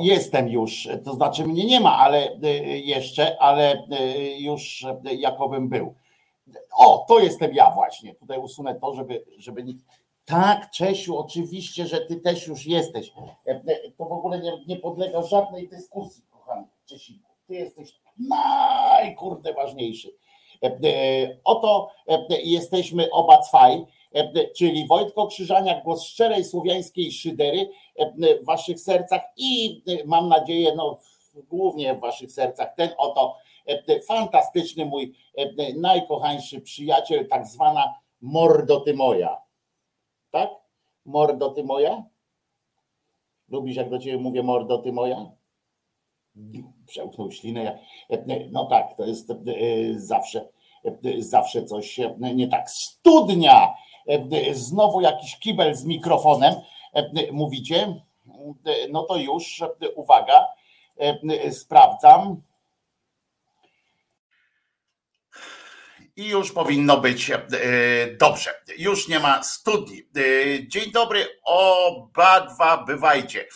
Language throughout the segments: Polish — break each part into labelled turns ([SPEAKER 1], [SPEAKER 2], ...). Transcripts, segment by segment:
[SPEAKER 1] Jestem już, to znaczy mnie nie ma, ale jeszcze, ale już jakobym był. O, to jestem ja właśnie. Tutaj usunę to, żeby, żeby nikt. Tak, Czesiu, oczywiście, że ty też już jesteś. To w ogóle nie, nie podlega żadnej dyskusji, kochany Czesiku. Ty jesteś najkurde ważniejszy. Oto jesteśmy oba cwaj czyli Wojtko Krzyżaniak, głos szczerej słowiańskiej szydery w waszych sercach i mam nadzieję, no głównie w waszych sercach, ten oto fantastyczny mój najkochańszy przyjaciel, tak zwana mordoty moja. Tak? Mordoty moja? Lubisz jak do ciebie mówię mordoty moja? Przełknął ślinę. No tak, to jest zawsze zawsze coś nie tak. Studnia E, znowu jakiś kibel z mikrofonem, e, mówicie, e, no to już uwaga, sprawdzam. I już powinno być dobrze. Już nie ma studni. Dzień dobry, obadwa bywajcie.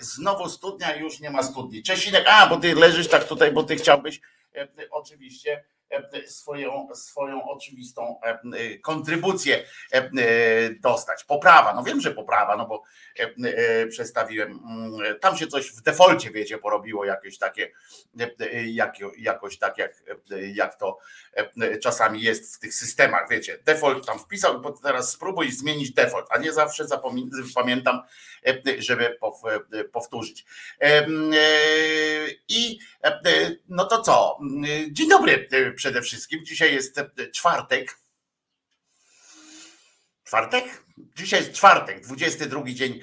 [SPEAKER 1] Znowu studnia, już nie ma studni. Czesinek, a bo ty leżysz tak tutaj, bo ty chciałbyś oczywiście E, swoją, swoją oczywistą e, e, kontrybucję dostać. Poprawa, no wiem, że poprawa, no bo przestawiłem, mm, tam się coś w defolcie, wiecie, porobiło jakieś takie, jak, jakoś tak jak, jak to czasami jest w tych systemach, wiecie, default tam wpisał, bo teraz spróbuj zmienić default, a nie zawsze pamiętam, żeby powtórzyć. I no to co? Dzień dobry przede wszystkim. Dzisiaj jest czwartek. Czwartek? Dzisiaj jest czwartek, 22 dzień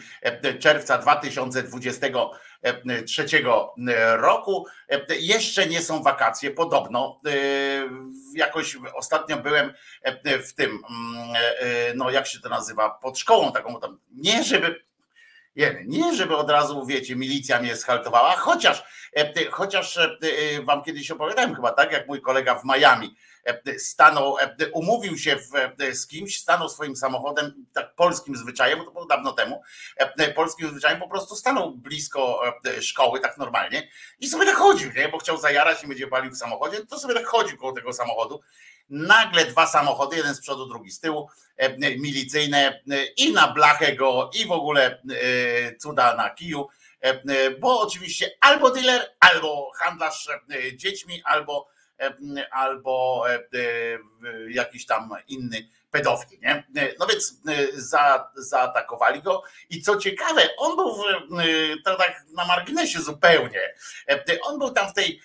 [SPEAKER 1] czerwca 2023 roku. Jeszcze nie są wakacje, podobno. Jakoś ostatnio byłem w tym, no jak się to nazywa, pod szkołą taką. Nie, żeby nie, żeby od razu, wiecie, milicja mnie schaltowała, chociaż, e, chociaż e, e, wam kiedyś opowiadałem chyba, tak, jak mój kolega w Miami stanął, umówił się z kimś, stanął swoim samochodem, tak polskim zwyczajem, to było dawno temu, polskim zwyczajem po prostu stanął blisko szkoły, tak normalnie i sobie tak chodził, nie? bo chciał zajarać i będzie palił w samochodzie, to sobie tak chodził koło tego samochodu Nagle dwa samochody, jeden z przodu, drugi z tyłu, e, milicyjne i na blachę go i w ogóle e, cuda na kiju, e, bo oczywiście albo dealer, albo handlarz dziećmi, albo, albo jakiś tam inny pedofil, nie? No więc za, zaatakowali go. I co ciekawe, on był w, to tak na marginesie zupełnie, on był tam w tej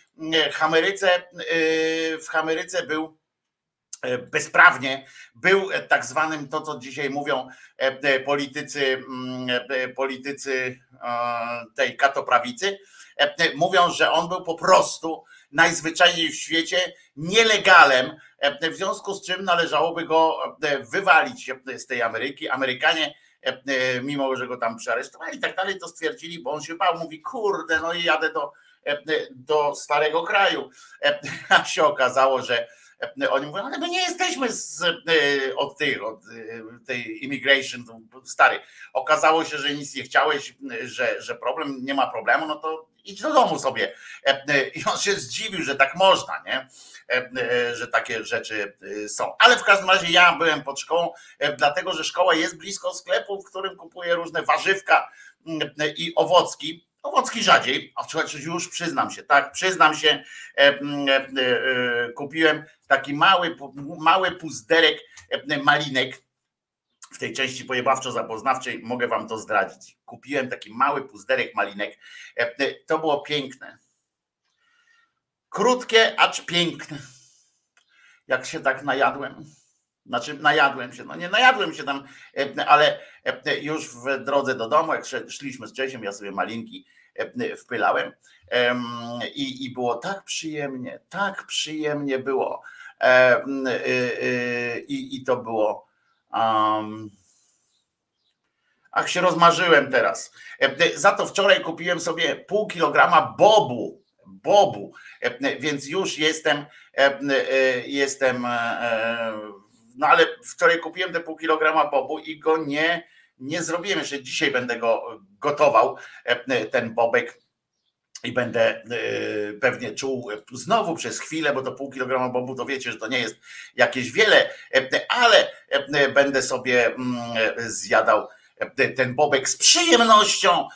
[SPEAKER 1] Hameryce, w Hameryce był E, bezprawnie był e, tak zwanym to, co dzisiaj mówią e, politycy, mm, politycy tej katoprawicy, mówią, że on był po prostu najzwyczajniej w świecie nielegalem, w związku z czym należałoby go wywalić z tej Ameryki. Amerykanie, mimo że go tam przearesztowali i tak dalej, to stwierdzili, bo on się bał, mówi, kurde, no i jadę do, do starego kraju. A się okazało, że oni mówią, ale my nie jesteśmy z, e, od tych, od e, tej immigration, stary. Okazało się, że nic nie chciałeś, że, że problem, nie ma problemu, no to idź do domu sobie. E, I on się zdziwił, że tak można, nie? Że takie rzeczy są. Ale w każdym razie ja byłem pod szkołą, dlatego że szkoła jest blisko sklepu, w którym kupuję różne warzywka i owocki Owocki rzadziej, a słuchajcie, już przyznam się, tak, przyznam się, e, e, e, kupiłem taki mały, mały puzderek e, malinek w tej części pojebawczo-zapoznawczej, mogę wam to zdradzić. Kupiłem taki mały puzderek malinek, e, to było piękne. Krótkie, acz piękne. Jak się tak najadłem. Znaczy, najadłem się, no nie najadłem się tam, e, ale już w drodze do domu, jak szliśmy z Czesiem, ja sobie malinki wpylałem i, i było tak przyjemnie, tak przyjemnie było. I, i to było. Um, ach, się rozmarzyłem teraz. Za to wczoraj kupiłem sobie pół kilograma bobu. Bobu, więc już jestem, jestem, no ale wczoraj kupiłem te pół kilograma bobu i go nie nie zrobiłem. Jeszcze dzisiaj, będę go gotował, ten bobek. I będę pewnie czuł znowu przez chwilę, bo to pół kilograma bobu to wiecie, że to nie jest jakieś wiele, ale będę sobie mm, zjadał ten bobek z przyjemnością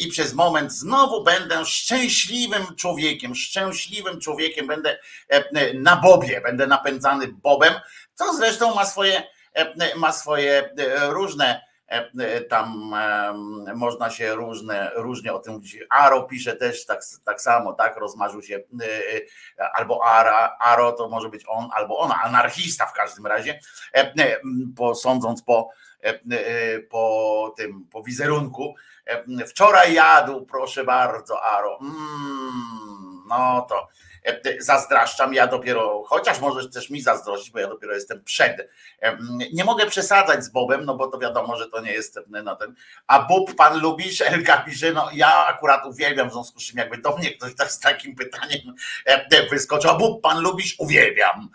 [SPEAKER 1] i przez moment znowu będę szczęśliwym człowiekiem, szczęśliwym człowiekiem, będę na bobie, będę napędzany bobem, co zresztą ma swoje, ma swoje różne tam można się różne, różnie o tym mówić. Aro pisze też tak, tak samo, tak, rozmarzył się albo Ara, Aro to może być on, albo ona, anarchista w każdym razie, po, sądząc po E, e, po tym, po wizerunku. E, wczoraj jadł, proszę bardzo, Aro. Mm, no to zazdraszczam, ja dopiero, chociaż możesz też mi zazdrościć, bo ja dopiero jestem przed. Nie mogę przesadzać z Bobem, no bo to wiadomo, że to nie jest na ten. A Bob pan lubisz? Elka pisze, no ja akurat uwielbiam, w związku z czym jakby do mnie ktoś tak z takim pytaniem wyskoczył, a Bob pan lubisz? Uwielbiam.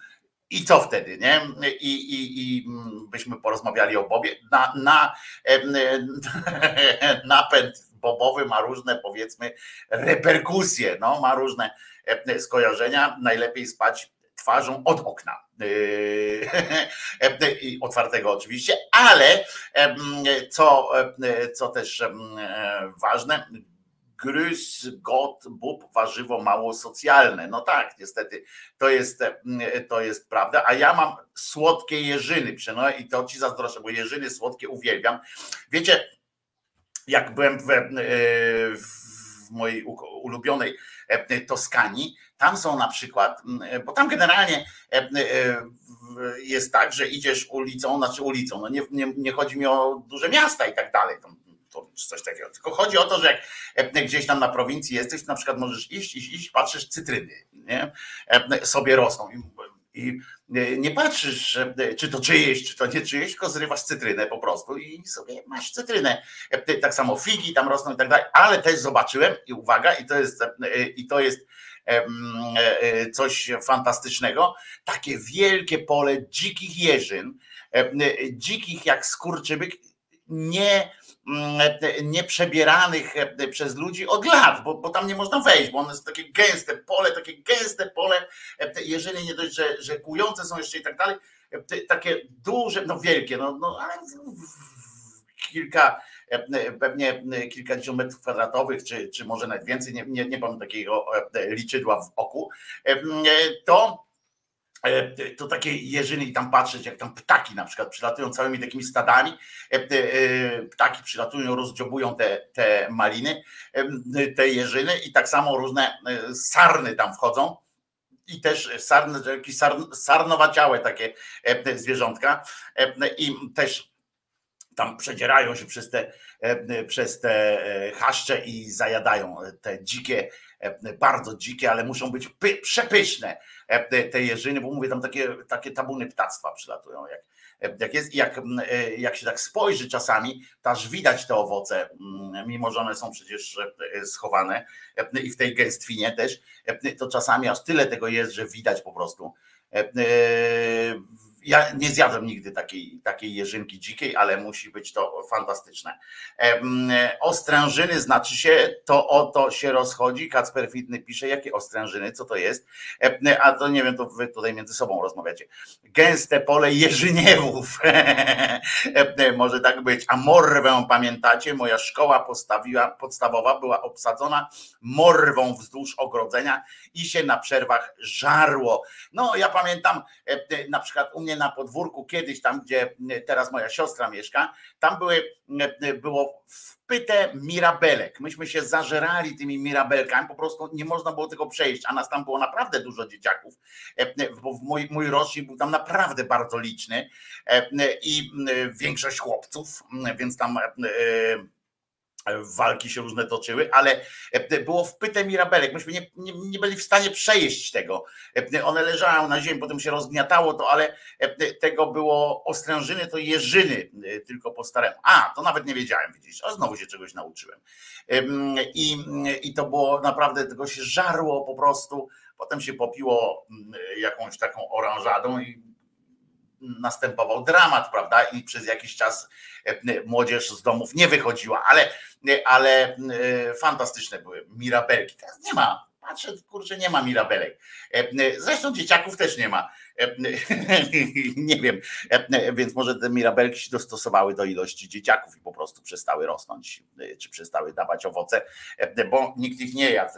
[SPEAKER 1] I co wtedy, nie? I, i, i mm, byśmy porozmawiali o Bobie. Na, na, napęd bobowy ma różne, powiedzmy, reperkusje, no, ma różne skojarzenia. Najlepiej spać twarzą od okna. Yy, otwartego oczywiście, ale co, co też ważne, Grys, got, bób, warzywo mało socjalne. No tak, niestety to jest, to jest prawda. A ja mam słodkie jeżyny, no i to ci zazdroszczę, bo jeżyny słodkie uwielbiam. Wiecie, jak byłem w, e, w mojej ulubionej e, Toskanii, tam są na przykład, bo tam generalnie e, jest tak, że idziesz ulicą, znaczy ulicą, no nie, nie, nie chodzi mi o duże miasta i tak dalej, czy coś takiego. Tylko chodzi o to, że jak gdzieś tam na prowincji jesteś, na przykład możesz iść, iść, iść, patrzysz cytryny, nie? sobie rosną i, i nie patrzysz, czy to czyjeś, czy to nie czyjeś, tylko zrywasz cytrynę po prostu i sobie masz cytrynę. Tak samo figi tam rosną i tak dalej, ale też zobaczyłem i uwaga, i to jest, i to jest coś fantastycznego, takie wielkie pole dzikich jeżyn, dzikich jak skurczybyk, nie nieprzebieranych e, przez ludzi od lat, bo, bo tam nie można wejść, bo one są takie gęste pole, takie gęste pole, e, jeżeli nie dość, że, że kujące są jeszcze i tak dalej, e, takie duże, no wielkie, no, no ale kilka, pewnie kilkadziesiąt metrów kwadratowych, czy, czy może nawet więcej, nie, nie, nie mam takiego liczydła w oku, to to takie jeżyny i tam patrzeć, jak tam ptaki na przykład przylatują całymi takimi stadami, e, e, ptaki przylatują, rozdziobują te, te maliny, te jeżyny i tak samo różne sarny tam wchodzą i też sarny, jakieś sarnowaciałe takie zwierzątka i też tam przedzierają się przez te, przez te chaszcze i zajadają te dzikie, bardzo dzikie, ale muszą być przepyszne. E, te jeżyny, bo mówię, tam takie, takie tabuny ptactwa przylatują. Jak, e, jak, jest, jak, e, jak się tak spojrzy czasami, to aż widać te owoce, mimo że one są przecież schowane i w tej gęstwinie też, to czasami aż tyle tego jest, że widać po prostu ja nie zjadłem nigdy takiej, takiej jeżynki dzikiej, ale musi być to fantastyczne. Ostrężyny znaczy się, to o to się rozchodzi. Kacper Fitny pisze, jakie ostrężyny, co to jest? A to nie wiem, to wy tutaj między sobą rozmawiacie. Gęste pole jeżyniewów. Może tak być. A morwę pamiętacie? Moja szkoła postawiła, podstawowa była obsadzona morwą wzdłuż ogrodzenia i się na przerwach żarło. No ja pamiętam na przykład u mnie na podwórku kiedyś tam, gdzie teraz moja siostra mieszka, tam były, było wpyte mirabelek. Myśmy się zażerali tymi mirabelkami, po prostu nie można było tego przejść, a nas tam było naprawdę dużo dzieciaków, bo mój, mój rocznik był tam naprawdę bardzo liczny i większość chłopców, więc tam walki się różne toczyły, ale e, było wpyte mirabelek. Myśmy nie, nie, nie, byli w stanie przejeść tego. E, one leżały na ziemi, potem się rozgniatało to, ale e, tego było ostrężyny, to jeżyny tylko po staremu. A, to nawet nie wiedziałem, widzisz, a znowu się czegoś nauczyłem. I, i to było naprawdę, tego się żarło po prostu. Potem się popiło jakąś taką oranżadą i następował dramat, prawda? I przez jakiś czas młodzież z domów nie wychodziła, ale, ale fantastyczne były mirabelki. Teraz nie ma. Patrzę, kurczę, nie ma mirabelek. Zresztą dzieciaków też nie ma. nie wiem, więc może te mirabelki się dostosowały do ilości dzieciaków i po prostu przestały rosnąć, czy przestały dawać owoce, bo nikt ich nie jadł.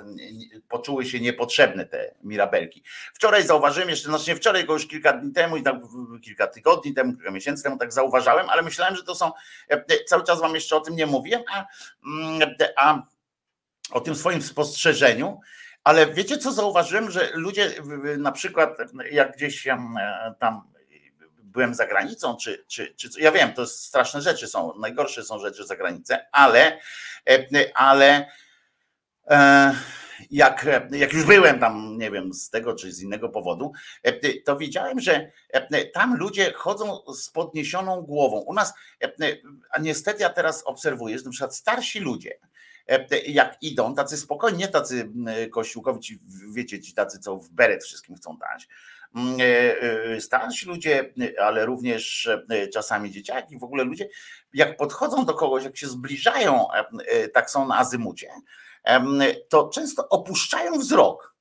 [SPEAKER 1] Poczuły się niepotrzebne te mirabelki. Wczoraj zauważyłem, jeszcze znacznie wczoraj, go już kilka dni temu tak kilka tygodni temu, kilka miesięcy temu tak zauważałem, ale myślałem, że to są, cały czas wam jeszcze o tym nie mówiłem, a, a o tym swoim spostrzeżeniu, ale wiecie, co zauważyłem, że ludzie na przykład, jak gdzieś tam byłem za granicą, czy, czy, czy ja wiem, to straszne rzeczy są, najgorsze są rzeczy za granicą, ale, ale e, jak, jak już byłem tam, nie wiem, z tego czy z innego powodu, to widziałem, że tam ludzie chodzą z podniesioną głową. U nas, a niestety ja teraz obserwuję, że na przykład starsi ludzie, E, jak idą, tacy spokojni, nie tacy kościółkowi, wiecie, ci tacy, co w beret wszystkim chcą dać. Mm, e, e, starsi ludzie, ale również czasami dzieciaki, w ogóle ludzie, jak podchodzą do kogoś, jak się zbliżają, tak są na azymucie, to często opuszczają wzrok.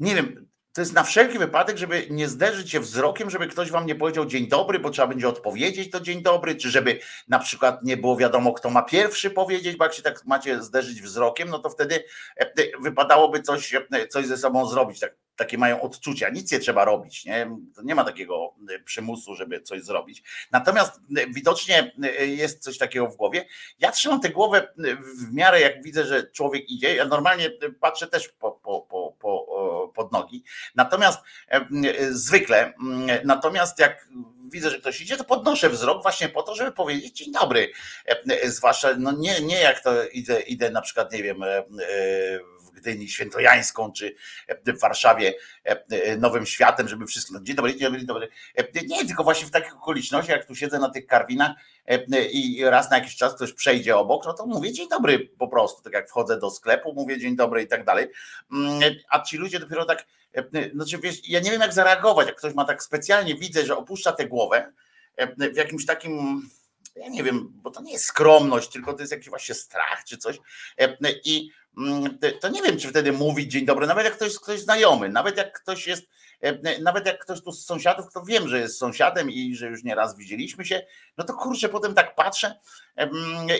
[SPEAKER 1] Nie wiem, to jest na wszelki wypadek, żeby nie zderzyć się wzrokiem, żeby ktoś wam nie powiedział dzień dobry, bo trzeba będzie odpowiedzieć to dzień dobry, czy żeby na przykład nie było wiadomo, kto ma pierwszy powiedzieć, bo jak się tak macie zderzyć wzrokiem, no to wtedy e, wypadałoby coś, e, coś ze sobą zrobić. Tak takie mają odczucia, nic nie trzeba robić, nie? nie ma takiego e, przymusu, żeby coś zrobić. Natomiast e, widocznie e, jest coś takiego w głowie. Ja trzymam tę głowę w miarę, jak widzę, że człowiek idzie. Ja normalnie patrzę też po, po, po, po, pod nogi. Natomiast zwykle, natomiast jak widzę, że ktoś idzie, to podnoszę wzrok właśnie po to, żeby powiedzieć dzień dobry. Zwłaszcza, no nie, nie jak to idę, idę na przykład, nie wiem, Gdyni Świętojańską, czy w Warszawie Nowym Światem, żeby wszystko, no, dzień dobry, dzień dobry, nie, tylko właśnie w takich okolicznościach, jak tu siedzę na tych karwinach i raz na jakiś czas ktoś przejdzie obok, no to mówię dzień dobry po prostu, tak jak wchodzę do sklepu, mówię dzień dobry i tak dalej, mm, a ci ludzie dopiero tak, znaczy wiesz, ja nie wiem jak zareagować, jak ktoś ma tak specjalnie, widzę, że opuszcza tę głowę w jakimś takim ja nie wiem, bo to nie jest skromność, tylko to jest jakiś właśnie strach czy coś. I to nie wiem, czy wtedy mówić dzień dobry, nawet jak ktoś jest ktoś znajomy, nawet jak ktoś jest, e, nawet jak ktoś tu z sąsiadów, to wiem, że jest sąsiadem i że już nieraz widzieliśmy się, no to kurczę, potem tak patrzę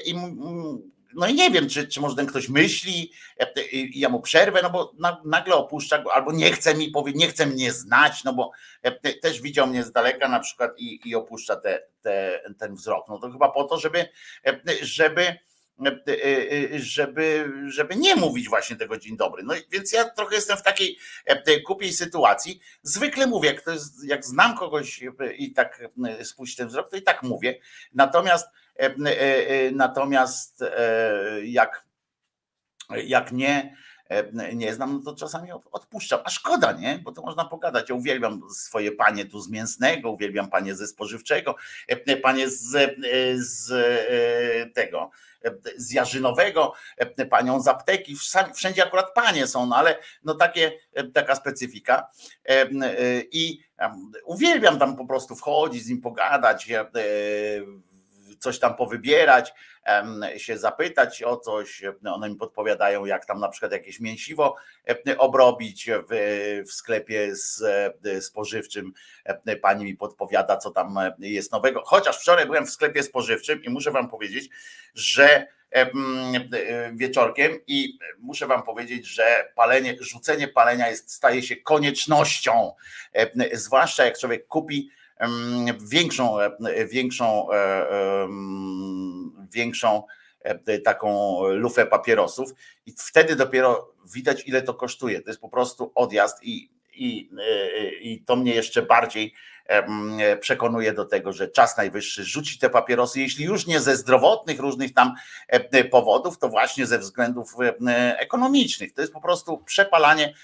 [SPEAKER 1] i no i nie wiem, czy, czy może ten ktoś myśli e, i ja mu przerwę, no bo nagle opuszcza go, albo nie chce mi powiedzieć, nie chce mnie znać, no bo e, też widział mnie z daleka na przykład i, i opuszcza te, te, ten wzrok. No to chyba po to, żeby, żeby E, e, e, żeby, żeby nie mówić właśnie tego dzień dobry. No więc ja trochę jestem w takiej kupiej sytuacji. Zwykle mówię, jak, jest, jak znam kogoś i tak spuść ten wzrok, to i tak mówię. Natomiast natomiast jak, jak nie, nie znam, no to czasami odpuszczam. A szkoda, nie? Bo to można pogadać. Ja uwielbiam swoje panie tu z mięsnego, uwielbiam panie ze spożywczego, panie z, z tego z Jarzynowego, panią z apteki, wszędzie akurat panie są, no ale no takie, taka specyfika. I uwielbiam tam po prostu wchodzić, z nim pogadać, coś tam powybierać, się zapytać o coś. One mi podpowiadają, jak tam na przykład jakieś mięsiwo obrobić w, w sklepie z, spożywczym. Pani mi podpowiada, co tam jest nowego. Chociaż wczoraj byłem w sklepie spożywczym i muszę Wam powiedzieć, że wieczorkiem i muszę wam powiedzieć, że palenie, rzucenie palenia jest, staje się koniecznością, zwłaszcza jak człowiek kupi większą, e, większą, e, większą e, taką lufę papierosów i wtedy dopiero widać ile to kosztuje. To jest po prostu odjazd i, i, i to mnie jeszcze bardziej przekonuje do tego, że czas najwyższy rzucić te papierosy, jeśli już nie ze zdrowotnych różnych tam powodów, to właśnie ze względów ekonomicznych. To jest po prostu przepalanie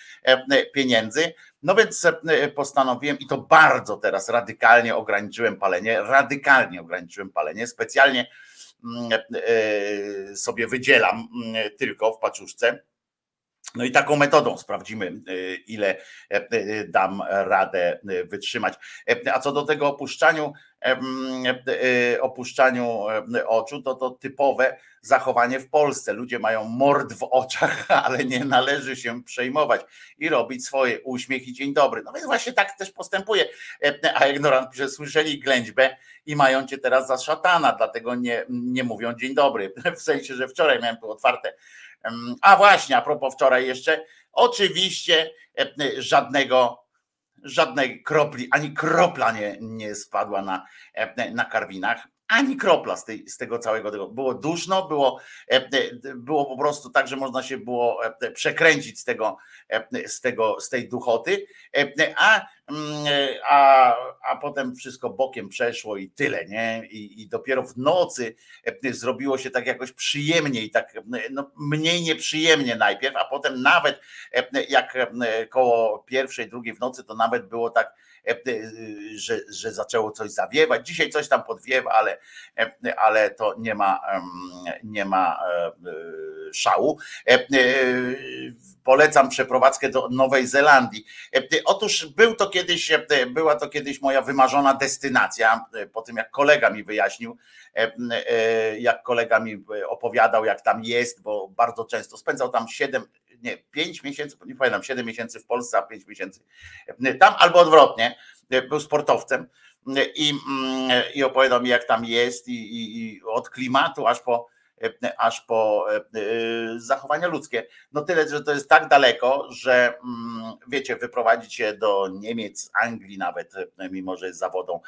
[SPEAKER 1] pieniędzy. No więc postanowiłem i to bardzo teraz radykalnie ograniczyłem palenie, radykalnie ograniczyłem palenie, specjalnie sobie wydzielam tylko w paczuszce No i taką metodą sprawdzimy, y, ile e, y, dam radę y, wytrzymać. E, a co do tego opuszczaniu, e, opuszczaniu oczu, to to typowe zachowanie w Polsce. Ludzie mają mord w oczach, ale nie należy się przejmować i robić swoje. Uśmiech i dzień dobry. No więc właśnie tak też postępuje. A ignorant pisze, słyszeli ględźbę i mają cię teraz za szatana, dlatego nie, nie mówią dzień dobry. W sensie, że wczoraj miałem tu otwarte a właśnie, a propos wczoraj jeszcze, oczywiście żadnego, żadnej kropli, ani kropla nie, nie spadła na, na karwinach ani kropla z, tej, z tego całego tego. Było duszno, było, e, było po prostu tak, że można się było przekręcić z tego, z tego, z tej duchoty, a Mm, a, a potem wszystko bokiem przeszło i tyle, nie? I, I, dopiero w nocy e, zrobiło się tak jakoś przyjemniej, tak no, mniej nieprzyjemnie najpierw, a potem nawet e, jak e, koło pierwszej, drugiej w nocy, to nawet było tak, że, że zaczęło coś zawiewać. Dzisiaj coś tam podwiewa, ale, ale to nie ma, nie ma szału polecam przeprowadzkę do Nowej Zelandii. E, otóż był to kiedyś, e, była to kiedyś moja wymarzona destynacja, e, po tym jak kolega mi wyjaśnił, jak kolega mi opowiadał, jak tam jest, bo bardzo często spędzał tam 7, nie, 5 miesięcy, nie pamiętam, 7 miesięcy w Polsce, a 5 miesięcy tam, albo odwrotnie, był sportowcem i, mm, i opowiadał mi, jak tam jest, i, i, i od klimatu aż po E, aż po e, e, zachowania ludzkie. No tyle, że to jest tak daleko, że mm, wiecie, wyprowadzić się do Niemiec, Anglii nawet, mimo że jest zawodą,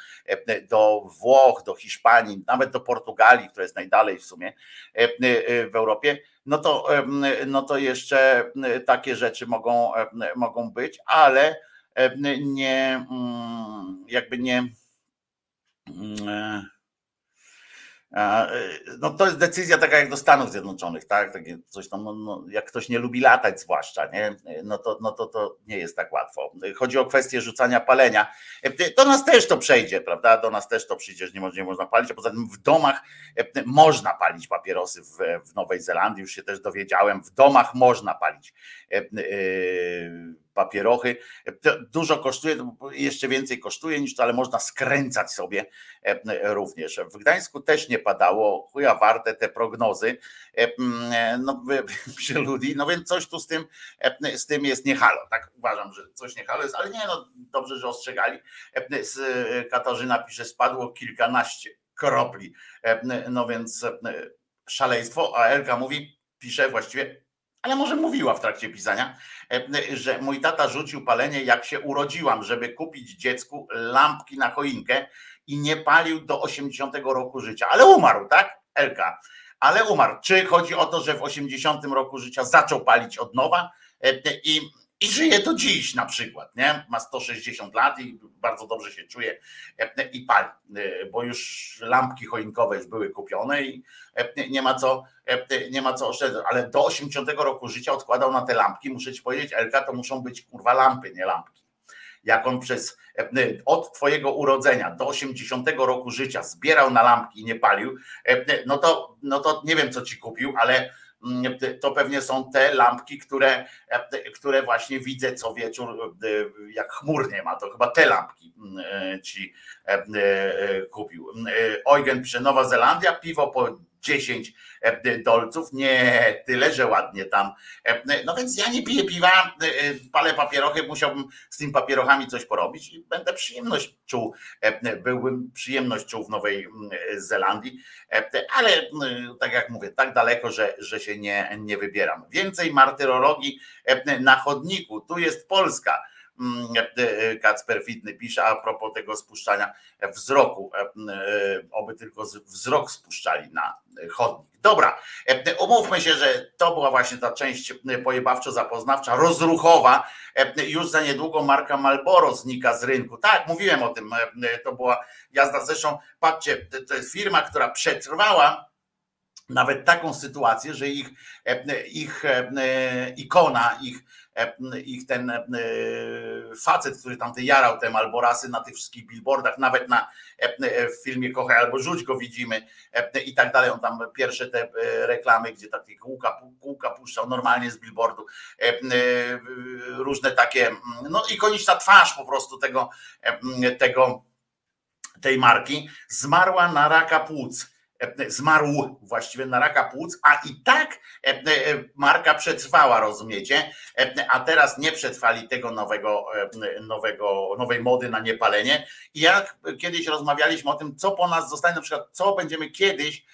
[SPEAKER 1] do Włoch, do Hiszpanii, nawet do Portugalii, która jest najdalej w sumie w Europie, no to, no to jeszcze takie rzeczy mogą, mogą być, ale nie, mm, jakby nie mm, E, no to jest decyzja taka jak do Stanów Zjednoczonych, tak? Takie coś tam, no, no, jak ktoś nie lubi latać zwłaszcza, nie? No, to, no to, to nie jest tak łatwo. Chodzi o kwestię rzucania palenia. E, do nas też to przejdzie, prawda? Do nas też to przyjdzie, że nie, nie można palić, a poza tym w domach e, można palić papierosy w, w Nowej Zelandii, już się też dowiedziałem, w domach można palić papierochy. Dużo kosztuje, jeszcze więcej kosztuje niż to, ale można skręcać sobie e, również. W Gdańsku też nie padało, chuja warte te prognozy e, no, przy ludzi, no więc coś tu z tym, e, z tym jest nie halo. Tak uważam, że coś nie halo jest, ale nie, no dobrze, że ostrzegali. Katarzyna pisze, spadło kilkanaście kropli. No więc szaleństwo, a Elka mówi, pisze właściwie ale może mówiła w trakcie pisania, e, że mój tata rzucił palenie, jak się urodziłam, żeby kupić dziecku lampki na choinkę i nie palił do 80 roku życia. Ale umarł, tak? Elka. Ale umarł. Czy chodzi o to, że w 80 roku życia zaczął palić od nowa e, i i żyje do dziś na przykład, nie? Ma 160 lat i bardzo dobrze się czuje e, i pali, e, bo już lampki choinkowe już były kupione i e, nie ma co, nie ma co oszczędzać, ale do 80 roku życia odkładał na te lampki, muszę ci powiedzieć, Elka, to muszą być kurwa lampy, nie lampki. Jak on przez od twojego urodzenia do 80 roku życia zbierał na lampki i nie palił, no to, no to nie wiem co ci kupił, ale to pewnie są te lampki, które, które właśnie widzę co wieczór, e, jak chmurnie ma, to chyba te lampki mm, e, ci e, kupił. Eugen pisze, Nowa Zelandia, piwo po 10 e, dolców, nie tyle, że ładnie tam. E, no więc ja nie piję piwa, e, palę papierochy, musiałbym z tymi papierochami coś porobić i będę przyjemność czuł, byłbym przyjemność czuł w Nowej Zelandii, ale tak jak mówię, tak daleko, że, że się nie, nie wybieram. Więcej martyrologii na chodniku, tu jest Polska Kacper Fitny pisze a propos tego spuszczania wzroku, e, e, oby tylko wzrok spuszczali na chodnik. Dobra, umówmy się, że to była właśnie ta część pojebawczo-zapoznawcza, rozruchowa. Już za niedługo marka Malboro znika z rynku. Tak, mówiłem o tym, to była jazda. Zresztą, patrzcie, to jest firma, która przetrwała nawet taką sytuację, że ich, ich ikona, ich ich ten facet, który tam te jarał te Malborasy na tych wszystkich billboardach, nawet na w filmie Kochaj albo Rzuć go widzimy i tak dalej. On tam pierwsze te reklamy, gdzie takie kółka, kółka puszczał normalnie z billboardu, różne takie, no ikoniczna twarz po prostu tego, tego tej marki, zmarła na raka płuc E, zmarł właściwie na raka płuc, a i tak e, e, marka przetrwała, rozumiecie? A teraz nie przetrwali tego nowego, nowego, nowej mody na niepalenie. I jak kiedyś rozmawialiśmy o tym, co po nas zostanie, na przykład, co będziemy kiedyś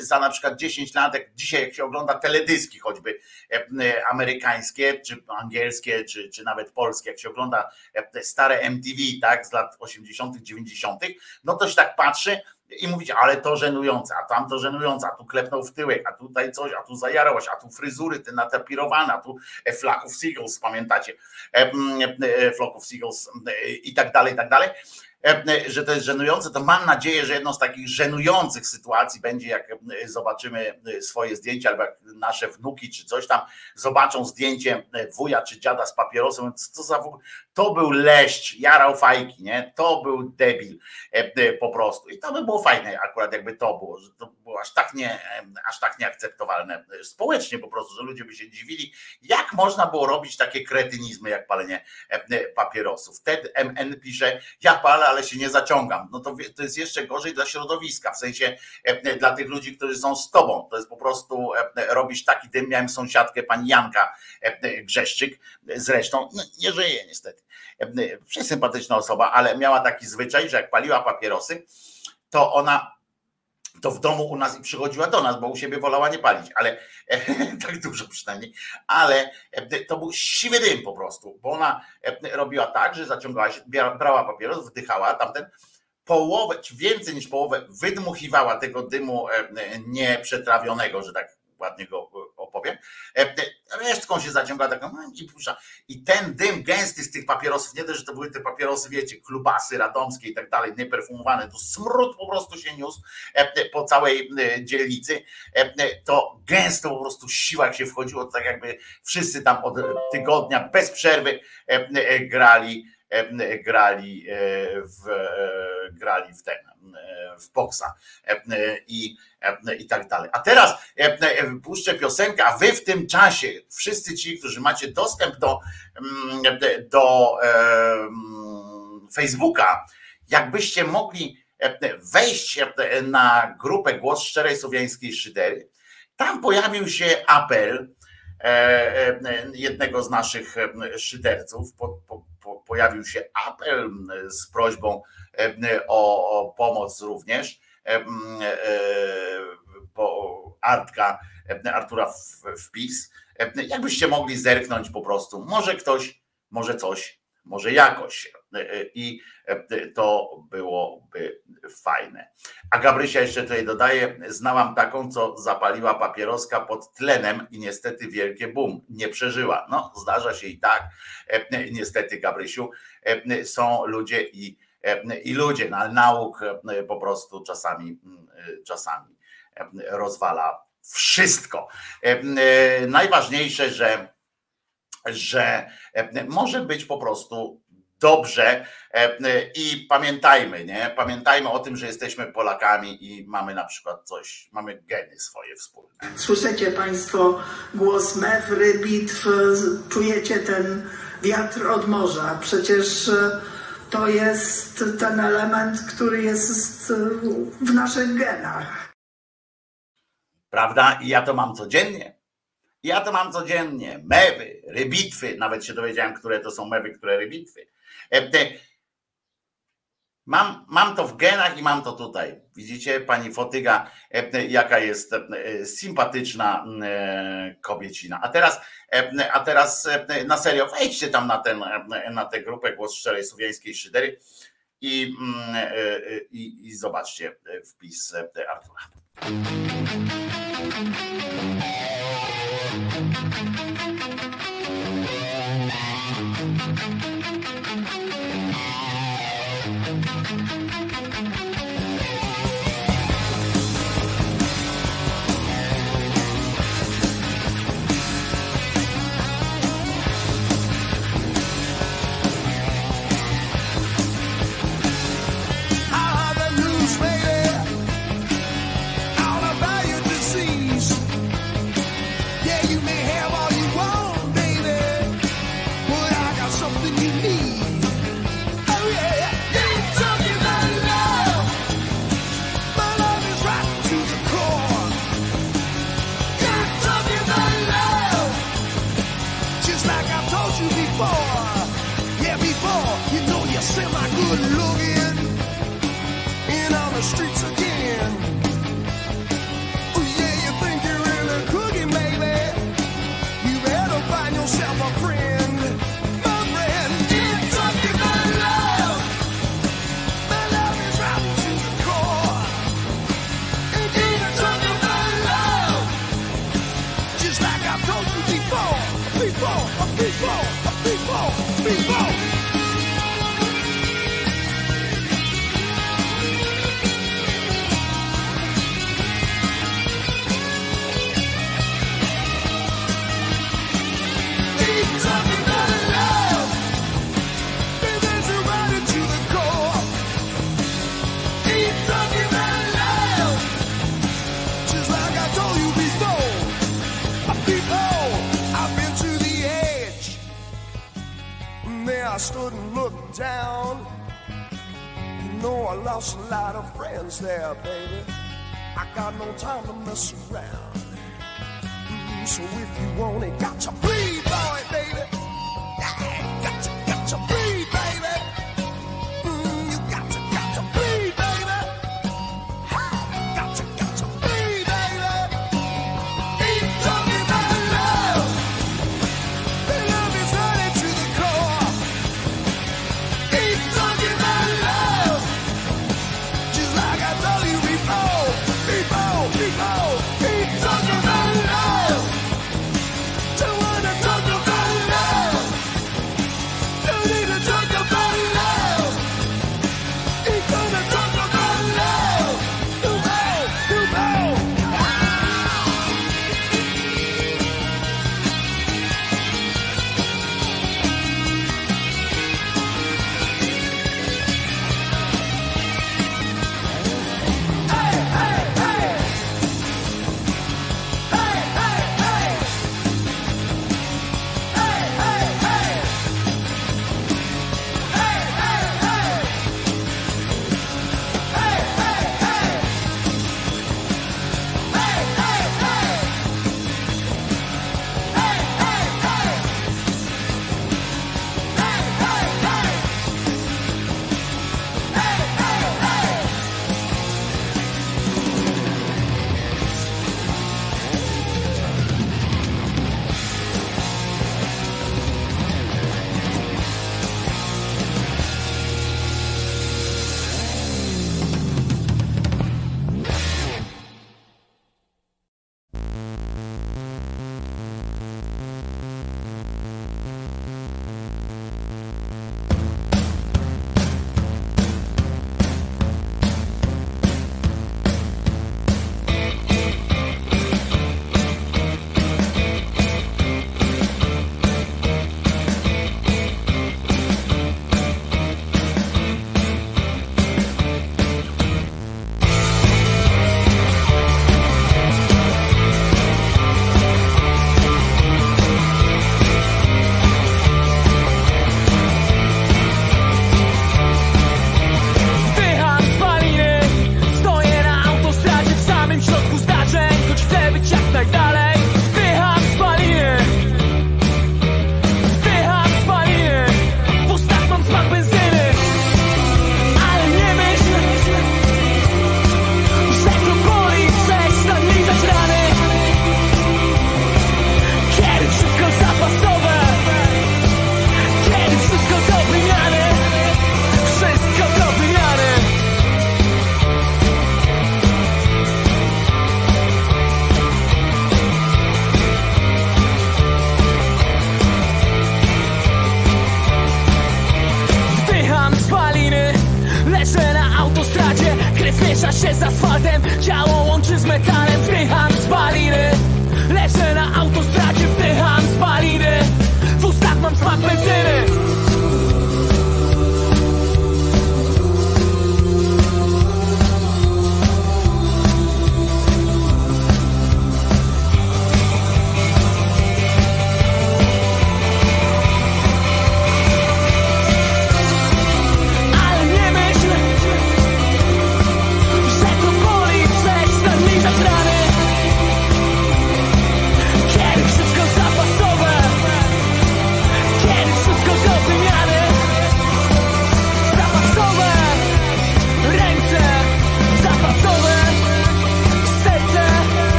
[SPEAKER 1] za na przykład 10 lat, jak dzisiaj jak się ogląda teledyski choćby amerykańskie, czy angielskie, czy, czy nawet polskie, jak się ogląda stare MTV, tak, z lat 80., 90., no to się tak patrzy, i mówić, ale to żenujące, a tam to żenujące, a tu klepnął w tyłek, a tutaj coś, a tu zajarałeś, a tu fryzury te natapirowane, a tu e, flaków Seagulls, pamiętacie, e, e, floków Seagulls i tak dalej, i tak dalej. E, e, że to jest żenujące, to mam nadzieję, że jedną z takich żenujących sytuacji będzie, jak e, zobaczymy swoje zdjęcia, albo jak nasze wnuki czy coś tam zobaczą zdjęcie wuja czy dziada z papierosem, co za to był leść, jarał fajki, nie? To był debil po prostu. I to by było fajne akurat jakby to było, że to było aż tak nie, aż tak nieakceptowalne społecznie po prostu, że ludzie by się dziwili, jak można było robić takie kretynizmy jak palenie papierosów. Ted MN pisze, ja palę, ale się nie zaciągam. No to, to jest jeszcze gorzej dla środowiska, w sensie e, dla tych ludzi, którzy są z tobą. To jest po prostu e, robisz taki dym. Miałem sąsiadkę, pani Janka e, Grzeszczyk, zresztą no, nie żyje niestety. Przesympatyczna osoba, ale miała taki zwyczaj, że jak paliła papierosy, to ona to w domu u nas i przychodziła do nas, bo u siebie wolała nie palić, ale tak dużo przynajmniej, ale to był siwy dym po prostu, bo ona robiła tak, że zaciągała się, brała papieros, wdychała tamten, połowę, więcej niż połowę wydmuchiwała tego dymu nieprzetrawionego, że tak ładnie go E, resztką się zaciąga taką i pusza. I ten dym gęsty z tych papierosów, nie też, że to były te papierosy, wiecie, klubasy radomskie i tak dalej, nieperfumowane, to smród po prostu się niósł e, po całej e, dzielnicy. To gęsto po prostu siła, jak się wchodziło, tak jakby wszyscy tam od tygodnia bez przerwy grali grali w, grali w ten w boksa i, i tak dalej. A teraz puszczę piosenkę, a wy w tym czasie, wszyscy ci, którzy macie dostęp do, do Facebooka, jakbyście mogli wejść na grupę Głos Szczerej Słowiańskiej Szydery, tam pojawił się apel jednego z naszych szyderców, pojawił się apel z prośbą o, o pomoc również po Artka, Artura Wpis. Jakbyście mogli zerknąć po prostu, może ktoś, może coś, może jakoś. I to byłoby fajne. A Gabrysia jeszcze tutaj dodaje, znałam taką, co zapaliła papieroska pod tlenem i niestety wielkie bum, nie przeżyła. No, zdarza się i tak. Niestety, Gabrysiu, są ludzie i i ludzie, no, nauk po prostu czasami, czasami rozwala wszystko. Najważniejsze, że, że może być po prostu dobrze i pamiętajmy, nie? Pamiętajmy o tym, że jesteśmy Polakami i mamy na przykład coś, mamy geny swoje wspólne.
[SPEAKER 2] Słyszycie Państwo głos mewry, bitw, czujecie ten wiatr od morza. Przecież to jest ten element, który jest w naszych genach.
[SPEAKER 1] Prawda? I ja to mam codziennie. Ja to mam codziennie. Mewy, rybitwy, nawet się dowiedziałem, które to są mewy, które rybitwy. E, Mam, mam to w genach i mam to tutaj. Widzicie, pani Fotyga, e, jaka jest e, sympatyczna e, kobiecina. A teraz, a teraz na serio, wejdźcie tam na, ten, na tę grupę Głos Szczerej Słowiańskiej Szydery i, mm, i, i zobaczcie wpis Artura.
[SPEAKER 3] Stood and looked down. You know I lost a lot of friends there, baby. I got no time to mess around. Mm, so if you want it, got to bleed, boy, baby.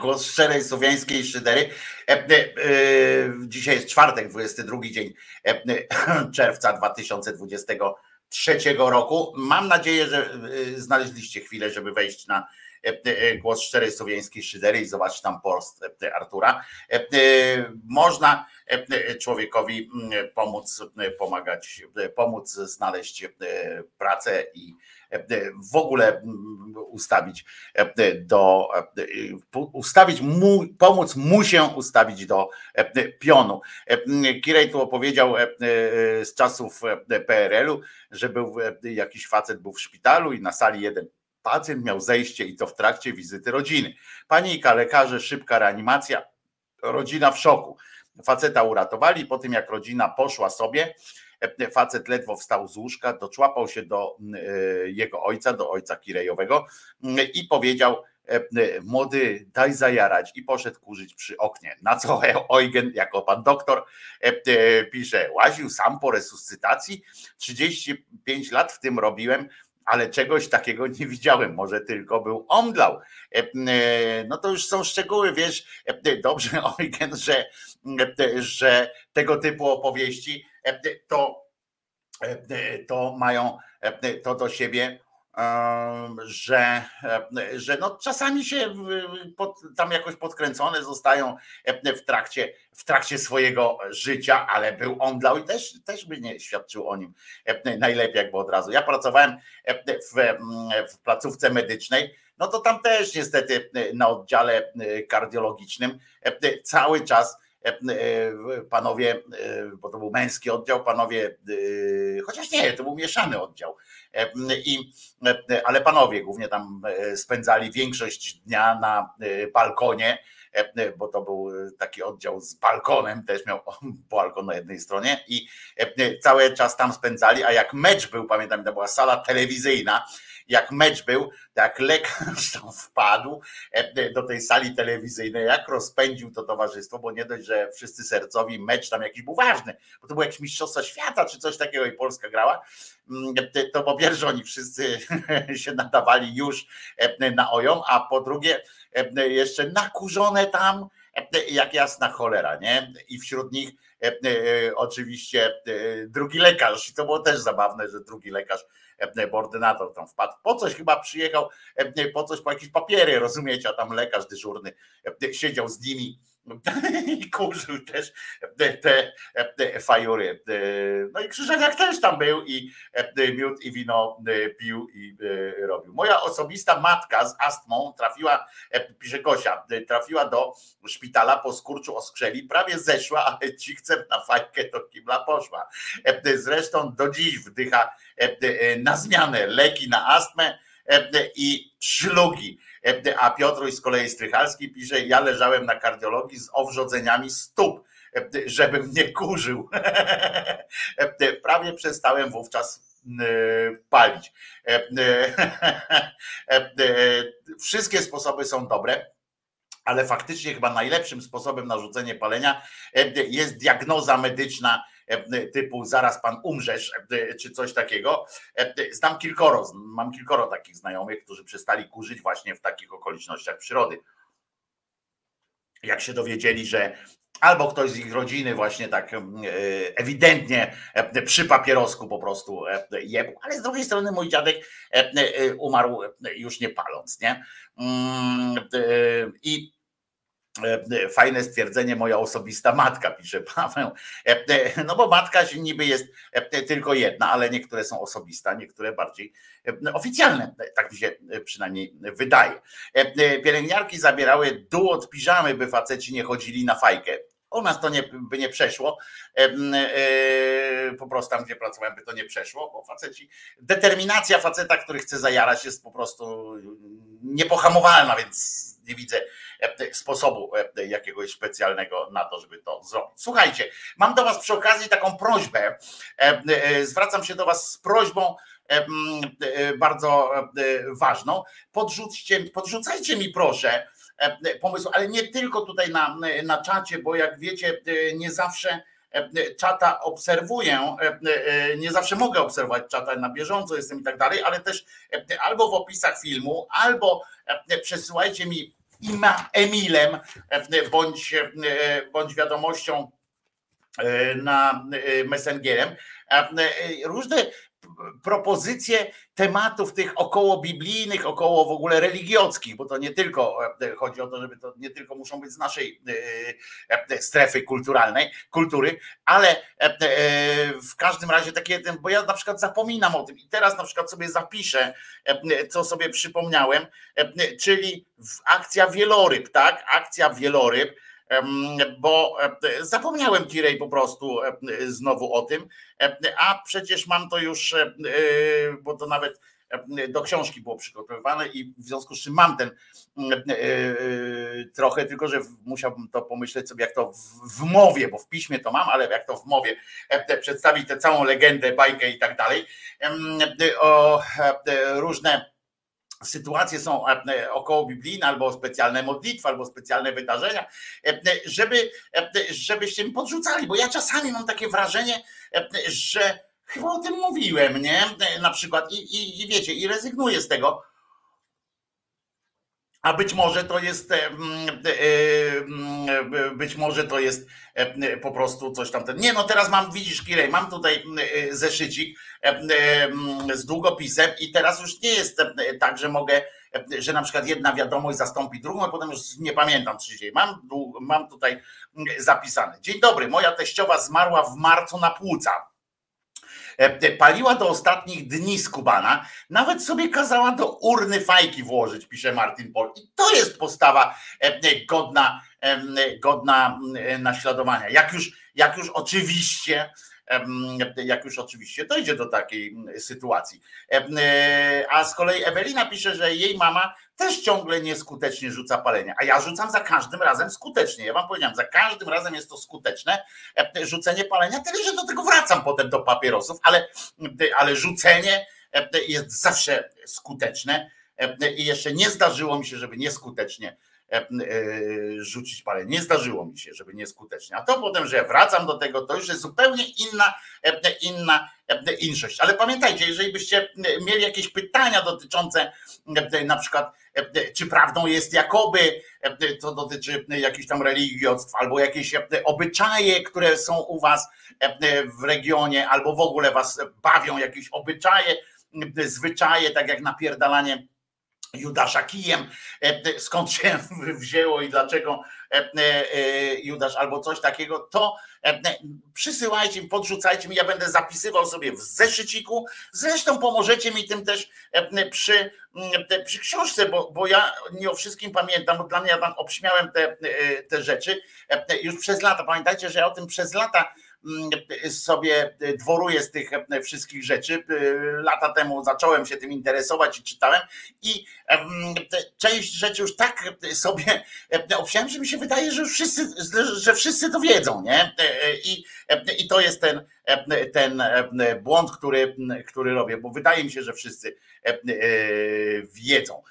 [SPEAKER 1] Głos szczerej słowiańskiej szydery. Dzisiaj jest czwartek, 22 dzień czerwca 2023 roku. Mam nadzieję, że znaleźliście chwilę, żeby wejść na głos szczerej słowiańskiej szydery i zobaczyć tam post Artura. Można człowiekowi pomóc, pomagać, pomóc znaleźć pracę i w ogóle ustawić do ustawić mu, pomóc mu się ustawić do pionu. Kirej tu opowiedział z czasów PRL-u, że był jakiś facet był w szpitalu i na sali jeden pacjent miał zejście i to w trakcie wizyty rodziny. Panika, lekarze, szybka reanimacja, rodzina w szoku. Faceta uratowali, po tym jak rodzina poszła sobie, Facet ledwo wstał z łóżka, doczłapał się do e, jego ojca, do ojca Kirejowego mm, i powiedział, młody, daj zajarać i poszedł kurzyć przy oknie. Na co Eugen, jako pan doktor, pisze, łaził sam po resuscytacji, 35 lat w tym robiłem, ale czegoś takiego nie widziałem, może tylko był omdlał. No to już są szczegóły, wiesz, dobrze Eugen, że, że tego typu opowieści to, to mają to do siebie, że, że no czasami się pod, tam jakoś podkręcone zostają w trakcie, w trakcie swojego życia, ale był omdlał i też, też by nie świadczył o nim najlepiej jakby od razu. Ja pracowałem w, w placówce medycznej, no to tam też niestety na oddziale kardiologicznym cały czas panowie, e, bo to był męski oddział, panowie, chociaż nie, to był mieszany oddział. I, ale panowie głównie tam spędzali większość dnia na balkonie, bo to był taki oddział z balkonem, też miał balkon na jednej stronie i cały czas tam spędzali, a jak mecz był, pamiętam, to była sala telewizyjna, jak mecz był, jak lekarz tam wpadł e, do tej sali telewizyjnej, jak rozpędził to towarzystwo, bo nie dość, że wszyscy sercowi, mecz tam jakiś był ważny, bo to był jakiś mistrzostwa świata, czy coś takiego i Polska grała, mm, to po pierwsze oni wszyscy się nadawali już e, na oją, a po drugie e, jeszcze nakurzone tam, jak jasna cholera, nie? I wśród nich oczywiście drugi lekarz. I to było też zabawne, że drugi lekarz E, bo ordynator tam wpadł. Po coś chyba przyjechał, e, po coś, po jakieś papiery, rozumiecie, a tam lekarz dyżurny e, siedział z nimi i kurzył też te, te, fajury. No i Krzyżaniak też tam był i miód i wino pił i robił. Moja osobista matka z astmą trafiła, pisze Gosia, trafiła do szpitala po skurczu oskrzeli, prawie zeszła, ale cichcem na fajkę do kibla poszła. Zresztą do dziś wdycha na zmianę leki na astmę i szlugi a Piotruś z kolei Strychalski pisze, ja leżałem na kardiologii z owrzodzeniami stóp, żebym nie kurzył. Prawie przestałem wówczas palić. Wszystkie sposoby są dobre, ale faktycznie chyba najlepszym sposobem na rzucenie palenia jest diagnoza medyczna E, typu zaraz pan umrzesz, e, czy coś takiego. E, znam kilkoro, mam kilkoro takich znajomych, którzy przestali kurzyć właśnie w takich okolicznościach przyrody. Jak się dowiedzieli, że albo ktoś z ich rodziny właśnie tak ewidentnie przy papierosku po prostu jebł, ale z drugiej strony mój dziadek umarł już nie paląc, nie? Mm, I E, e, fajne stwierdzenie, moja osobista matka, pisze Paweł. E, no bo matka niby jest tylko jedna, ale niektóre są osobiste, niektóre bardziej oficjalne. Tak mi się przynajmniej wydaje. Pielęgniarki zabierały dół od piżamy, by faceci nie chodzili na fajkę. U nas to nie, by nie przeszło. Po prostu tam, gdzie pracowałem, by to nie przeszło, bo faceci, determinacja faceta, który chce zajarać, jest po prostu niepohamowalna, więc nie widzę E, sposobu e, jakiegoś specjalnego na to, żeby to zrobić. Słuchajcie, mam do Was przy okazji taką prośbę. E, zwracam się do Was z prośbą bardzo ważną. Podrzućcie, podrzucajcie mi proszę pomysł, ale nie tylko tutaj na, na czacie, bo jak wiecie, nie zawsze czata obserwuję, nie zawsze mogę obserwować czata na bieżąco, jestem i tak dalej, ale też albo w opisach filmu, albo przesyłajcie mi Emilem bądź, bądź wiadomością na Messengerem. Różne propozycje tematów tych około biblijnych, około w ogóle religiockich, bo to nie tylko e, chodzi o to, żeby to nie tylko muszą być z naszej e, e, strefy kulturalnej, kultury, ale w każdym razie takie, bo ja na przykład zapominam o tym i teraz na przykład sobie zapiszę, co sobie przypomniałem, czyli akcja wieloryb, tak? Akcja wieloryb bo zapomniałem Kirej po prostu znowu o tym, a przecież mam to już, e, bo to nawet do książki było przygotowywane i w związku z czym mam ten e, trochę, tylko że musiałbym to pomyśleć sobie, jak to w mowie, bo w piśmie to mam, ale jak to w mowie przedstawić tę całą legendę, bajkę i tak dalej, o różne sytuacje są e, e, około biblijne, albo specjalne modlitwy, albo specjalne wydarzenia, e, żeby, żebyście mi podrzucali, bo ja czasami mam takie wrażenie, że chyba o tym mówiłem, nie? Na przykład i, i, i wiecie, i rezygnuję z tego, a być może to jest, być może to jest po prostu coś tam. Nie, no teraz mam, widzisz, Kirej, mam tutaj zeszycik z długopisem i teraz już nie jest tak, że mogę, że na przykład jedna wiadomość zastąpi drugą, a potem już nie pamiętam, czy się. Mam, mam tutaj zapisane. Dzień dobry, moja teściowa zmarła w marcu na płuca E, paliła do ostatnich dni skubana, nawet sobie kazała do urny fajki włożyć, pisze Martin Pol. I to jest postawa e, godna, godna naśladowania. Jak już, jak już oczywiście jak już oczywiście dojdzie do takiej sytuacji. E, a z kolei Ewelina pisze, że jej mama też ciągle nieskutecznie rzuca palenie, a ja rzucam za każdym razem skutecznie. Ja wam powiedziałem, za każdym razem jest to skuteczne rzucenie palenia, tyle że do tego wracam potem do papierosów, ale, ale rzucenie jest zawsze skuteczne i jeszcze nie zdarzyło mi się, żeby nieskutecznie E, e, rzucić parę. Nie zdarzyło mi się, żeby nieskutecznie. A to potem, że wracam do tego, to już jest zupełnie inna, e, inna inszość. Ale pamiętajcie, jeżeli byście mieli jakieś pytania dotyczące na przykład, czy prawdą jest jakoby, to dotyczy jakichś tam religiostw, albo jakieś obyczaje, które są u was w regionie, albo w ogóle was bawią jakieś obyczaje, zwyczaje, tak jak napierdalanie Judasza kijem, e, skąd się wzięło i dlaczego e, e, Judasz albo coś takiego, to przysyłajcie mi, podrzucajcie mi, ja będę zapisywał sobie w zeszyciku. Zresztą pomożecie mi tym też przy, przy książce, bo, bo ja nie o wszystkim pamiętam, bo dla mnie ja tam obśmiałem te, te rzeczy już przez lata. Pamiętajcie, że ja o tym przez lata Mm, sobie dworuję z tych wszystkich rzeczy. Lata temu zacząłem się tym interesować i czytałem i część rzeczy już tak sobie obsiałem, że mi się wydaje, że wszyscy, że wszyscy to wiedzą, nie? I, i to jest ten, ten błąd, który, który robię, bo wydaje mi się, że wszyscy wiedzą.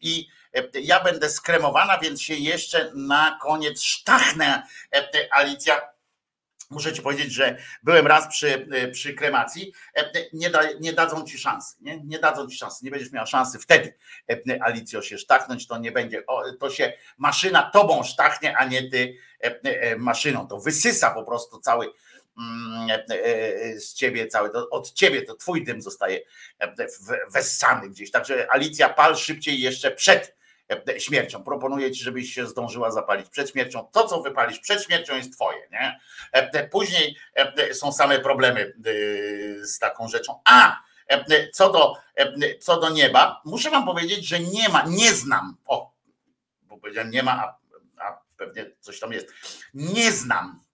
[SPEAKER 1] I ja będę skremowana, więc się jeszcze na koniec sztachnę, Alicja. Muszę ci powiedzieć, że byłem raz przy, przy kremacji. Nie, da, nie dadzą ci szansy. Nie? nie dadzą ci szansy. Nie będziesz miała szansy wtedy, Alicjo, się sztachnąć. To nie będzie. To się maszyna tobą sztachnie, a nie ty maszyną. To wysysa po prostu cały, Mm, e, e, z ciebie cały, od ciebie to twój dym zostaje e, wessany gdzieś. Także Alicja, pal szybciej jeszcze przed śmiercią. Proponuję ci, żebyś się zdążyła zapalić przed śmiercią. To, co wypalisz przed śmiercią, jest twoje. Nie? Później są same problemy z taką rzeczą. A co do, co do nieba, muszę wam powiedzieć, że nie ma, nie znam. O, bo powiedziałem nie ma, a, a pewnie coś tam jest. Nie znam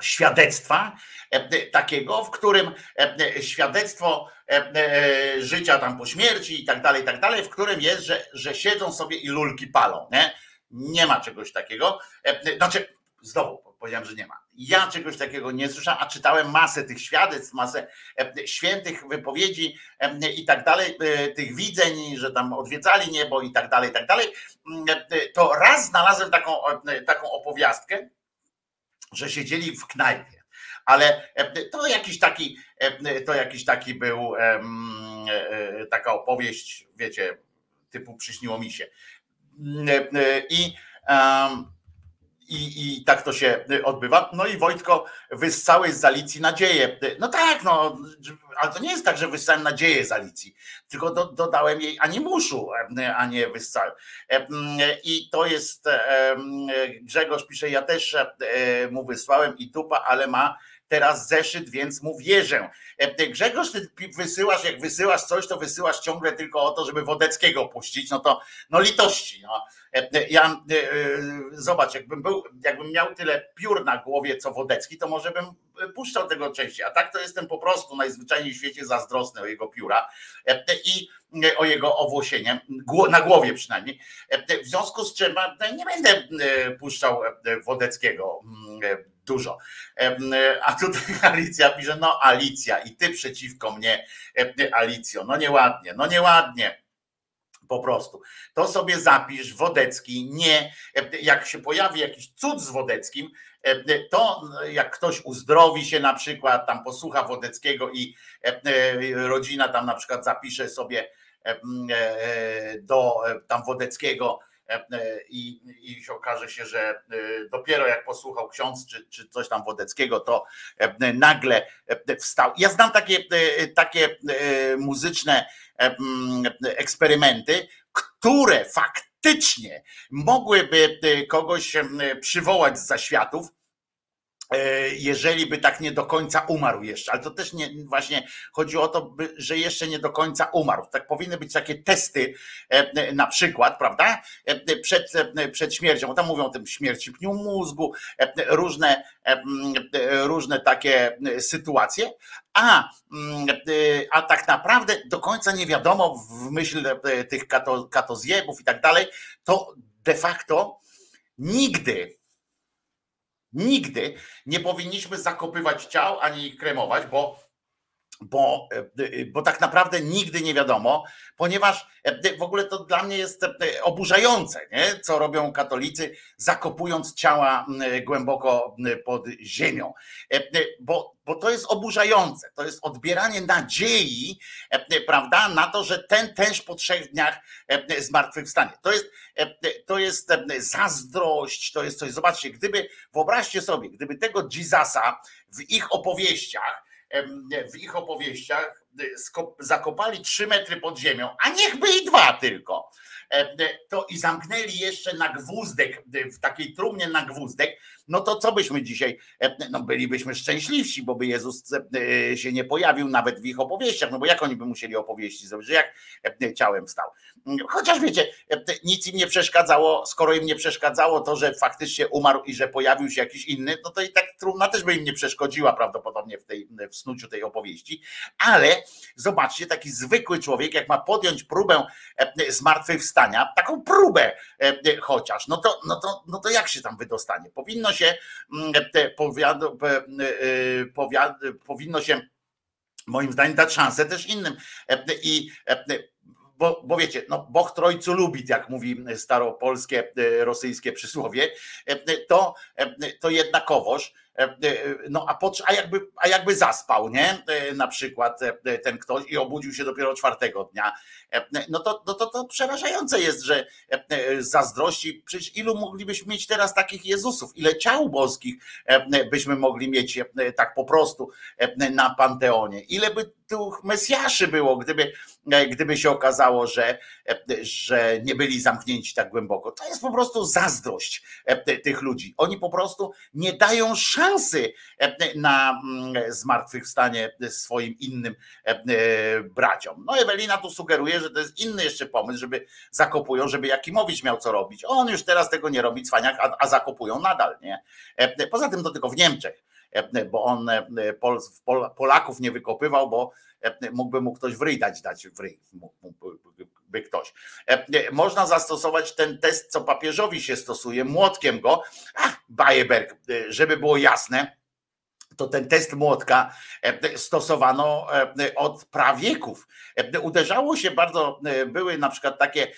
[SPEAKER 1] świadectwa e, takiego, w którym e, świadectwo e, życia tam po śmierci i tak dalej, i tak dalej, w którym jest, że, że siedzą sobie i lulki palą. Nie, nie ma czegoś takiego. Znaczy, znowu powiedziałem, że nie ma. Ja czegoś takiego nie słyszałem, a czytałem masę tych świadectw, masę świętych wypowiedzi i tak dalej, tych widzeń, że tam odwiedzali niebo i tak dalej, i tak dalej. To raz znalazłem taką, taką opowiastkę, że siedzieli w knajpie. Ale to jakiś taki, to jakiś taki był taka opowieść, wiecie, typu przyśniło mi się. I um, i, I tak to się y, odbywa. No i Wojtko, wyssałeś z Alicji nadzieję. No tak, no, ale to nie jest tak, że wyssałem nadzieję z Alicji, tylko do, dodałem jej animuszu, e, a nie wyssałem. I to jest, Grzegorz pisze, ja też mu wysłałem i tupa, ale ma teraz zeszyt, więc mu wierzę. Grzegorz, ty wysyłasz, jak wysyłasz coś, to wysyłasz ciągle tylko o to, żeby Wodeckiego puścić, no to no litości. No. Ja zobacz, jakbym był, jakbym miał tyle piór na głowie co Wodecki, to może bym puszczał tego częściej. A tak to jestem po prostu najzwyczajniej w świecie zazdrosny o jego pióra i o jego owłosienie, na głowie przynajmniej. W związku z czym nie będę puszczał Wodeckiego dużo. A tutaj Alicja pisze, no Alicja i ty przeciwko mnie, Alicjo, no nieładnie, no nieładnie po prostu. To sobie zapisz Wodecki, nie, jak się pojawi jakiś cud z Wodeckim, to jak ktoś uzdrowi się na przykład, tam posłucha Wodeckiego i rodzina tam na przykład zapisze sobie do tam Wodeckiego i, i się okaże się, że dopiero jak posłuchał ksiądz czy, czy coś tam Wodeckiego, to nagle wstał. Ja znam takie, takie muzyczne eksperymenty, które faktycznie mogłyby kogoś przywołać z zaświatów, E, jeżeli by tak nie do końca umarł jeszcze, ale to też nie właśnie chodzi o to, że jeszcze nie do końca umarł. Tak powinny być takie testy e, na przykład, prawda? E, przed, przed śmiercią. Tam mówią o tym śmierci pniu mózgu, różne, różne takie sytuacje. A, a tak naprawdę do końca nie wiadomo w myśl tych kato, katozjebów i tak dalej, to de facto nigdy Nigdy nie powinniśmy zakopywać ciał ani ich kremować, bo bo, e, bo tak naprawdę nigdy nie wiadomo, ponieważ e, w ogóle to dla mnie jest e, oburzające, nie? co robią katolicy, zakopując ciała głęboko pod ziemią. Bo, bo to jest oburzające, to jest odbieranie nadziei, prawda, na to, że ten też po trzech dniach zmartwychwstanie. To jest, to jest zazdrość, to jest coś. Zobaczcie, gdyby, wyobraźcie sobie, gdyby tego Jezusa w ich opowieściach, w ich opowieściach y, zakopali trzy metry pod ziemią, a niechby i dwa tylko, to i zamknęli jeszcze na gwózdek, y, w takiej trumnie na gwózdek, no to co byśmy dzisiaj, no bylibyśmy szczęśliwsi, bo by Jezus się nie pojawił nawet w ich opowieściach, no bo jak oni by musieli opowieści zrobić, że jak ciałem stał. Chociaż wiecie, nic im nie przeszkadzało, skoro im nie przeszkadzało to, że faktycznie umarł i że pojawił się jakiś inny, no to i tak trumna też by im nie przeszkodziła prawdopodobnie w, tej, w snuciu tej opowieści, ale zobaczcie, taki zwykły człowiek, jak ma podjąć próbę zmartwychwstania, taką próbę chociaż, no to, no to, no to jak się tam wydostanie? Powinno się powiad, powiad, powinno się moim zdaniem dać szansę też innym. I bo, bo wiecie, no, Bóg Trojcu lubi, jak mówi staropolskie, e, rosyjskie przysłowie, e, to, e, to jednakowoż E, e, no a, po, a, jakby, a jakby zaspał, nie? E, na przykład ten ktoś i obudził się dopiero czwartego dnia, no to, no to, to przerażające jest, że zazdrości, przecież ilu moglibyśmy mieć teraz takich Jezusów, ile ciał boskich byśmy mogli mieć tak po prostu na Panteonie, ile by tych Mesjaszy było, gdyby, gdyby się okazało, że, że nie byli zamknięci tak głęboko. To jest po prostu zazdrość tych ludzi. Oni po prostu nie dają szans szansy e, na mm, zmartwychwstanie swoim innym e, e, braciom. No Ewelina tu sugeruje, że to jest inny jeszcze pomysł, żeby zakopują, żeby Jakimowicz miał co robić. On już teraz tego nie robi, cwaniak, a, a zakopują nadal, nie? Poza tym to tylko w Niemczech, bo on Pol, Polaków nie wykopywał, bo mógłby mu ktoś w ryj dać, dać w ryj ktoś. Można zastosować ten test, co papieżowi się stosuje, młotkiem go, ach, Bajeberg, żeby było jasne, to ten test młotka stosowano od prawieków. Uderzało się bardzo, były na przykład takie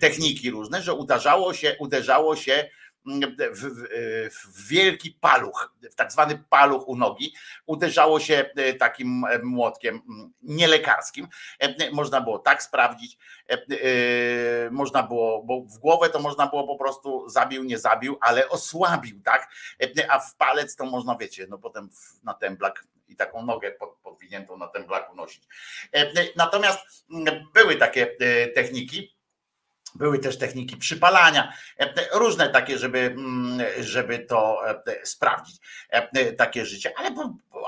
[SPEAKER 1] techniki różne, że uderzało się, uderzało się w, w wielki paluch, w tak zwany paluch u nogi, uderzało się takim młotkiem nielekarskim. Można było tak sprawdzić, można było, bo w głowę to można było po prostu zabił, nie zabił, ale osłabił, tak? A w palec to można, wiecie, no potem na templak i taką nogę podwiniętą na temblaku nosić. Natomiast były takie techniki, były też techniki przypalania, różne takie, żeby, mm, żeby to e, sprawdzić, e, takie życie, ale,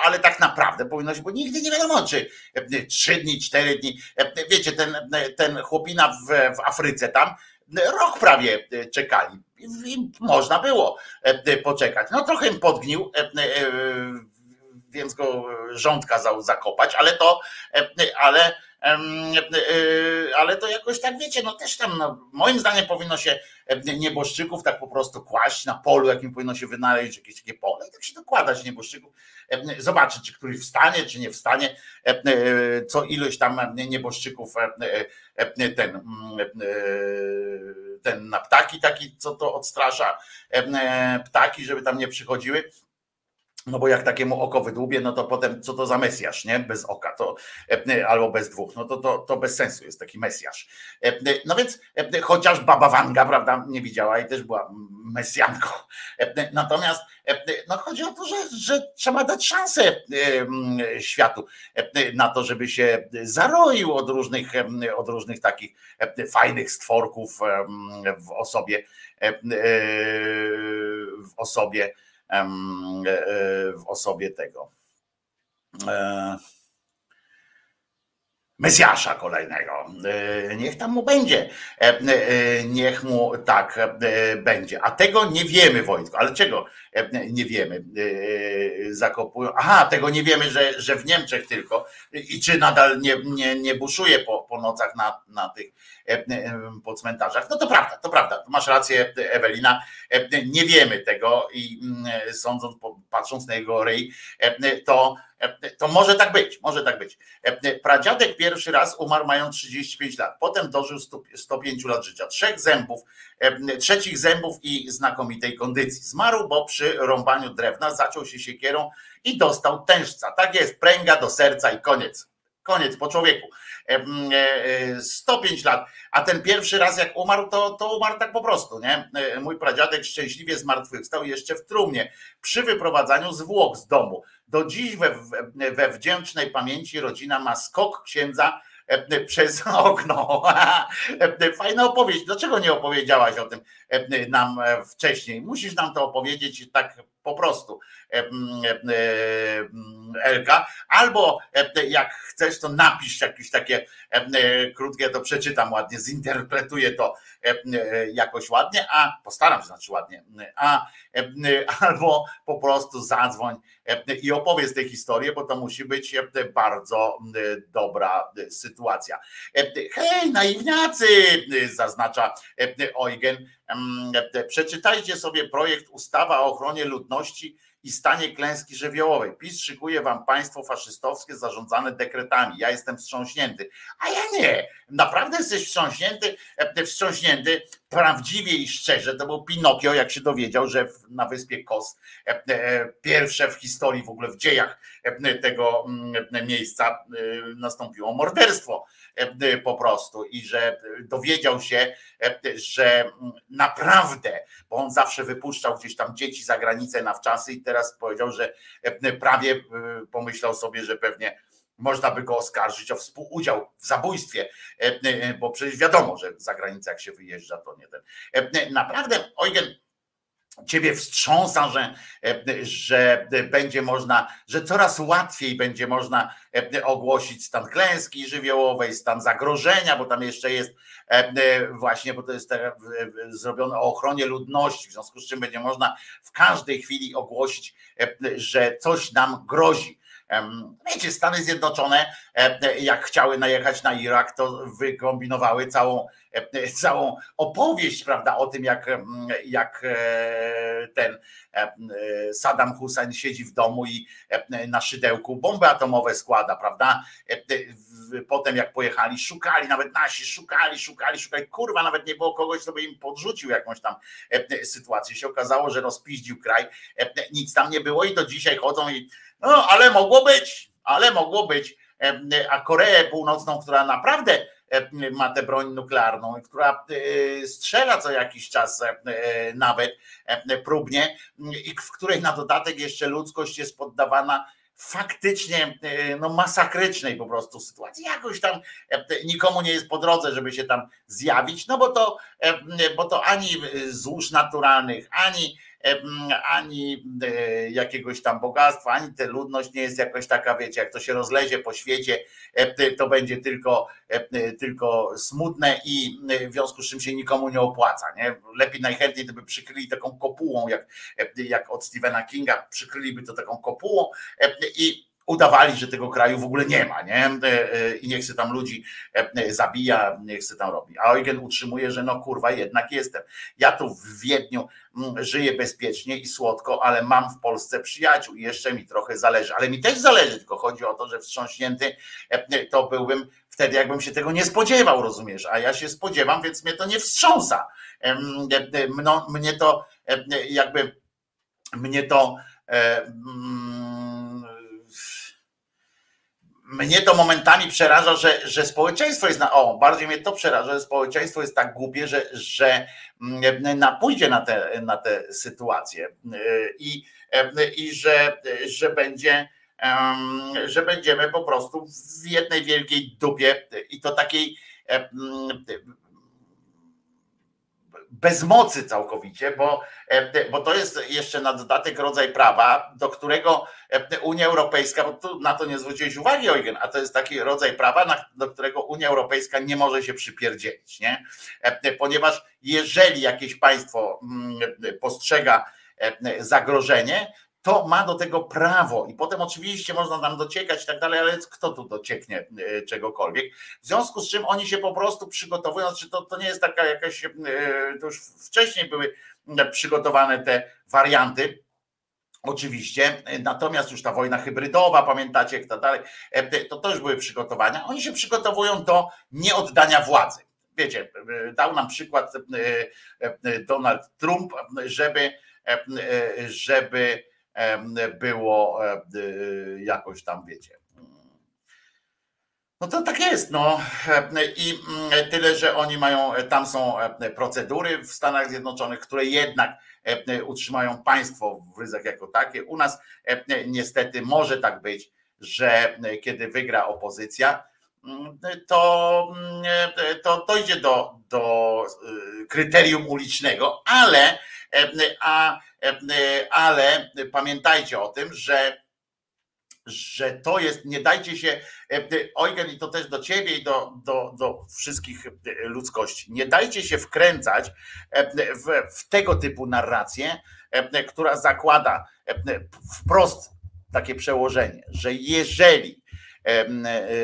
[SPEAKER 1] ale tak naprawdę powinno się, bo nigdy nie wiadomo, czy e, trzy dni, cztery dni, wiecie, ten, ten chłopina w, w Afryce tam, rok prawie czekali i można było poczekać. No trochę im podgnił, więc go rząd kazał zakopać, ale to, ale E, ale to jakoś tak wiecie, no też tam, no, moim zdaniem powinno się nieboszczyków tak po prostu kłaść na polu, jakim powinno się wynaleźć jakieś takie pole i tak się dokładać nieboszczyków, zobaczyć, czy któryś wstanie, czy nie wstanie, e, co ilość tam nieboszczyków ten, mm, ten na ptaki taki, co to odstrasza ptaki, żeby tam nie przychodziły, no bo jak takiemu oko wydłubie, no to potem co to za Mesjasz, nie? Bez oka, to e, albo bez dwóch, no to, to, to bez sensu jest taki Mesjasz. E, no więc e, chociaż Baba Wanga, prawda, nie widziała i też była Mesjanką. Natomiast no chodzi o to, że, że trzeba dać szansę światu na to, żeby się zaroił od różnych, od różnych takich fajnych stworków w osobie w osobie E, e, w osobie tego. E, Mesjasza kolejnego. Niech tam mu będzie. Niech mu tak będzie. A tego nie wiemy, Wojtku. Ale czego nie wiemy? Zakopują. Aha, tego nie wiemy, że, że w Niemczech tylko. I czy nadal nie, nie, nie buszuje po, po nocach na, na tych po cmentarzach. No to prawda, to prawda. Masz rację, Ewelina. Nie wiemy tego i mm, sądząc, patrząc na jego ryj, to to może tak być, może tak być. Pradziadek pierwszy raz umarł mając 35 lat, potem dożył 105 lat życia, trzech zębów, trzecich zębów i znakomitej kondycji. Zmarł, bo przy rąbaniu drewna zaciął się siekierą i dostał tężca. Tak jest, pręga do serca i koniec. Koniec po człowieku. 105 e, lat, a ten pierwszy raz jak umarł, to, to umarł tak po prostu, nie? E, mój pradziadek szczęśliwie zmartwychwstał jeszcze w trumnie przy wyprowadzaniu zwłok z domu. Do dziś we, we wdzięcznej pamięci rodzina ma skok księdza e, przez okno. Fajna opowieść. Dlaczego nie opowiedziałaś o tym nam wcześniej? Musisz nam to opowiedzieć tak po prostu Elka, albo jak chcesz, to napisz jakieś takie krótkie, to przeczytam ładnie, zinterpretuję to jakoś ładnie, a postaram się znaczy ładnie, a albo po prostu zadzwoń i opowiedz tę historię, bo to musi być bardzo dobra sytuacja. Hej, naiwniacy, zaznacza Eugen, przeczytajcie sobie projekt ustawa o ochronie ludności i stanie klęski żywiołowej. PiS szykuje wam państwo faszystowskie zarządzane dekretami. Ja jestem wstrząśnięty. A ja nie. Naprawdę jesteś wstrząśnięty, e, wstrząśnięty prawdziwie i szczerze. To był Pinokio, jak się dowiedział, że na wyspie Kos e, e, pierwsze w historii, w ogóle w dziejach tego mm, miejsca nastąpiło morderstwo po prostu i że dowiedział się, że naprawdę, bo on zawsze wypuszczał gdzieś tam dzieci za granicę na wczasy i teraz powiedział, że prawie pomyślał sobie, że pewnie można by go oskarżyć o współudział w zabójstwie, bo przecież wiadomo, że za granicę jak się wyjeżdża, to nie ten. Naprawdę, Eugen, Ciebie wstrząsa, że, że będzie można, że coraz łatwiej będzie można ogłosić stan klęski żywiołowej, stan zagrożenia, bo tam jeszcze jest właśnie, bo to jest zrobione o ochronie ludności, w związku z czym będzie można w każdej chwili ogłosić, że coś nam grozi Wiecie, Stany Zjednoczone, jak chciały najechać na Irak, to wykombinowały całą, całą opowieść, prawda, o tym, jak, jak ten Saddam Hussein siedzi w domu i na szydełku bomby atomowe składa, prawda? Potem jak pojechali, szukali, nawet nasi szukali, szukali, szukali, kurwa, nawet nie było kogoś, kto by im podrzucił jakąś tam sytuację. Się okazało, że rozpiździł kraj, nic tam nie było i do dzisiaj chodzą i no, ale mogło być, ale mogło być. A Koreę Północną, która naprawdę ma tę broń nuklearną, która e, strzela co jakiś czas e, nawet próbnie i w której na dodatek jeszcze ludzkość jest poddawana faktycznie no, masakrycznej po prostu sytuacji. Jakoś tam nikomu nie jest po drodze, żeby się tam zjawić, no bo to, bo to ani złóż naturalnych, ani ani e, jakiegoś tam bogactwa, ani ta ludność nie jest jakoś taka, wiecie, jak to się rozlezie po świecie, to będzie tylko, tylko smutne i w związku z czym się nikomu nie opłaca. Nie? Lepiej najchętniej to by przykryli taką kopułą, jak, jak od Stephena Kinga, przykryliby to taką kopułą i udawali, że tego kraju w ogóle nie ma, nie? E, e, I niech się tam ludzi e, zabija, niech się tam robi. A Eugen utrzymuje, że no kurwa, jednak jestem. Ja tu w Wiedniu mm, żyję bezpiecznie i słodko, ale mam w Polsce przyjaciół i jeszcze mi trochę zależy. Ale mi też zależy, tylko chodzi o to, że wstrząśnięty to byłbym wtedy, jakbym się tego nie spodziewał, rozumiesz? A ja się spodziewam, więc mnie to nie wstrząsa. Mnie to jakby mnie to mnie to momentami przeraża, że, że społeczeństwo jest na. O, bardziej mnie to przeraża, że społeczeństwo jest tak głupie, że, że mm, na, pójdzie na te, na te sytuacje i, i że, że będzie że będziemy po prostu w jednej wielkiej dupie i to takiej bez mocy całkowicie, bo, e, bo to jest jeszcze na dodatek rodzaj prawa, do którego e, Unia Europejska, bo tu na to nie zwróciłeś uwagi, Eugen, a to jest taki rodzaj prawa, do którego Unia Europejska nie może się przypierdzielić, nie? E, ponieważ jeżeli jakieś państwo mm, postrzega zagrożenie, to ma do tego prawo i potem oczywiście można tam dociekać i tak dalej, ale kto tu docieknie e, czegokolwiek. W związku z czym oni się po prostu przygotowują, znaczy to, to nie jest taka jakaś, e, to już wcześniej były przygotowane te warianty, Oczywiście, natomiast już ta wojna hybrydowa, pamiętacie, jak to dalej, e, to też były przygotowania. Oni się przygotowują do nieoddania władzy. Wiecie, dał nam przykład Donald Trump, żeby, żeby było jakoś tam, wiecie. No to tak jest, no. I mm, tyle, że oni mają, tam są procedury w Stanach Zjednoczonych, które jednak utrzymają państwo w ryzach jako takie. U nas niestety może tak być, że kiedy wygra opozycja, mm, to, mm, to dojdzie do, do y, kryterium ulicznego, ale a ale pamiętajcie o tym, że że to jest, nie dajcie się, Eugen, i to też do ciebie i do, do, do wszystkich ludzkości, nie dajcie się wkręcać w, w tego typu narrację, która zakłada wprost takie przełożenie, że jeżeli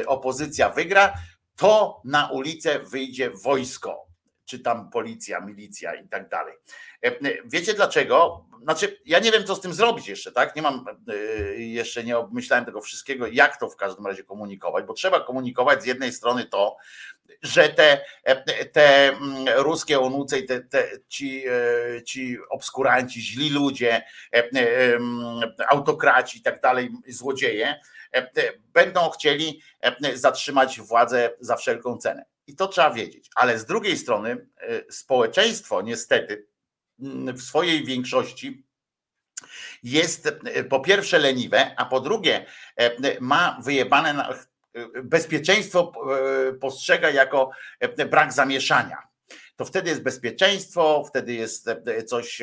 [SPEAKER 1] opozycja wygra, to na ulicę wyjdzie wojsko, czy tam policja, milicja i tak dalej. Wiecie dlaczego? Znaczy, ja nie wiem, co z tym zrobić jeszcze, tak? Nie mam, e, jeszcze nie obmyślałem tego wszystkiego, jak to w każdym razie komunikować, bo trzeba komunikować z jednej strony to, że te, te mm, ruskie onuce i te, te, ci, e, ci obskuranci, źli ludzie, autokraci i tak dalej, złodzieje, będą chcieli zatrzymać władzę za wszelką cenę. I to trzeba wiedzieć. Ale z drugiej strony, e, społeczeństwo niestety w swojej większości jest e, po pierwsze leniwe, a po drugie e, ma wyjebane na, e, bezpieczeństwo postrzega jako brak zamieszania. to wtedy jest bezpieczeństwo, wtedy jest coś,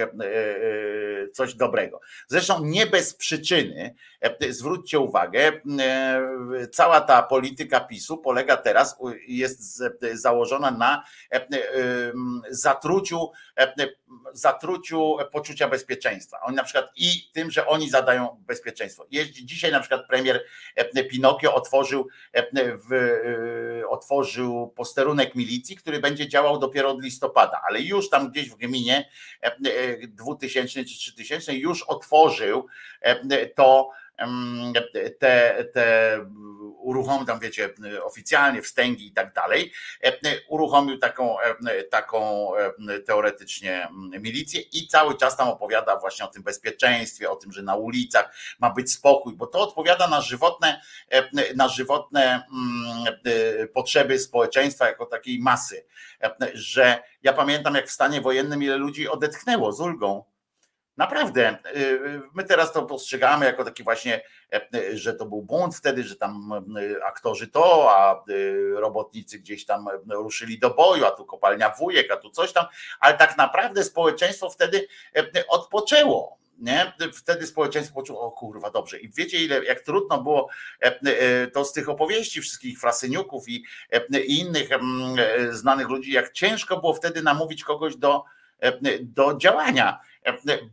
[SPEAKER 1] coś dobrego. Zresztą nie bez przyczyny, zwróćcie uwagę, cała ta polityka PiSu polega teraz, jest założona na zatruciu, zatruciu poczucia bezpieczeństwa. Oni na przykład i tym, że oni zadają bezpieczeństwo. Dzisiaj na przykład premier Pinokio otworzył, otworzył posterunek milicji, który będzie działał dopiero od listopada, ale już tam gdzieś w gminie 2000 czy 3000 już otworzył to te, te uruchomił tam, wiecie, oficjalnie wstęgi i tak dalej, uruchomił taką, taką teoretycznie milicję i cały czas tam opowiada właśnie o tym bezpieczeństwie, o tym, że na ulicach ma być spokój, bo to odpowiada na żywotne, na żywotne potrzeby społeczeństwa jako takiej masy, że ja pamiętam jak w stanie wojennym ile ludzi odetchnęło z ulgą, Naprawdę, y, y, my teraz to postrzegamy jako taki właśnie, e, e, że to był błąd wtedy, że tam y, aktorzy to, a robotnicy gdzieś tam ruszyli do boju, a tu kopalnia wujek, a tu coś tam, ale tak naprawdę społeczeństwo wtedy e, odpoczęło. Nie? Wtedy społeczeństwo poczuło, o kurwa, dobrze. I wiecie, ile, jak trudno było to z tych opowieści wszystkich frasyniuków i, i innych znanych ludzi, jak ciężko było wtedy namówić kogoś do, do działania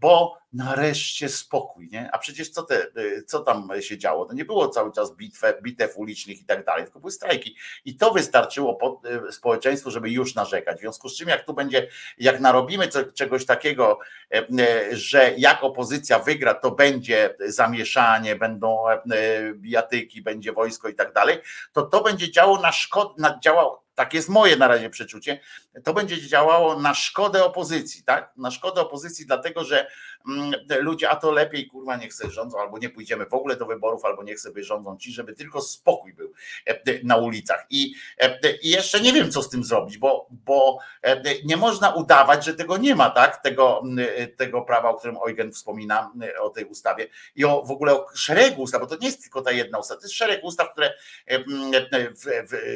[SPEAKER 1] bo nareszcie spokój, nie? A przecież co, te, co tam się działo? To nie było cały czas bitwę, bitew ulicznych i tak dalej, tylko były strajki. I to wystarczyło e, społeczeństwu, żeby już narzekać. W związku z czym, jak tu będzie, jak narobimy co, czegoś takiego, e, e, że jak opozycja wygra, to będzie zamieszanie, będą bijatyki, będzie wojsko i tak dalej, to to będzie działało na szkodę, działało tak jest moje na razie przeczucie, to będzie działało na szkodę opozycji, tak? Na szkodę opozycji, dlatego że mm, ludzie, a to lepiej kurwa niech sobie rządzą, albo nie pójdziemy w ogóle do wyborów, albo niech sobie rządzą ci, żeby tylko spokój był e, na ulicach. I, e, I jeszcze nie wiem, co z tym zrobić, bo, bo e, nie można udawać, że tego nie ma, tak? Tego, tego prawa, o którym Eugen wspomina, o tej ustawie i o w ogóle o szeregu ustaw, bo to nie jest tylko ta jedna ustawa, to jest szereg ustaw, które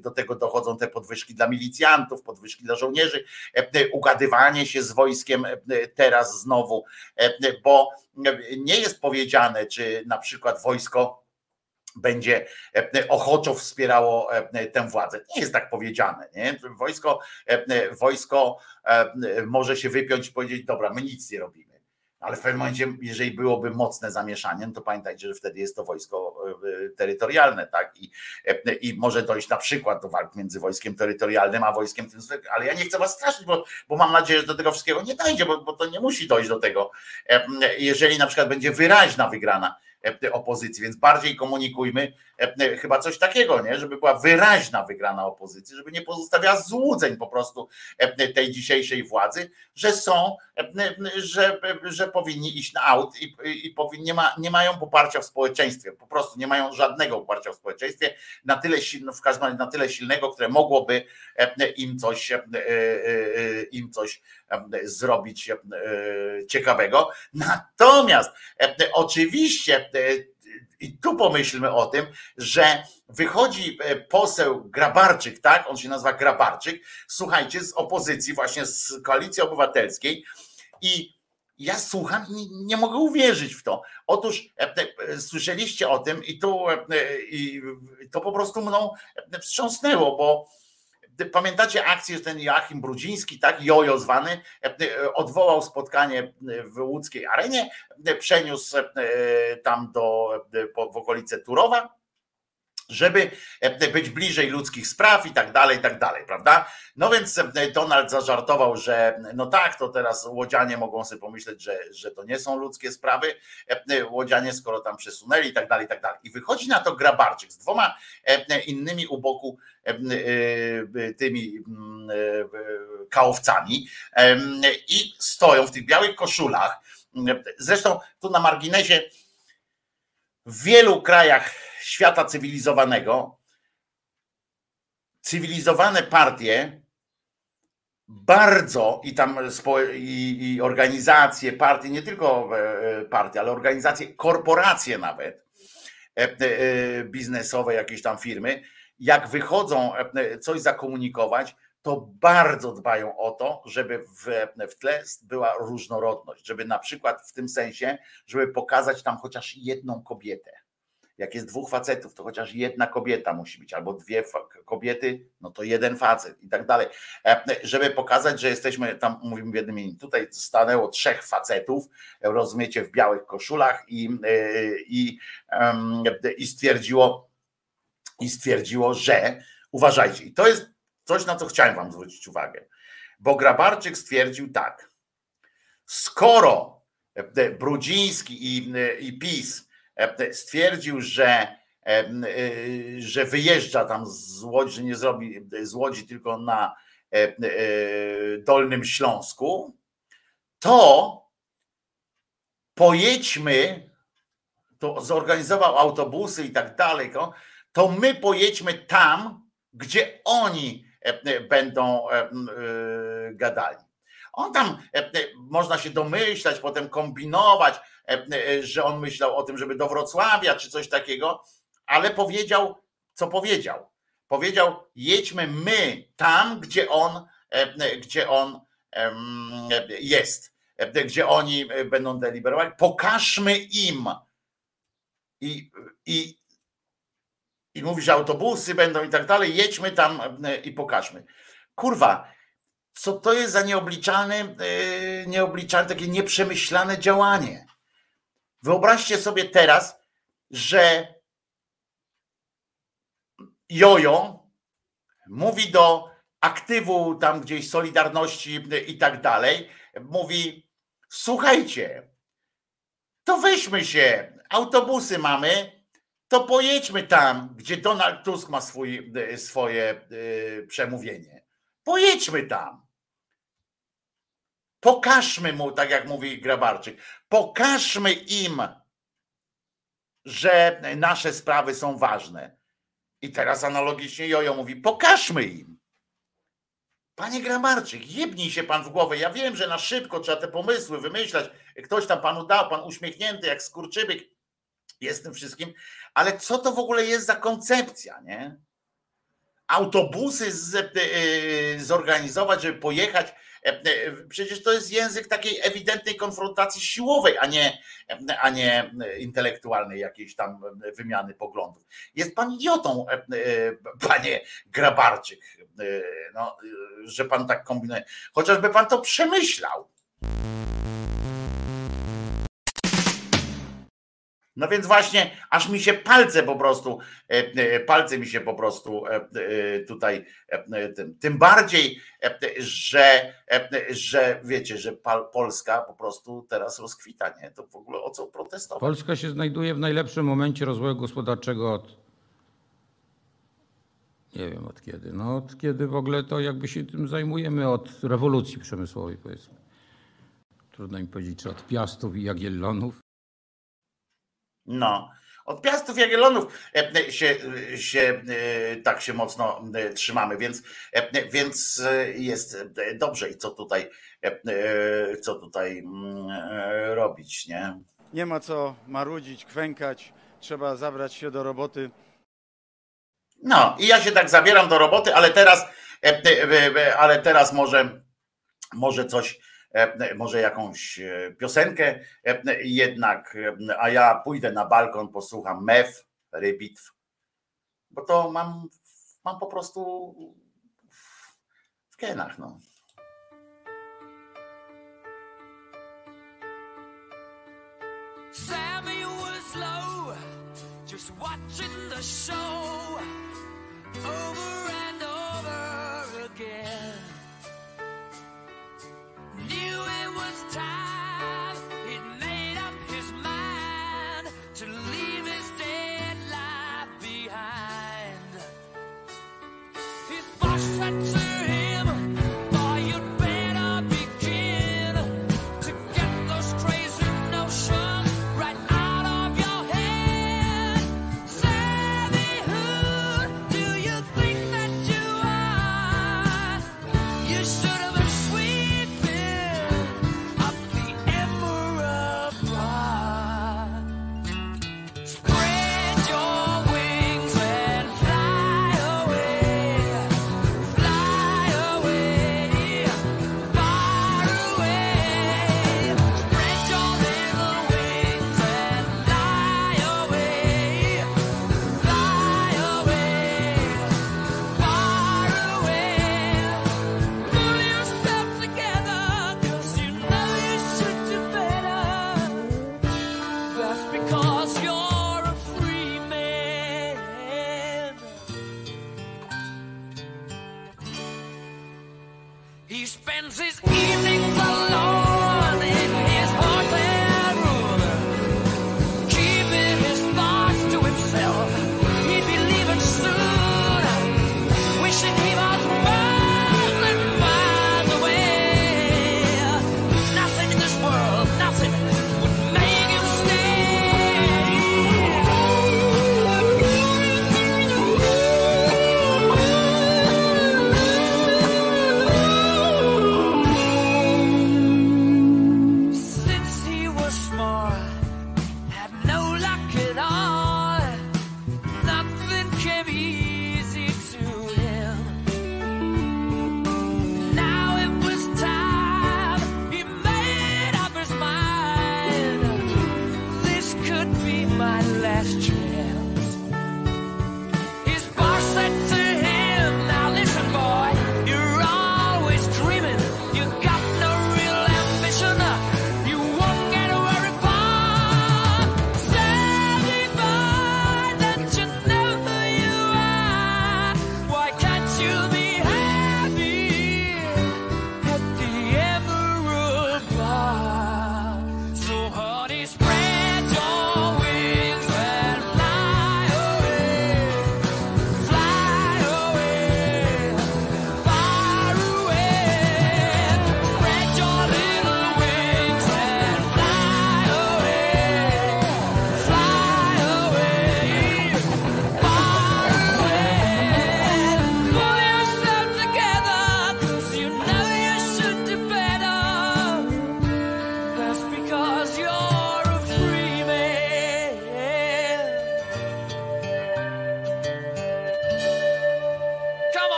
[SPEAKER 1] do tego dochodzą te podwyżki dla milicjantów, podwyżki dla żołnierzy, ugadywanie się z wojskiem teraz znowu, bo nie jest powiedziane, czy na przykład wojsko będzie ochoczo wspierało tę władzę. Nie jest tak powiedziane. Nie? Wojsko, wojsko może się wypiąć i powiedzieć, dobra, my nic nie robimy ale w pewnym momencie, jeżeli byłoby mocne zamieszanie, no to pamiętajcie, że wtedy jest to wojsko e, terytorialne, tak? I, e, I może dojść na przykład do walk między wojskiem terytorialnym a wojskiem tym, ale ja nie chcę was straszyć, bo, bo mam nadzieję, że do tego wszystkiego nie dojdzie, bo, bo to nie musi dojść do tego. E, jeżeli na przykład będzie wyraźna wygrana opozycji, więc bardziej komunikujmy chyba coś takiego, nie? żeby była wyraźna wygrana opozycji, żeby nie pozostawiała złudzeń po prostu tej dzisiejszej władzy, że są, że, że powinni iść na aut i, i powinni, nie, ma, nie mają poparcia w społeczeństwie, po prostu nie mają żadnego poparcia w społeczeństwie, na tyle silno, w każdym razie na tyle silnego, które mogłoby im coś, im coś zrobić ciekawego. Natomiast oczywiście i tu pomyślmy o tym, że wychodzi e, poseł Grabarczyk, tak? On się nazywa Grabarczyk, słuchajcie, z opozycji, właśnie z koalicji obywatelskiej i ja słucham i nie mogę uwierzyć w to. Otóż e, e, słyszeliście o tym i to, i to po prostu mną wstrząsnęło, bo Pamiętacie akcję, że ten Joachim Brudziński, tak, jojo zwany, odwołał spotkanie w łódzkiej arenie, przeniósł tam do, w okolice Turowa, żeby być bliżej ludzkich spraw i tak dalej, i tak dalej, prawda? No więc Donald zażartował, że no tak, to teraz łodzianie mogą sobie pomyśleć, że, że to nie są ludzkie sprawy, łodzianie skoro tam przesunęli i tak dalej, i tak dalej. I wychodzi na to Grabarczyk z dwoma innymi u boku tymi kałowcami i stoją w tych białych koszulach. Zresztą tu na marginesie w wielu krajach świata cywilizowanego cywilizowane partie bardzo i tam i, i organizacje, partie, nie tylko e, partie, ale organizacje, korporacje nawet e, e, biznesowe, jakieś tam firmy, jak wychodzą coś zakomunikować, to bardzo dbają o to, żeby w, w tle była różnorodność, żeby na przykład w tym sensie, żeby pokazać tam chociaż jedną kobietę. Jak jest dwóch facetów, to chociaż jedna kobieta musi być, albo dwie kobiety, no to jeden facet i tak dalej. E, żeby pokazać, że jesteśmy tam, mówimy w jednym imieniu. Tutaj stanęło trzech facetów, rozumiecie, w białych koszulach i, e, i, i stwierdziło, i stwierdziło, że uważajcie. I to jest Coś, na co chciałem Wam zwrócić uwagę. Bo Grabarczyk stwierdził tak. Skoro e, Brudziński i, i PiS stwierdził, że, że wyjeżdża tam z Łodzi, że nie zrobi z Łodzi tylko na Dolnym Śląsku, to pojedźmy, to zorganizował autobusy i tak dalej, to my pojedźmy tam, gdzie oni E, e, będą e, gadali. On tam, można się domyślać, potem kombinować, że on myślał o tym, żeby do Wrocławia czy coś takiego, ale powiedział, co powiedział. Powiedział, jedźmy my tam, gdzie on, gdzie on jest, gdzie oni będą deliberowali, pokażmy im. I, i i mówi, że autobusy będą i tak dalej, jedźmy tam e, i pokażmy. Kurwa, co to jest za nieobliczalne, e, nieobliczalne, takie nieprzemyślane działanie. Wyobraźcie sobie teraz, że Jojo mówi do aktywu tam gdzieś Solidarności i tak dalej, mówi słuchajcie, to weźmy się, autobusy mamy, to pojedźmy tam, gdzie Donald Tusk ma swój, swoje e, przemówienie. Pojedźmy tam. Pokażmy mu, tak jak mówi Grabarczyk, pokażmy im, że nasze sprawy są ważne. I teraz analogicznie Jojo mówi, pokażmy im. Panie Grabarczyk, jebnij się pan w głowę. Ja wiem, że na szybko trzeba te pomysły wymyślać. Ktoś tam panu dał, pan uśmiechnięty jak skurczybyk jest tym wszystkim, ale co to w ogóle jest za koncepcja, nie? Autobusy z, e, zorganizować, żeby pojechać. E, e, przecież to jest język takiej ewidentnej konfrontacji siłowej, a nie, a nie intelektualnej jakiejś tam wymiany poglądów. Jest pan idiotą, panie Grabarczyk, no, że pan tak kombinuje. Chociażby pan to przemyślał. No więc właśnie, aż mi się palce po prostu, e, e, palce mi się po prostu e, tutaj, tym bardziej, że, że wiecie, że Polska po prostu teraz rozkwita, nie? To w ogóle o co protestować?
[SPEAKER 4] Polska się znajduje w najlepszym momencie rozwoju gospodarczego od, nie wiem od kiedy, no od kiedy w ogóle to jakby się tym zajmujemy, od rewolucji przemysłowej powiedzmy. Trudno mi powiedzieć, czy od Piastów i Jagiellonów.
[SPEAKER 1] No. Od Piastów Jagiellonów e, e, się, się e, tak się mocno trzymamy, więc, więc jest dobrze. I co tutaj, co tutaj mm, robić, nie?
[SPEAKER 5] Nie ma co marudzić, kwękać, trzeba zabrać się do roboty.
[SPEAKER 1] No i ja się tak zabieram do roboty, ale teraz, ale teraz może, może coś może jakąś e, piosenkę e, jednak, a ja pójdę na balkon, posłucham mew, rybitw, bo to mam, mam po prostu w genach. No. Sammy was low, just watching the show over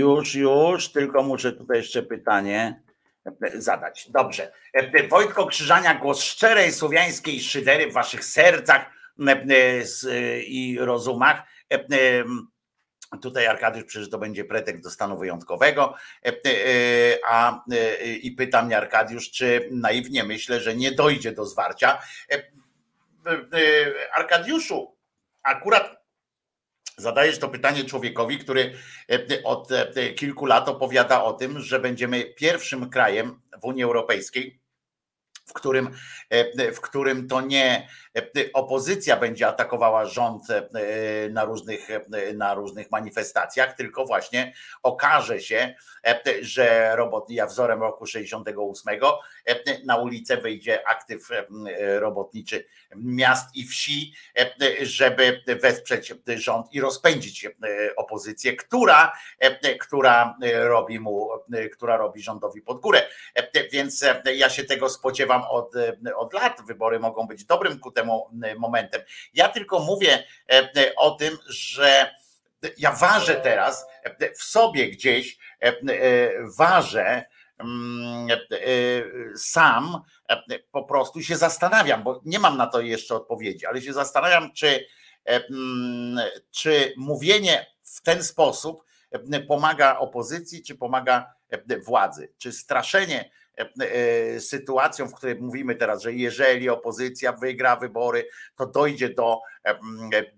[SPEAKER 3] Już, już,
[SPEAKER 1] tylko muszę tutaj jeszcze pytanie zadać. Dobrze. Wojtko Krzyżania, głos szczerej słowiańskiej szydery w waszych sercach i rozumach. Tutaj Arkadiusz przecież to będzie pretekst do stanu wyjątkowego. A i pyta mnie Arkadiusz, czy naiwnie myślę, że nie dojdzie do zwarcia. Arkadiuszu, akurat Zadajesz to pytanie człowiekowi, który od kilku lat opowiada o tym, że będziemy pierwszym krajem w Unii Europejskiej, w którym, w którym to nie opozycja będzie atakowała rząd na różnych, na różnych manifestacjach, tylko właśnie okaże się, że robot, ja wzorem roku 68 na ulicę wyjdzie aktyw robotniczy miast i wsi, żeby wesprzeć rząd i rozpędzić opozycję, która, która robi mu, która robi rządowi pod górę. Więc ja się tego spodziewam od, od lat. Wybory mogą być dobrym ku temu momentem. Ja tylko mówię o tym, że ja ważę teraz w sobie gdzieś, ważę sam, po prostu się zastanawiam, bo nie mam na to jeszcze odpowiedzi, ale się zastanawiam, czy, czy mówienie w ten sposób pomaga opozycji, czy pomaga władzy, czy straszenie E, sytuacją, w której mówimy teraz, że jeżeli opozycja wygra wybory, to dojdzie do,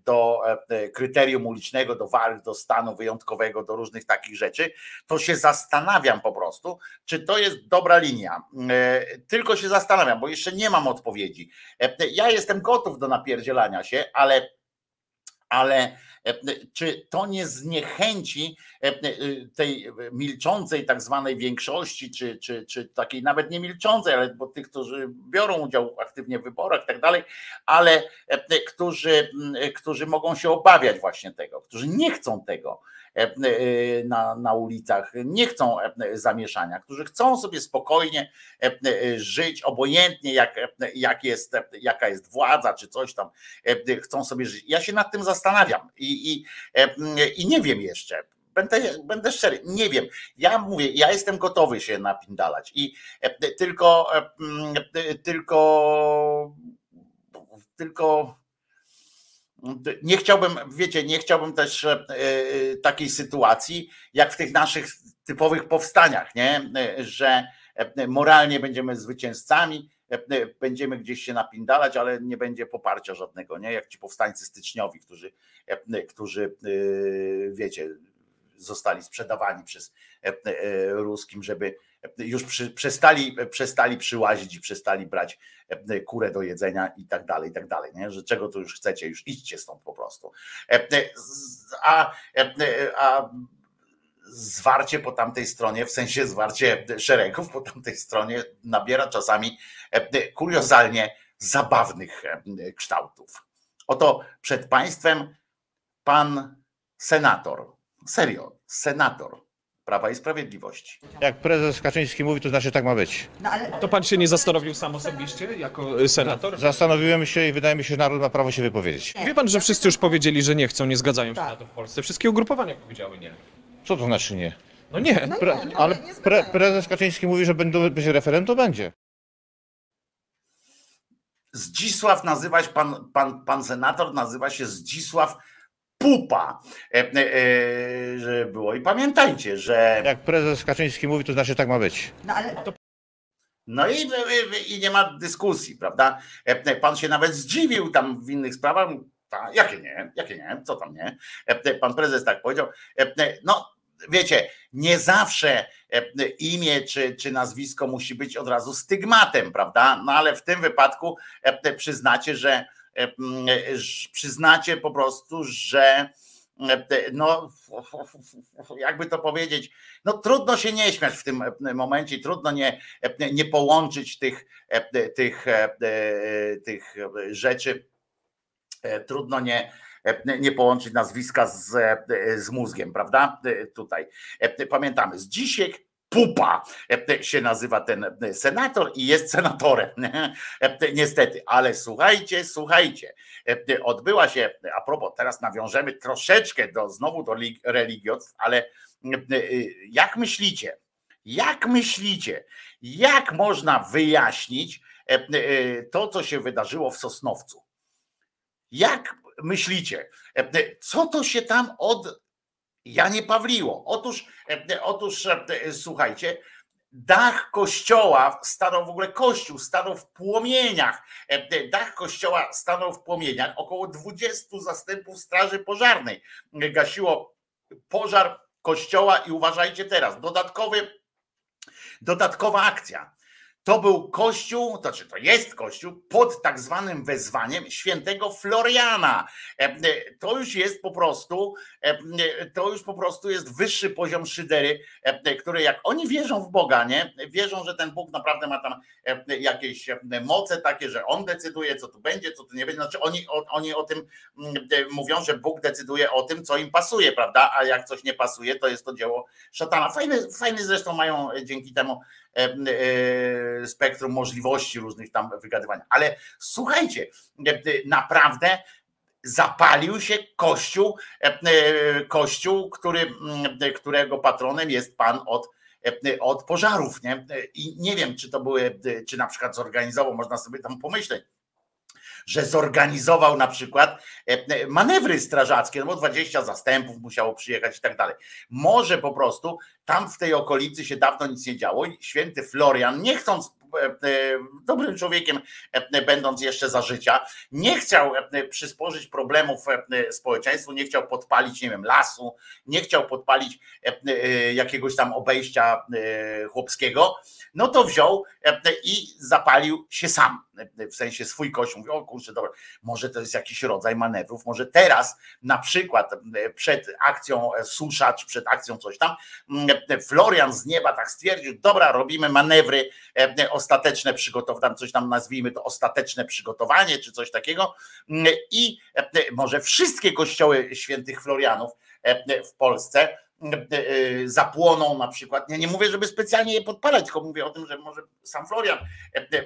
[SPEAKER 1] do e, kryterium ulicznego, do walk, do stanu wyjątkowego, do różnych takich rzeczy, to się zastanawiam po prostu, czy to jest dobra linia. E, tylko się zastanawiam, bo jeszcze nie mam odpowiedzi. Ja jestem gotów do napierdzielania się, ale ale E, czy to nie zniechęci e, e, tej milczącej tak zwanej większości, czy, czy, czy takiej nawet nie milczącej, ale bo tych, którzy biorą udział aktywnie w wyborach i tak dalej, ale którzy, którzy mogą się obawiać właśnie tego, którzy nie chcą tego, na, na ulicach, nie chcą e, zamieszania, którzy chcą sobie spokojnie żyć, obojętnie jak, jak jest, jaka jest władza, czy coś tam, chcą sobie żyć. Ja się nad tym zastanawiam i, i, i nie wiem jeszcze. Będę, będę szczery, nie wiem. Ja mówię, ja jestem gotowy się napindalać i tylko, tylko, tylko nie chciałbym, wiecie, nie chciałbym też e, e, takiej sytuacji, jak w tych naszych typowych powstaniach, nie? że e, moralnie będziemy zwycięzcami, będziemy gdzieś się napindalać, ale nie będzie poparcia żadnego, nie? Jak ci powstańcy styczniowi, którzy, którzy wiecie, zostali sprzedawani przez ruskim, żeby już przy, przestali, przestali przyłazić i przestali brać e, kurę do jedzenia i tak dalej, i tak dalej, nie? że czego tu już chcecie, już idźcie stąd po prostu. E, e, a, a zwarcie po tamtej stronie, w sensie zwarcie szeregów po tamtej stronie nabiera czasami kuriozalnie zabawnych kształtów. Oto przed państwem pan senator, serio, senator Prawa i Sprawiedliwości.
[SPEAKER 6] Jak prezes Kaczyński mówi, to znaczy tak ma być.
[SPEAKER 7] To pan się nie zastanowił sam osobiście jako y, senator?
[SPEAKER 6] Zastanowiłem się i wydaje mi się, że naród ma prawo się wypowiedzieć.
[SPEAKER 7] Wie pan, że wszyscy już powiedzieli, że nie chcą, nie zgadzają się na to w Polsce. Wszystkie ugrupowania powiedziały nie.
[SPEAKER 6] Co to znaczy nie?
[SPEAKER 7] No nie.
[SPEAKER 6] Pre, ale pre, prezes Kaczyński mówi, że będą, będzie referendum, to będzie.
[SPEAKER 1] Zdzisław nazywać pan, pan, pan senator nazywa się Zdzisław pupa, e, e, że było. I pamiętajcie, że.
[SPEAKER 6] Jak prezes Kaczyński mówi, to znaczy tak ma być.
[SPEAKER 1] No, ale... no i, i nie ma dyskusji, prawda? E, pan się nawet zdziwił tam w innych sprawach. Jakie nie? Jakie nie? Co tam nie? Pan prezes tak powiedział. No, wiecie, nie zawsze imię czy, czy nazwisko musi być od razu stygmatem, prawda? No ale w tym wypadku przyznacie, że E, e, przyznacie po prostu, że e, no, jakby to powiedzieć, no trudno się nie śmiać w tym momencie, trudno nie, nie połączyć tych, tych, tych rzeczy, trudno nie, nie połączyć nazwiska z, z mózgiem, prawda? Tutaj. Pamiętamy, z dzisiaj Pupa e, się nazywa ten e, senator i jest senatorem. E, niestety, ale słuchajcie, słuchajcie. Odbyła się, a propos, teraz nawiążemy troszeczkę do znowu do religiotw, ale jak myślicie, Jak myślicie, jak można wyjaśnić e, e, to, co się wydarzyło w Sosnowcu? Jak myślicie, e, co to się tam od Janie Pawliło? Otóż, otóż słuchajcie, dach kościoła stanął w ogóle kościół, stanął w płomieniach. Dach kościoła stanął w płomieniach. Około 20 zastępów Straży Pożarnej gasiło pożar kościoła i uważajcie teraz, dodatkowy, dodatkowa akcja. To był kościół, to czy to jest kościół pod tak zwanym wezwaniem świętego Floriana. E, e, to już jest po prostu, e, to już po prostu jest wyższy poziom szydery, który jak oni wierzą w Boga, nie? Wierzą, że ten Bóg naprawdę ma tam jakieś moce takie, że on decyduje, co tu będzie, co tu nie będzie. Znaczy oni, oni o tym mówią, że Bóg decyduje o tym, co im pasuje, prawda? A jak coś nie pasuje, to jest to dzieło szatana. Fajny, fajny zresztą mają dzięki temu spektrum możliwości różnych tam wygadywania. Ale słuchajcie, e, naprawdę zapalił się kościół, kościół, który, którego patronem jest pan od, od pożarów. Nie? I nie wiem, czy to były, czy na przykład zorganizował, można sobie tam pomyśleć, że zorganizował na przykład manewry strażackie, no bo 20 zastępów musiało przyjechać i tak dalej. Może po prostu tam w tej okolicy się dawno nic nie działo i święty Florian, nie chcąc e, e, dobrym człowiekiem, e, będąc jeszcze za życia, nie chciał przysporzyć problemów społeczeństwu, nie chciał podpalić, nie wiem, lasu, nie chciał podpalić jakiegoś tam obejścia chłopskiego, no to wziął i zapalił się sam, w sensie swój kościół. Mówił, o kurczę, dobra, może to jest jakiś rodzaj manewrów, może teraz na przykład przed akcją susza, czy przed akcją coś tam, Florian z nieba tak stwierdził, dobra, robimy manewry e, ostateczne przygotowanie, coś tam nazwijmy to ostateczne przygotowanie, czy coś takiego i e, może wszystkie kościoły świętych Florianów e, w Polsce zapłoną na przykład. Ja nie mówię, żeby specjalnie je podpalać, tylko mówię o tym, że może sam Florian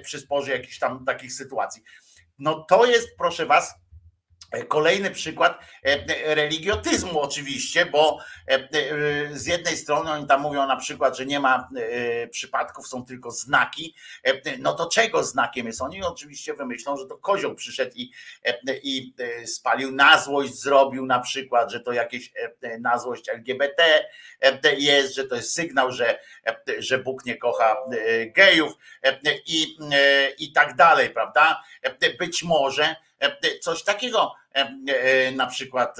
[SPEAKER 1] przysporzy jakichś tam takich sytuacji. No to jest, proszę was, E, kolejny przykład e, religiotyzmu, oczywiście, bo e, z jednej strony oni tam mówią na przykład, że nie ma przypadków, są tylko znaki. No to czego znakiem jest? Oni oczywiście wymyślą, że to kozioł przyszedł i, i spalił na złość, zrobił na przykład, że to jakieś na złość LGBT jest, że to jest sygnał, że, że Bóg nie kocha gejów i, i tak dalej, prawda? Być może E, coś takiego e, e, na przykład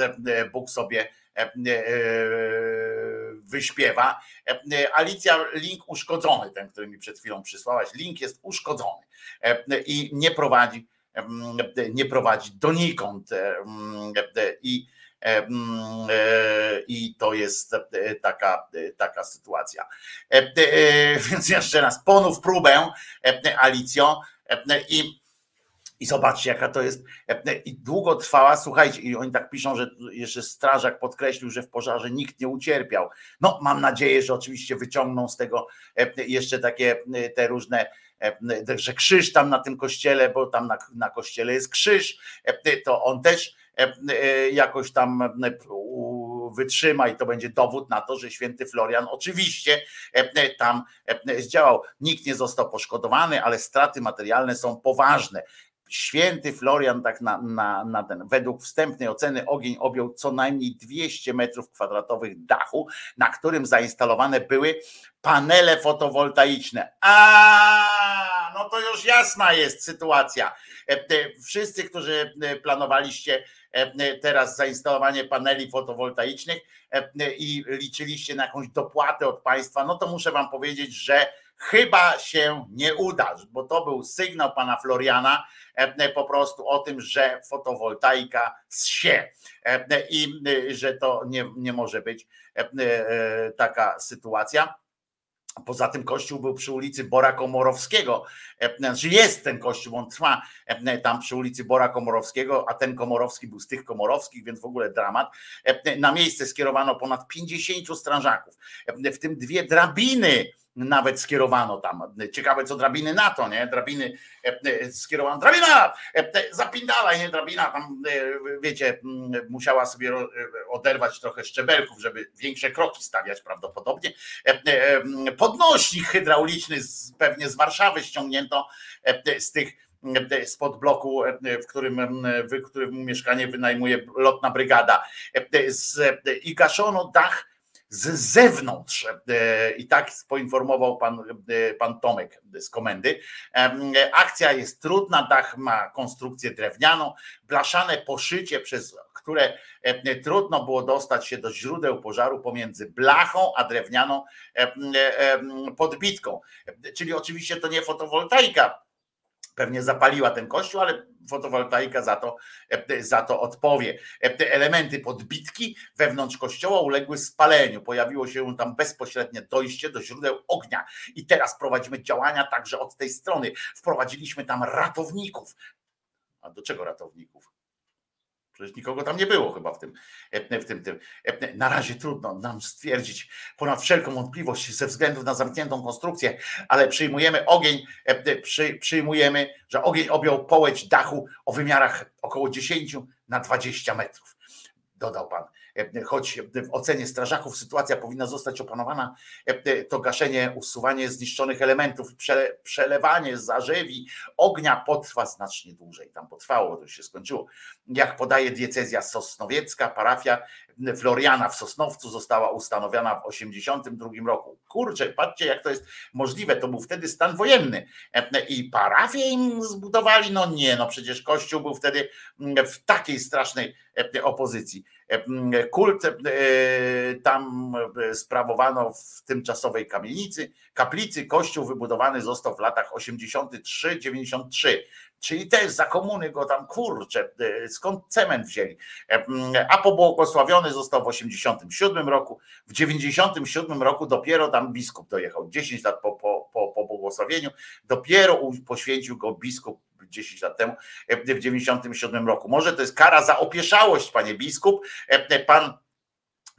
[SPEAKER 1] Bóg sobie wyśpiewa. Alicja, link uszkodzony, ten, który mi przed chwilą przysłałaś, link jest uszkodzony i nie prowadzi, nie prowadzi donikąd. I, i to jest taka, taka sytuacja. Więc jeszcze raz, ponów próbę, Alicjo, i i zobaczcie, jaka to jest. I długo trwała, słuchajcie, i oni tak piszą, że jeszcze strażak podkreślił, że w pożarze nikt nie ucierpiał. No, mam nadzieję, że oczywiście wyciągną z tego jeszcze takie te różne, że krzyż tam na tym kościele, bo tam na, na kościele jest krzyż, to on też jakoś tam wytrzyma i to będzie dowód na to, że święty Florian oczywiście tam zdziałał. Nikt nie został poszkodowany, ale straty materialne są poważne. Święty Florian, tak na, na, na ten, według wstępnej oceny ogień objął co najmniej 200 metrów kwadratowych dachu, na którym zainstalowane były panele fotowoltaiczne. A, no to już jasna jest sytuacja. E, e, wszyscy, którzy e, planowaliście teraz zainstalowanie paneli fotowoltaicznych i liczyliście na jakąś dopłatę od państwa, no to muszę wam powiedzieć, że chyba się nie uda, bo to był sygnał pana Floriana e, po prostu o tym, że fotowoltaika się e, i e, że to nie, nie może być taka sytuacja. Poza tym kościół był przy ulicy Bora Komorowskiego. Znaczy jest ten kościół, on trwa tam przy ulicy Bora Komorowskiego, a ten Komorowski był z tych Komorowskich, więc w ogóle dramat. Na miejsce skierowano ponad 50 strażaków, w tym dwie drabiny nawet skierowano tam. Ciekawe, co drabiny na to, nie? Drabiny e, e, skierowano. Drabina! e, Zapindalaj, nie drabina. Tam, wiecie, musiała sobie oderwać trochę szczebelków, żeby większe kroki stawiać prawdopodobnie. Podnośnik hydrauliczny pewnie z Warszawy ściągnięto z tych spod bloku, w którym, w którym mieszkanie wynajmuje lotna brygada. I gaszono dach z zewnątrz. E, I tak poinformował pan, e, pan Tomek z komendy. Em, Akcja jest trudna, dach ma konstrukcję drewnianą, blaszane poszycie, przez które e, trudno było dostać się do źródeł pożaru pomiędzy blachą a drewnianą podbitką. Czyli oczywiście to nie fotowoltaika, pewnie zapaliła ten kościół, ale fotowoltaika za to, e, za to odpowie. E, elementy podbitki wewnątrz kościoła uległy spaleniu. Pojawiło się tam bezpośrednie dojście do źródeł ognia. I teraz prowadzimy działania także od tej strony. Wprowadziliśmy tam ratowników. A do czego ratowników? Przecież nikogo tam nie było chyba w tym, e, w tym, tym. E, Na razie trudno nam stwierdzić ponad wszelką wątpliwość ze względu na zamkniętą konstrukcję, ale przyjmujemy ogień, e, przy, przyjmujemy, że ogień objął połeć dachu o wymiarach około 10 na 20 metrów. Dodał pan. E, Choć w ocenie strażaków sytuacja powinna zostać opanowana, e, to gaszenie, usuwanie zniszczonych elementów, prze, przelewanie zarzewi ognia potrwa znacznie dłużej. Tam potrwało, to już się skończyło. Jak podaje diecezja sosnowiecka, parafia Floriana w Sosnowcu została ustanowiona w 1982 roku. Kurczę, patrzcie jak to jest możliwe, to był wtedy stan wojenny E, i parafię im zbudowali, no nie, no przecież Kościół był wtedy mm, w takiej strasznej e, opozycji. E, Kult e, tam e, sprawowano w tymczasowej kamienicy, kaplicy, kościół wybudowany został w latach 83-93. Czyli też za komuny go tam kurczę, skąd cement wzięli. A pobłogosławiony został w 87 roku. W 97 roku dopiero tam biskup dojechał. 10 lat po, po, po, po błogosławieniu, dopiero poświęcił go biskup 10 lat temu, e, w 97 roku. Może to jest kara za opieszałość, panie biskup. E, Pan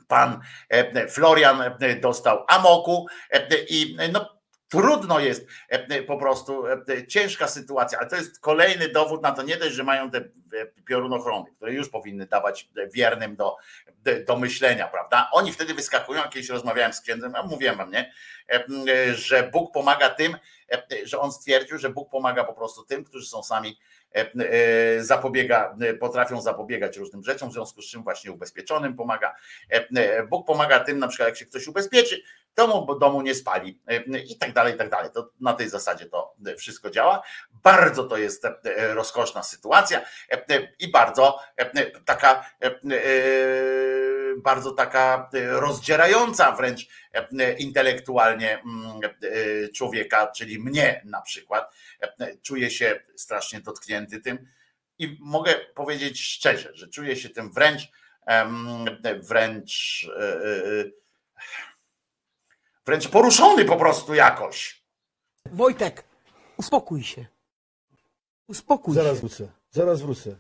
[SPEAKER 1] pan e, Florian e, dostał amoku e, i e, no trudno jest e, po prostu, e, ciężka sytuacja, ale to jest kolejny dowód na to, nie dość, że mają te e, piorunochrony, które już powinny dawać wiernym do, do myślenia, prawda? Oni wtedy wyskakują, kiedyś rozmawiałem z księdzem, a mówiłem wam, nie? E, że Bóg pomaga tym, e, że on stwierdził, że Bóg pomaga po prostu tym, którzy są sami e, e, zapobiega, e, potrafią zapobiegać różnym rzeczom, w związku z czym właśnie ubezpieczonym pomaga. E, e, Bóg pomaga tym, na przykład jak się ktoś ubezpieczy, to mu bo domu nie spali e, i tak dalej, i tak dalej. To na tej zasadzie to wszystko działa. Bardzo to jest e, rozkoszna sytuacja e, i bardzo taka bardzo taka rozdzierająca wręcz intelektualnie mm, człowieka, czyli mnie na przykład. Czuję się strasznie dotknięty tym i mogę powiedzieć szczerze, że czuję się tym wręcz wręcz wręcz poruszony po prostu jakoś.
[SPEAKER 8] Wojtek, uspokój się. Uspokój
[SPEAKER 9] Zaraz
[SPEAKER 8] się.
[SPEAKER 9] wrócę, zaraz wrócę.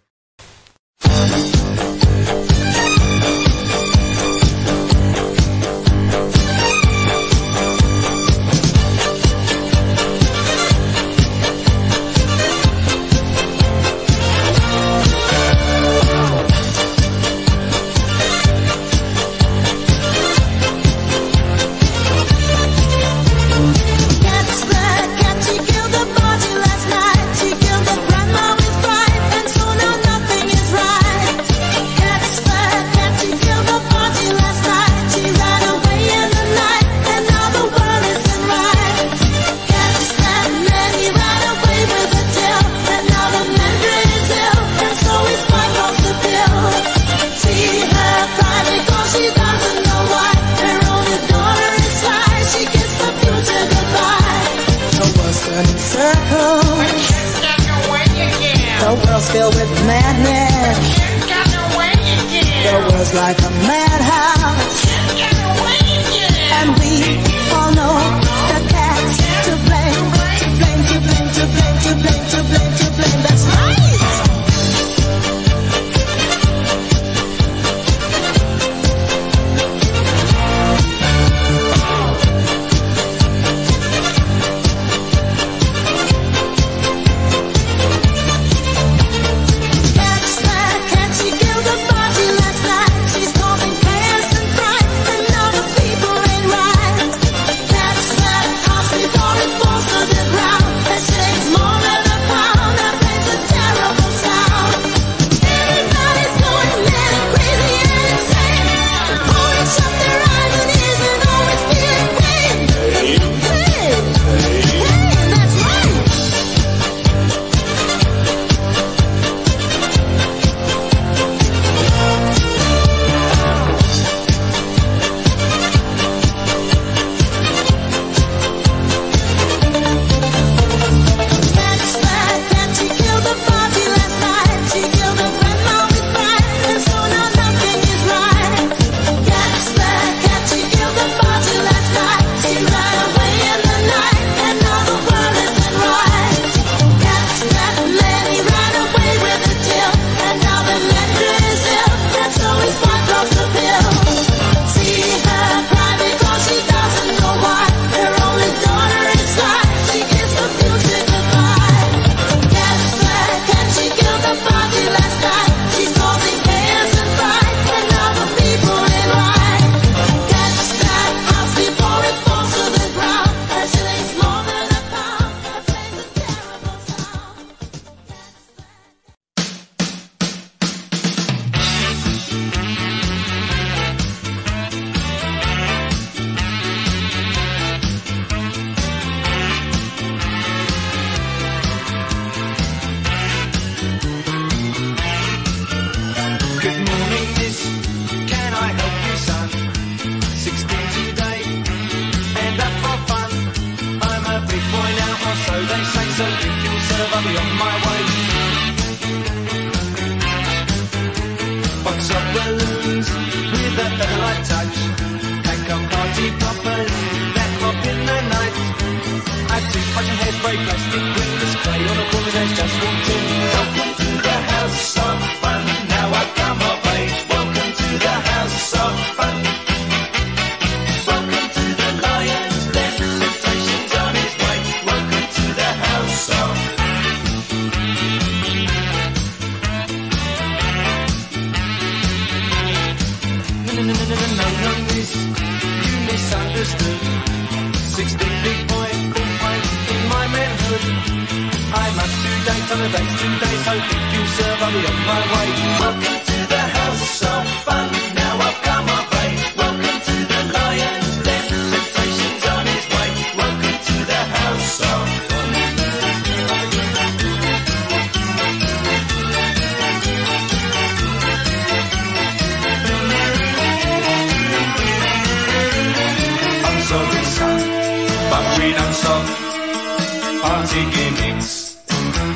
[SPEAKER 10] Party gimmicks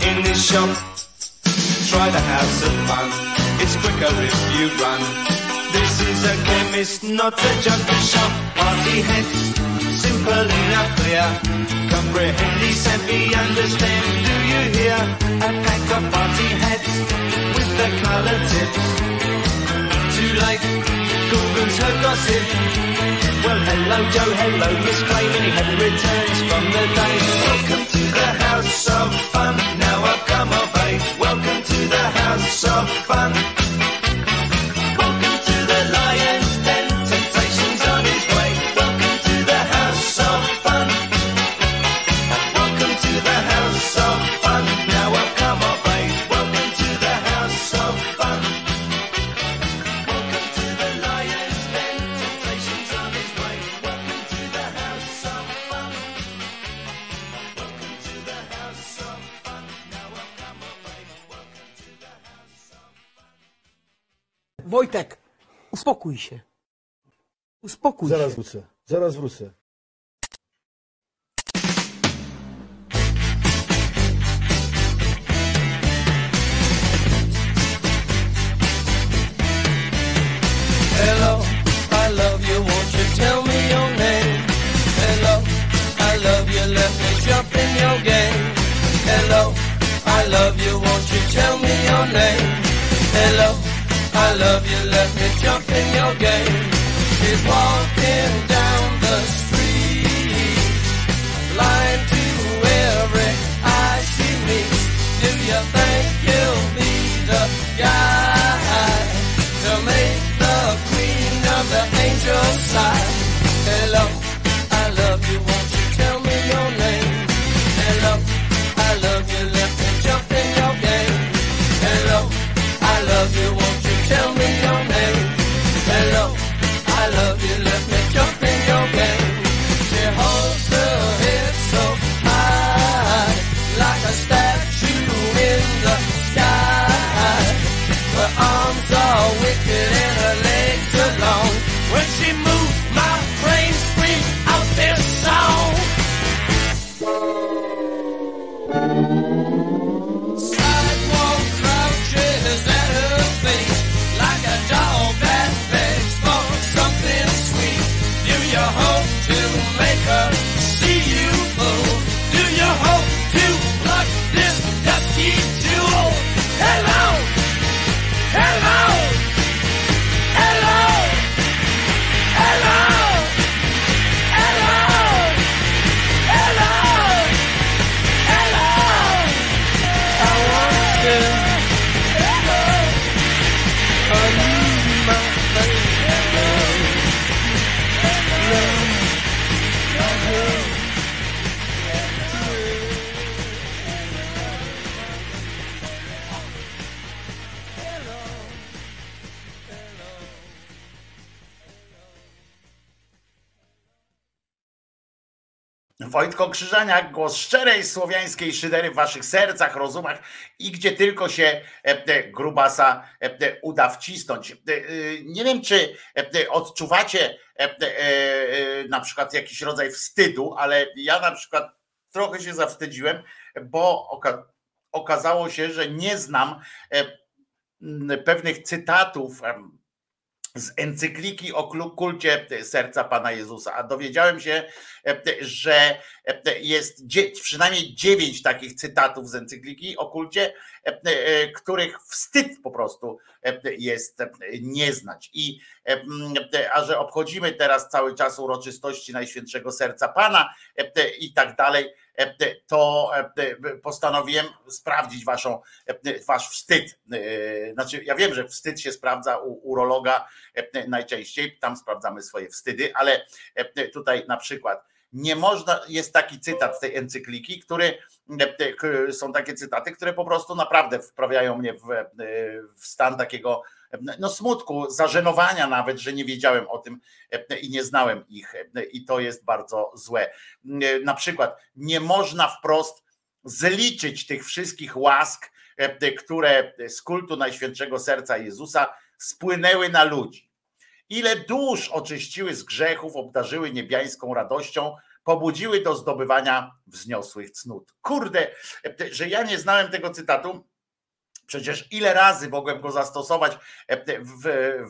[SPEAKER 10] in this shop. Try the house of fun, it's quicker if you run. This is a chemist, not a junkie shop. Party heads, simple enough, clear. Comprehend and be understand. Do you hear? A pack of party heads with the color tips. Too late, Google's her gossip. Well, hello, Joe, hello, Miss Clay. Many happy returns from the day. Welcome to of fun. Now I've come of age. Welcome to the house of fun.
[SPEAKER 11] Uspokój się. Uspokój
[SPEAKER 12] Zaraz
[SPEAKER 11] się.
[SPEAKER 12] wrócę, zaraz wrócę.
[SPEAKER 10] Hello, I love you, won't you tell me your name? Hello, I love you, let me jump in your game. Hello, I love you, won't you tell me your name? Hello, I love you, let me jump in your game. She's walking down the street, blind to every eye she meets. Do you think you'll be the guy to make the queen of the angels sigh? Hello,
[SPEAKER 1] Wojtko Krzyżaniak, głos szczerej słowiańskiej szydery w waszych sercach, rozumach i gdzie tylko się e, grubasa e, uda wcisnąć. E, Nie wiem, czy odczuwacie na przykład jakiś rodzaj wstydu, ale ja na przykład trochę się zawstydziłem, bo oka- okazało się, że nie znam pewnych cytatów z encykliki o kulcie serca Pana Jezusa, a dowiedziałem się, e, że e, jest dzie- przynajmniej dziewięć takich cytatów z encykliki o kulcie, e, e, których wstyd po prostu e, jest e, nie znać. I e, e, a że obchodzimy teraz cały czas uroczystości Najświętszego Serca Pana e, i tak dalej, e, to e, postanowiłem sprawdzić waszą, e, wasz wstyd. E, Znaczy, ja wiem, że wstyd się sprawdza u urologa e, najczęściej, tam sprawdzamy swoje wstydy, ale e, tutaj na przykład nie można, jest taki cytat z tej encykliki, który e, są takie cytaty, które po prostu naprawdę wprawiają mnie w, e, w stan takiego no smutku, zażenowania nawet, że nie wiedziałem o tym e, i nie znałem ich e, i to jest bardzo złe. E, Na przykład nie można wprost zliczyć tych wszystkich łask, które z kultu Najświętszego Serca Jezusa spłynęły na ludzi. Ile dusz oczyściły z grzechów, obdarzyły niebiańską radością, pobudziły do zdobywania wzniosłych cnót. Kurde, że ja nie znałem tego cytatu, Przecież ile razy mogłem go zastosować e, w,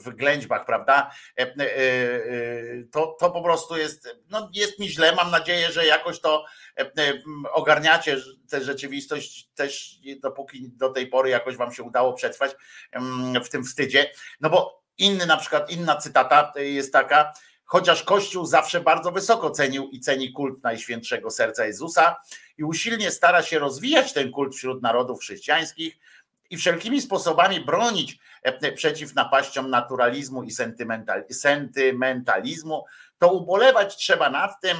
[SPEAKER 1] w ględźbach, prawda? E, e, To, to po prostu jest, no jest mi źle. Mam nadzieję, że jakoś to ogarniacie tę rzeczywistość też, dopóki do tej pory jakoś wam się udało przetrwać w tym wstydzie. No bo inny na przykład, inna cytata jest taka, chociaż Kościół zawsze bardzo wysoko cenił i ceni kult Najświętszego Serca Jezusa i usilnie stara się rozwijać ten kult wśród narodów chrześcijańskich, i wszelkimi sposobami bronić e, przeciw napaściom naturalizmu i sentymental, sentymentalizmu, to ubolewać trzeba nad tym,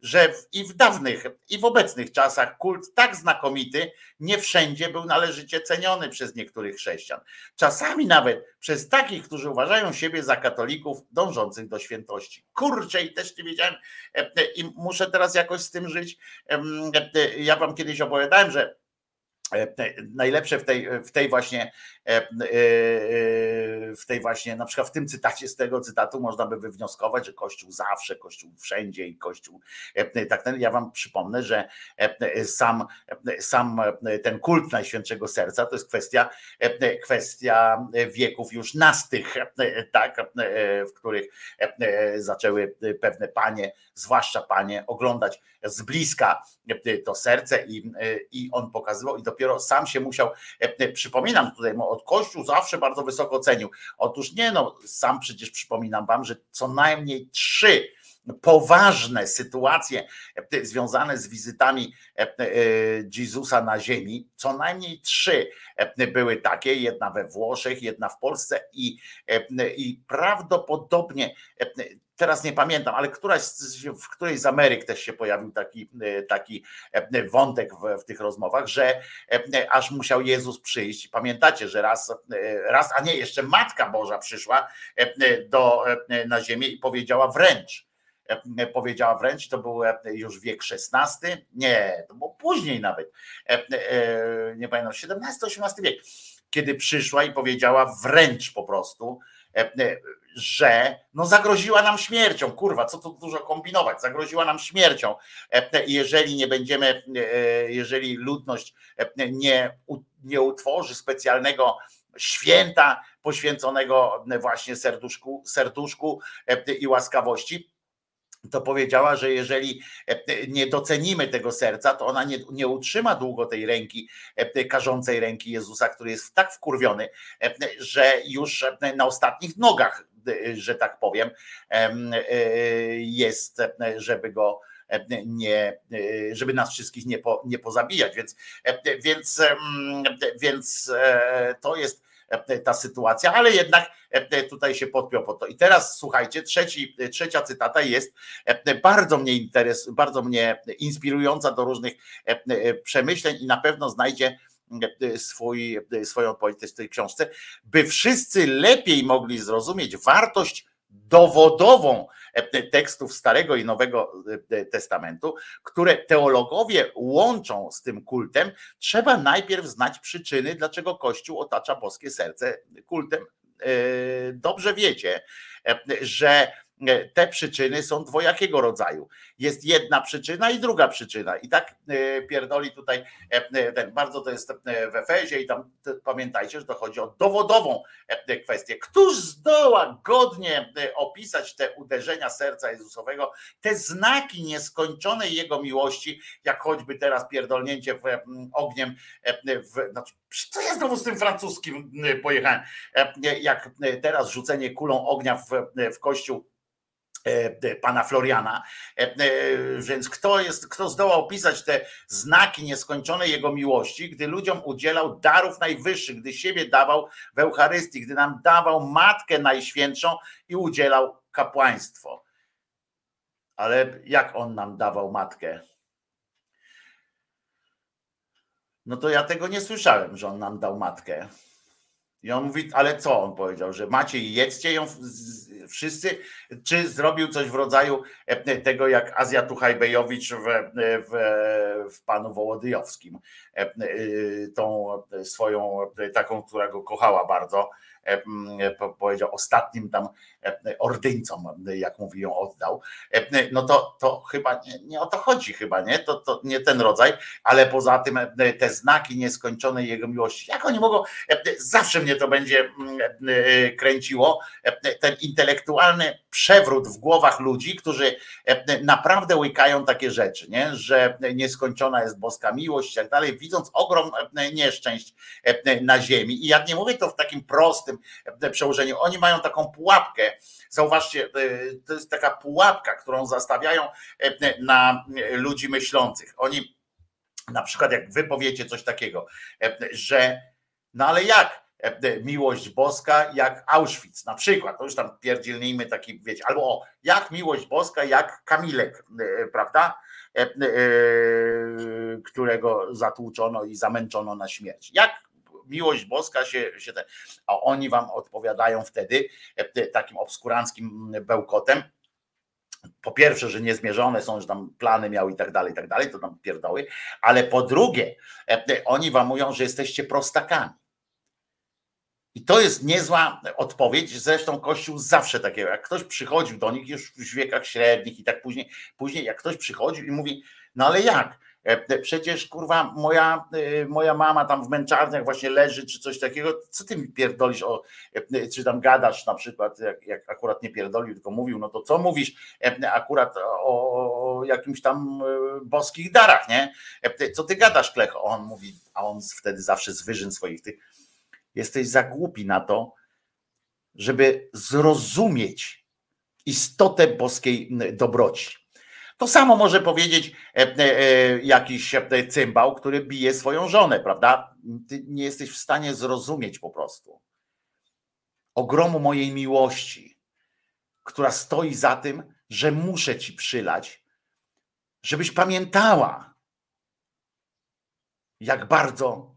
[SPEAKER 1] że w, i w dawnych, i w obecnych czasach kult tak znakomity nie wszędzie był należycie ceniony przez niektórych chrześcijan. Czasami nawet przez takich, którzy uważają siebie za katolików dążących do świętości. Kurczę, i też nie wiedziałem, e, e, i muszę teraz jakoś z tym żyć. E, Ja wam kiedyś opowiadałem, że e, najlepsze w tej, w tej właśnie e, e, e, w tej właśnie, na przykład w tym cytacie z tego cytatu można by wywnioskować, że Kościół zawsze, Kościół wszędzie i Kościół e, tak ten, ja wam przypomnę, że e, sam, sam ten kult Najświętszego Serca to jest kwestia, e, kwestia wieków już nastych, e, tak, e, w których e, zaczęły pewne panie, zwłaszcza panie, oglądać z bliska e, to serce i, e, i on pokazywał i dopiero sam się musiał, e, przypominam tutaj, od Kościół zawsze bardzo wysoko cenił. Otóż nie no, sam przecież przypominam wam, że co najmniej trzy poważne sytuacje e, związane z wizytami e, e, Jezusa na ziemi, co najmniej trzy e, były takie, jedna we Włoszech, jedna w Polsce i, e, i prawdopodobnie e, teraz nie pamiętam, ale któraś w którejś z Ameryk też się pojawił taki, e, taki e, wątek w, w tych rozmowach, że e, aż musiał Jezus przyjść. Pamiętacie, że raz, e, raz, a nie, jeszcze Matka Boża przyszła e, do, e, na ziemię i powiedziała wręcz, e, powiedziała wręcz, to był e, już wiek XVI, nie, to było później nawet, e, e, nie pamiętam, XVII-XVIII wiek, kiedy przyszła i powiedziała wręcz po prostu, e, e, że no zagroziła nam śmiercią, kurwa, co tu dużo kombinować, zagroziła nam śmiercią, e, jeżeli nie będziemy, e, jeżeli ludność e, nie, nie utworzy specjalnego święta poświęconego właśnie serduszku, serduszku e, i łaskawości, to powiedziała, że jeżeli e, nie docenimy tego serca, to ona nie, nie utrzyma długo tej ręki, e, tej karzącej ręki Jezusa, który jest tak wkurwiony, e, że już e, na ostatnich nogach, e, że tak powiem, em, e, jest, e, żeby go e, nie, e, żeby nas wszystkich nie, po, nie pozabijać. Więc, e, więc, więc e, to jest e, ta sytuacja, ale jednak e, tutaj się podpiął po to. I teraz słuchajcie, trzeci, trzecia cytata jest e, bardzo mnie interes, bardzo mnie inspirująca do różnych e, e, przemyśleń i na pewno znajdzie e, swój, e, swoją odpowiedź w tej książce, by wszyscy lepiej mogli zrozumieć wartość dowodową e, tekstów Starego i Nowego e, Testamentu, które teologowie łączą z tym kultem, trzeba najpierw znać przyczyny, dlaczego Kościół otacza boskie serce kultem. E, Dobrze wiecie, e, że e, te przyczyny są dwojakiego rodzaju. Jest jedna przyczyna i druga przyczyna. I tak e, pierdoli tutaj e, e, ten, bardzo to jest e, w Efezie i tam pamiętajcie, że to chodzi o dowodową e, kwestię. Któż zdoła godnie e, opisać te uderzenia serca Jezusowego, te znaki nieskończonej Jego miłości, jak choćby teraz pierdolnięcie w, ogniem e, w, znaczy, co ja znowu z tym francuskim e, pojechałem, E, jak e, teraz rzucenie kulą ognia w, w kościół e, pana Floriana. E, e, Więc kto jest, kto zdołał opisać te znaki nieskończonej jego miłości, gdy ludziom udzielał darów najwyższych, gdy siebie dawał w Eucharystii, gdy nam dawał Matkę Najświętszą i udzielał kapłaństwo. Ale jak on nam dawał matkę? No to ja tego nie słyszałem, że on nam dał matkę. I on mówi, ale co on powiedział, że macie i jedzcie ją wszyscy, czy zrobił coś w rodzaju e, tego jak Azja Tuchajbejowicz w, w, w panu Wołodyjowskim, E, e, tą swoją taką, która go kochała bardzo, powiedział ostatnim tam ordyńcom, jak mówi, ją oddał. No to, to chyba nie, nie o to chodzi, chyba nie, to, to nie ten rodzaj, ale poza tym te znaki nieskończonej jego miłości, jak oni mogą, zawsze mnie to będzie kręciło, ten intelektualny przewrót w głowach ludzi, którzy naprawdę łykają takie rzeczy, nie? że nieskończona jest boska miłość i tak dalej, widząc ogrom e, nieszczęść e, na ziemi. I ja nie mówię to w takim prostym e, przełożeniu. Oni mają taką pułapkę. Zauważcie, e, to jest taka pułapka, którą zastawiają e, na ludzi myślących. Oni na przykład jak wy powiecie coś takiego, e, że no ale jak e, miłość boska jak Auschwitz na przykład, to już tam pierdzielnijmy taki, wiecie, albo o, jak miłość boska jak Kamilek, e, prawda, E, e, którego zatłuczono i zamęczono na śmierć. Jak miłość boska się, się te, a oni wam odpowiadają wtedy e, takim obskuranckim bełkotem, po pierwsze, że niezmierzone są, że tam plany miał i tak dalej, i tak dalej, to tam pierdoły, ale po drugie, e, oni wam mówią, że jesteście prostakami. I to jest niezła odpowiedź. Zresztą Kościół zawsze takiego, jak ktoś przychodził do nich już w wiekach średnich i tak później, później jak ktoś przychodził i mówi, no ale jak? E, Przecież kurwa, moja, e, moja mama tam w męczarniach właśnie leży, czy coś takiego. Co ty mi pierdolisz o, e, czy tam gadasz na przykład, jak, jak akurat nie pierdolił, tylko mówił, no to co mówisz akurat o, jakimś tam boskich darach, nie? Co ty gadasz, Klecho? On mówi, a on wtedy zawsze z wyżyn swoich tych jesteś za głupi na to, żeby zrozumieć istotę boskiej dobroci. To samo może powiedzieć e, e, jakiś e, cymbał, który bije swoją żonę, prawda? Ty nie jesteś w stanie zrozumieć po prostu ogromu mojej miłości, która stoi za tym, że muszę ci przylać, żebyś pamiętała, jak bardzo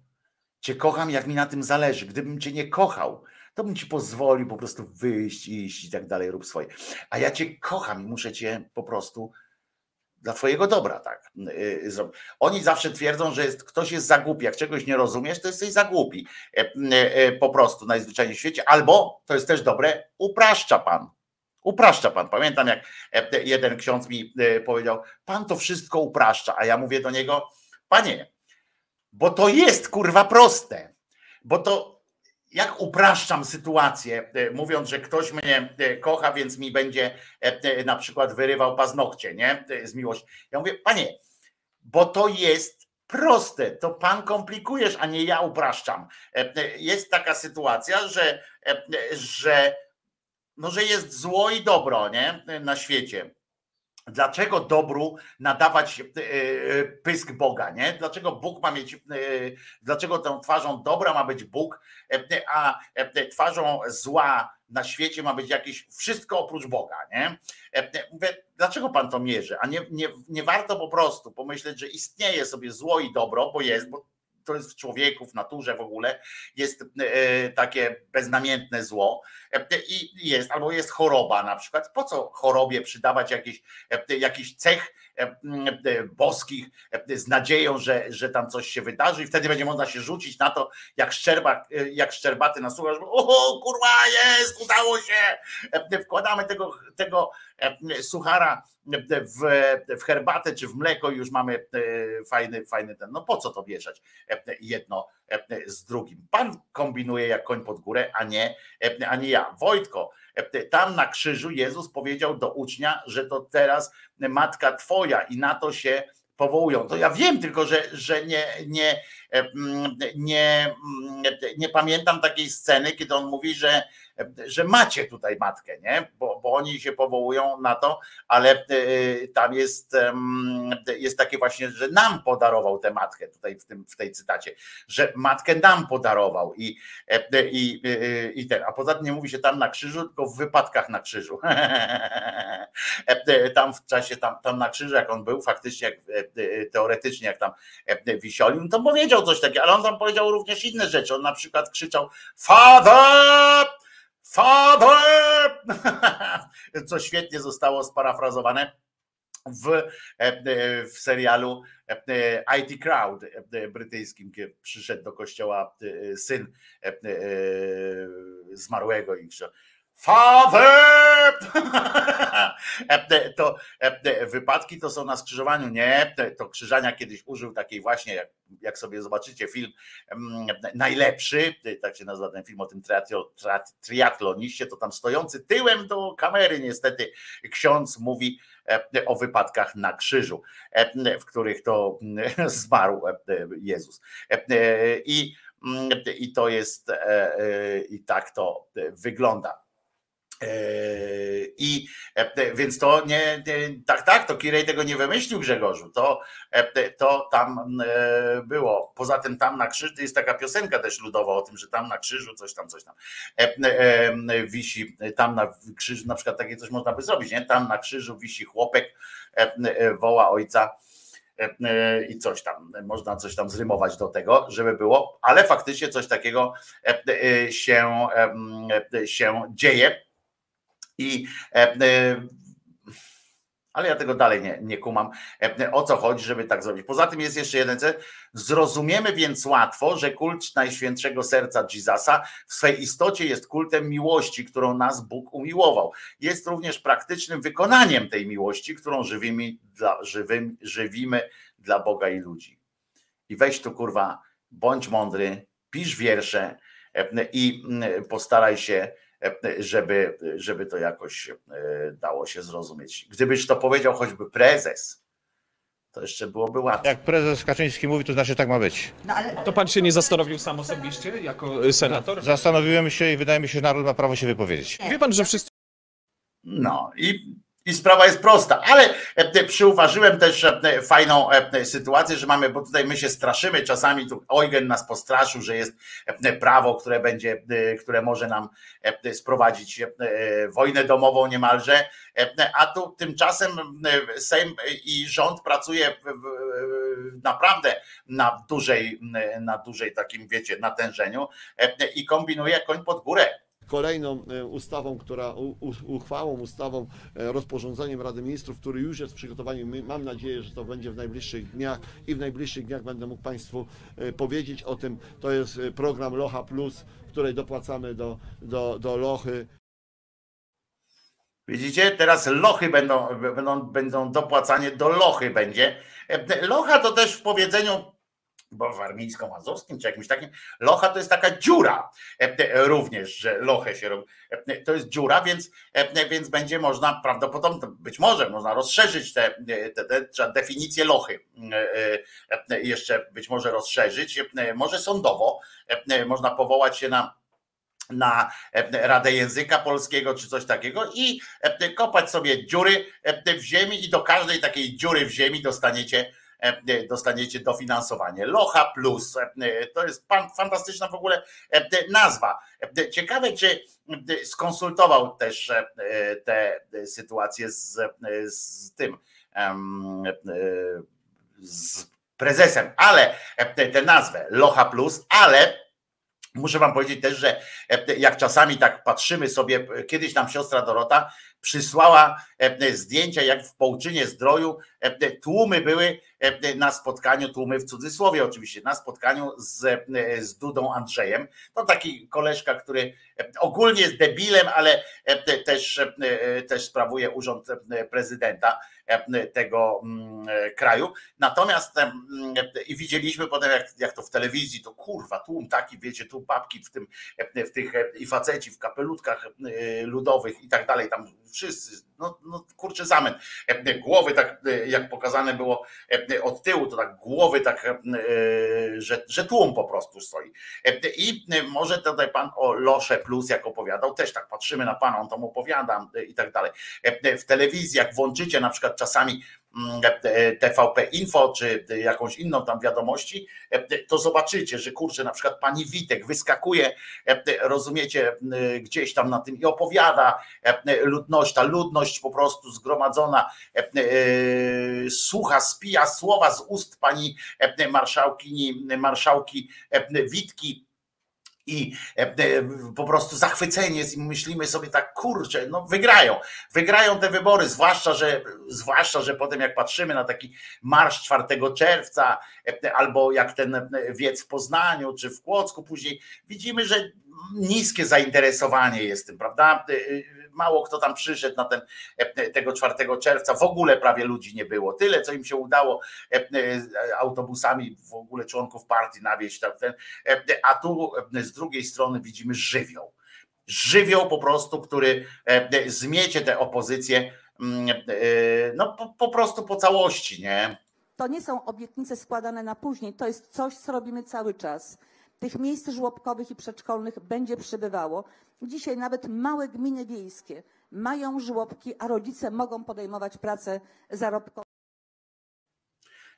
[SPEAKER 1] Cię kocham, jak mi na tym zależy. Gdybym Cię nie kochał, to bym Ci pozwolił po prostu wyjść, iść i tak dalej, rób swoje. A ja Cię kocham i muszę Cię po prostu dla Twojego dobra, tak. yy, zrobić. Oni zawsze twierdzą, że jest, ktoś jest za głupi. Jak czegoś nie rozumiesz, to jesteś za głupi. E, e, Po prostu najzwyczajniej w świecie. Albo, to jest też dobre, upraszcza Pan. Upraszcza Pan. Pamiętam, jak e, jeden ksiądz mi powiedział, Pan to wszystko upraszcza. A ja mówię do niego, Panie, bo to jest kurwa proste. Bo to jak upraszczam sytuację, e, mówiąc, że ktoś mnie e, kocha, więc mi będzie e, na przykład wyrywał paznokcie, nie? Z miłości. Ja mówię, panie, bo to jest proste, to pan komplikujesz, a nie ja upraszczam. Jest taka sytuacja, że, że, no, że jest zło i dobro, nie? Na świecie. Dlaczego dobru nadawać e, e, pysk Boga, nie? Dlaczego Bóg ma mieć, e, dlaczego tą twarzą dobra ma być Bóg, a twarzą zła na świecie ma być jakieś wszystko oprócz Boga, nie? Mówię, dlaczego pan to mierzy? A nie, nie, nie warto po prostu pomyśleć, że istnieje sobie zło i dobro, bo jest, bo to jest w człowieku, w naturze w ogóle, jest e, takie beznamiętne zło e, i jest, albo jest choroba na przykład. Po co chorobie przydawać jakiś, e, jakiś cech e, e, boskich e, z nadzieją, że, że tam coś się wydarzy i wtedy będzie można się rzucić na to, jak, szczerba, e, jak szczerbaty na słuchacz, o kurwa jest, udało się, E, wkładamy tego, tego e, suchara w, w herbatę czy w mleko już mamy e, fajny, fajny ten. No po co to mieszać e, jedno e, z drugim? Pan kombinuje jak koń pod górę, a nie, e, a nie ja. Wojtko, e, tam na krzyżu Jezus powiedział do ucznia, że to teraz matka twoja i na to się powołują. To ja wiem, tylko że, że nie, nie, e, nie, nie pamiętam takiej sceny, kiedy on mówi, że, że macie tutaj matkę, nie? Bo, bo oni się powołują na to, ale e, tam jest, jest takie właśnie, że nam podarował tę matkę tutaj w, tym, w tej cytacie, że matkę nam podarował i, e, i, i, i ten, a poza tym nie mówi się tam na krzyżu, tylko w wypadkach na krzyżu. E, Tam w czasie, tam, tam na krzyżu, jak on był, faktycznie, jak, e, teoretycznie, jak tam e, wisiolił, no to powiedział coś takiego, ale on tam powiedział również inne rzeczy. On na przykład krzyczał Father! Father! Co świetnie zostało sparafrazowane w, e, e, w serialu e, IT Crowd brytyjskim, kiedy przyszedł do kościoła syn zmarłego i Father! E, To e, wypadki to są na skrzyżowaniu. Nie, to krzyżania kiedyś użył takiej właśnie, jak, jak sobie zobaczycie film mm, najlepszy, tak się nazywa ten film o tym triatloniście, to tam stojący tyłem do kamery niestety ksiądz mówi e, o wypadkach na krzyżu, e, w których to mm, zmarł e, Jezus. E, I, mm, i to jest, e, e, i tak to wygląda. Eee, I e, więc to nie, tak, tak, to Kirej tego nie wymyślił Grzegorzu, to, e, to tam e, było. Poza tym tam na krzyżu, jest taka piosenka też ludowa o tym, że tam na krzyżu coś tam, coś tam e, e, wisi, tam na krzyżu, na przykład takie coś można by zrobić, nie? Tam na krzyżu wisi chłopek, e, e, woła ojca e, e, i coś tam, można coś tam zrymować do tego, żeby było, ale faktycznie coś takiego e, e, się, e, się dzieje. I e, e, ale ja tego dalej nie, nie kumam, e, o co chodzi, żeby tak zrobić. Poza tym jest jeszcze jeden cel. Zrozumiemy więc łatwo, że kult Najświętszego Serca Jezusa w swej istocie jest kultem miłości, którą nas Bóg umiłował. Jest również praktycznym wykonaniem tej miłości, którą żywimy dla, żywym, żywimy dla Boga i ludzi. I weź tu kurwa, bądź mądry, pisz wiersze i postaraj się żeby, żeby to jakoś e, dało się zrozumieć. Gdybyś to powiedział choćby prezes, to jeszcze byłoby łatwiej.
[SPEAKER 6] Jak prezes Kaczyński mówi, to znaczy tak ma być.
[SPEAKER 7] To pan się nie zastanowił sam osobiście jako senator?
[SPEAKER 6] Zastanowiłem się i wydaje mi się, że naród ma prawo się wypowiedzieć.
[SPEAKER 7] Wie pan, że wszyscy
[SPEAKER 1] No i, i sprawa jest prosta, ale e, przyuważyłem też e, fajną e, sytuację, że mamy, bo tutaj my się straszymy czasami, tu Eugen nas postraszył, że jest e, prawo, które będzie, e, które może nam e, sprowadzić e, wojnę domową niemalże, e, a tu tymczasem e, Sejm i rząd pracuje naprawdę na dużej, na dużej takim, wiecie, natężeniu e, i kombinuje koń pod górę.
[SPEAKER 12] Kolejną e, ustawą, która uchwałą, ustawą, e, rozporządzeniem Rady Ministrów, który już jest w przygotowaniu. Mam nadzieję, że to będzie w najbliższych dniach i w najbliższych dniach będę mógł Państwu e, powiedzieć o tym. To jest program Locha Plus, w której dopłacamy do, do, do Lochy.
[SPEAKER 1] Widzicie, teraz lochy będą, będą, będą dopłacanie do lochy będzie. Locha to też w powiedzeniu, bo w armińsko-mazurskim czy jakimś takim, locha to jest taka dziura e, również, że lochę się robi. E, To jest dziura, więc, e, więc będzie można prawdopodobnie, być może można rozszerzyć te, te, te, te definicję lochy. E, e, Jeszcze być może rozszerzyć, E, może sądowo e, można powołać się na na e, Radę Języka Polskiego czy coś takiego i e, kopać sobie dziury e, w ziemi i do każdej takiej dziury w ziemi dostaniecie e, dostaniecie dofinansowanie. Locha Plus. E, To jest fantastyczna w ogóle e, nazwa. E, Ciekawe, czy e, skonsultował też e, te sytuacje z, z tym e, z prezesem, ale e, tę nazwę Locha Plus, ale Muszę wam powiedzieć też, że e, jak czasami tak patrzymy sobie, e, kiedyś nam siostra Dorota przysłała e, zdjęcia, jak w Połczynie Zdroju tłumy były na spotkaniu, tłumy w cudzysłowie oczywiście, na spotkaniu z, z Dudą Andrzejem. To taki koleżka, który ogólnie jest debilem, ale też, też sprawuje urząd prezydenta tego mm, kraju. Natomiast i widzieliśmy potem, jak, jak to w telewizji, to kurwa, tłum taki, wiecie, tu babki w tym, w tych i faceci w kapelutkach ludowych i tak dalej, tam wszyscy, no, no kurczę zamęt. Głowy tak, jak pokazane było od tyłu, to tak głowy tak, że, że tłum po prostu stoi. I może tutaj pan o Losze Plus, jak opowiadał, też tak patrzymy na pana, on tam opowiada i tak dalej. W telewizji, jak włączycie na przykład czasami TVP Info, czy jakąś inną tam wiadomości, to zobaczycie, że kurczę, na przykład pani Witek wyskakuje, rozumiecie, gdzieś tam na tym i opowiada ludność, ta ludność po prostu zgromadzona słucha, spija słowa z ust pani marszałkini, marszałki Witki, i po prostu zachwyceni jest i myślimy sobie tak, kurczę, no wygrają, wygrają te wybory, zwłaszcza, że zwłaszcza, że potem jak patrzymy na taki marsz 4 czerwca, albo jak ten wiec w Poznaniu, czy w Kłodzku później, widzimy, że niskie zainteresowanie jest tym, prawda? Mało kto tam przyszedł na ten tego 4 czerwca, w ogóle prawie ludzi nie było. Tyle, co im się udało autobusami w ogóle członków partii nawieźć, a tu z drugiej strony widzimy żywioł. Żywioł po prostu, który zmiecie tę opozycję no po, po prostu po całości, nie?
[SPEAKER 13] To nie są obietnice składane na później, to jest coś, co robimy cały czas. Tych miejsc żłobkowych i przedszkolnych będzie przybywało. Dzisiaj nawet małe gminy wiejskie mają żłobki, a rodzice mogą podejmować pracę zarobkową.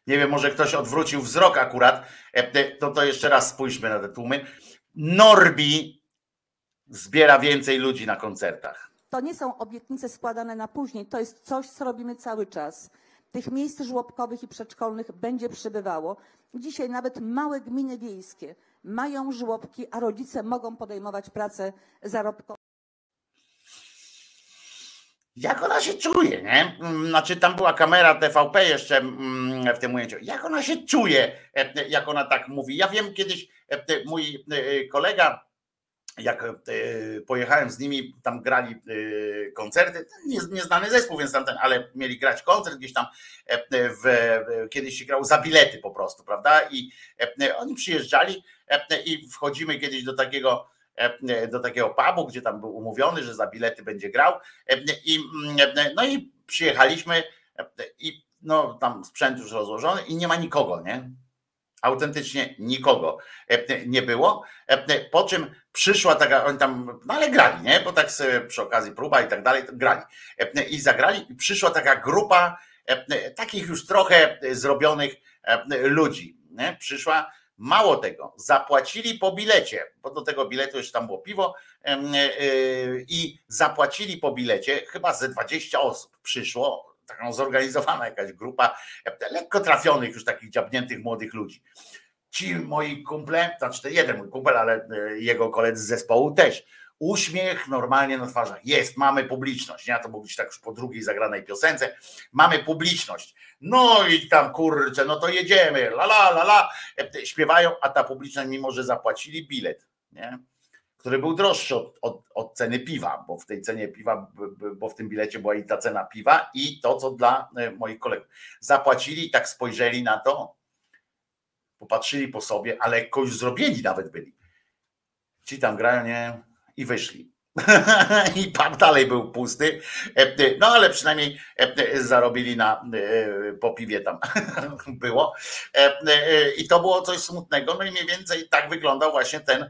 [SPEAKER 1] Nie wiem, może ktoś odwrócił wzrok akurat. To, to jeszcze raz spójrzmy na te tłumy. Norbi zbiera więcej ludzi na koncertach.
[SPEAKER 13] To nie są obietnice składane na później, to jest coś, co robimy cały czas. Tych miejsc żłobkowych i przedszkolnych będzie przybywało. Dzisiaj nawet małe gminy wiejskie mają żłobki, a rodzice mogą podejmować pracę zarobkową.
[SPEAKER 1] Jak ona się czuje, nie? Znaczy, tam była kamera TVP jeszcze mm, w tym ujęciu. Jak ona się czuje, e, jak ona tak mówi? Ja wiem, kiedyś e, mój e, kolega, jak pojechałem z nimi, tam grali koncerty, nieznany zespół, więc tamten, ale mieli grać koncert gdzieś tam, w, kiedyś się grał za bilety po prostu, prawda? I oni przyjeżdżali i wchodzimy kiedyś do takiego do takiego pubu, gdzie tam był umówiony, że za bilety będzie grał. I, no i przyjechaliśmy i no, tam sprzęt już rozłożony i nie ma nikogo, nie? Autentycznie nikogo nie było. Po czym przyszła taka, oni tam, no ale grali, nie? Bo tak sobie przy okazji próba i tak dalej, grali. I zagrali i przyszła taka grupa takich już trochę zrobionych ludzi. Nie? Przyszła Mało tego, zapłacili po bilecie, bo do tego biletu jeszcze tam było piwo i zapłacili po bilecie, chyba ze 20 osób przyszło, taką zorganizowana jakaś grupa lekko trafionych już takich dziabniętych młodych ludzi. Ci moi kumple, znaczy to jeden mój kumpel, ale jego koledzy z zespołu też, uśmiech normalnie na twarzach. Jest, mamy publiczność. Nie? To mógł być tak już po drugiej zagranej piosence. Mamy publiczność. No i tam kurczę, no to jedziemy. La la la la. Śpiewają, a ta publiczność, mimo że zapłacili bilet, nie? Który był droższy od, od, od, ceny piwa, bo w tej cenie piwa, bo w tym bilecie była i ta cena piwa, i to, co dla e, moich kolegów. Zapłacili tak spojrzeli na to, popatrzyli po sobie, ale lekko już zrobieni nawet byli. Ci tam grają, nie? i wyszli. I pub dalej był pusty, no ale przynajmniej zarobili na po piwie tam było. I to było coś smutnego. No i mniej więcej tak wyglądał właśnie ten,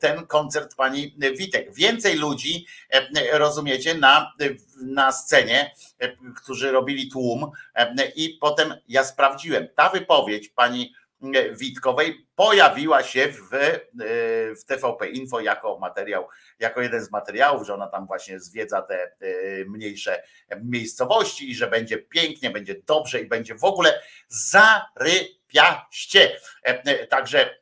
[SPEAKER 1] ten koncert pani Witek. Więcej ludzi, rozumiecie, na, na scenie, którzy robili tłum. I potem ja sprawdziłem. Ta wypowiedź pani Witkowej pojawiła się w, w TVP Info jako materiał, jako jeden z materiałów, że ona tam właśnie zwiedza te e, mniejsze miejscowości i że będzie pięknie, będzie dobrze i będzie w ogóle Piaście. E, e, Także,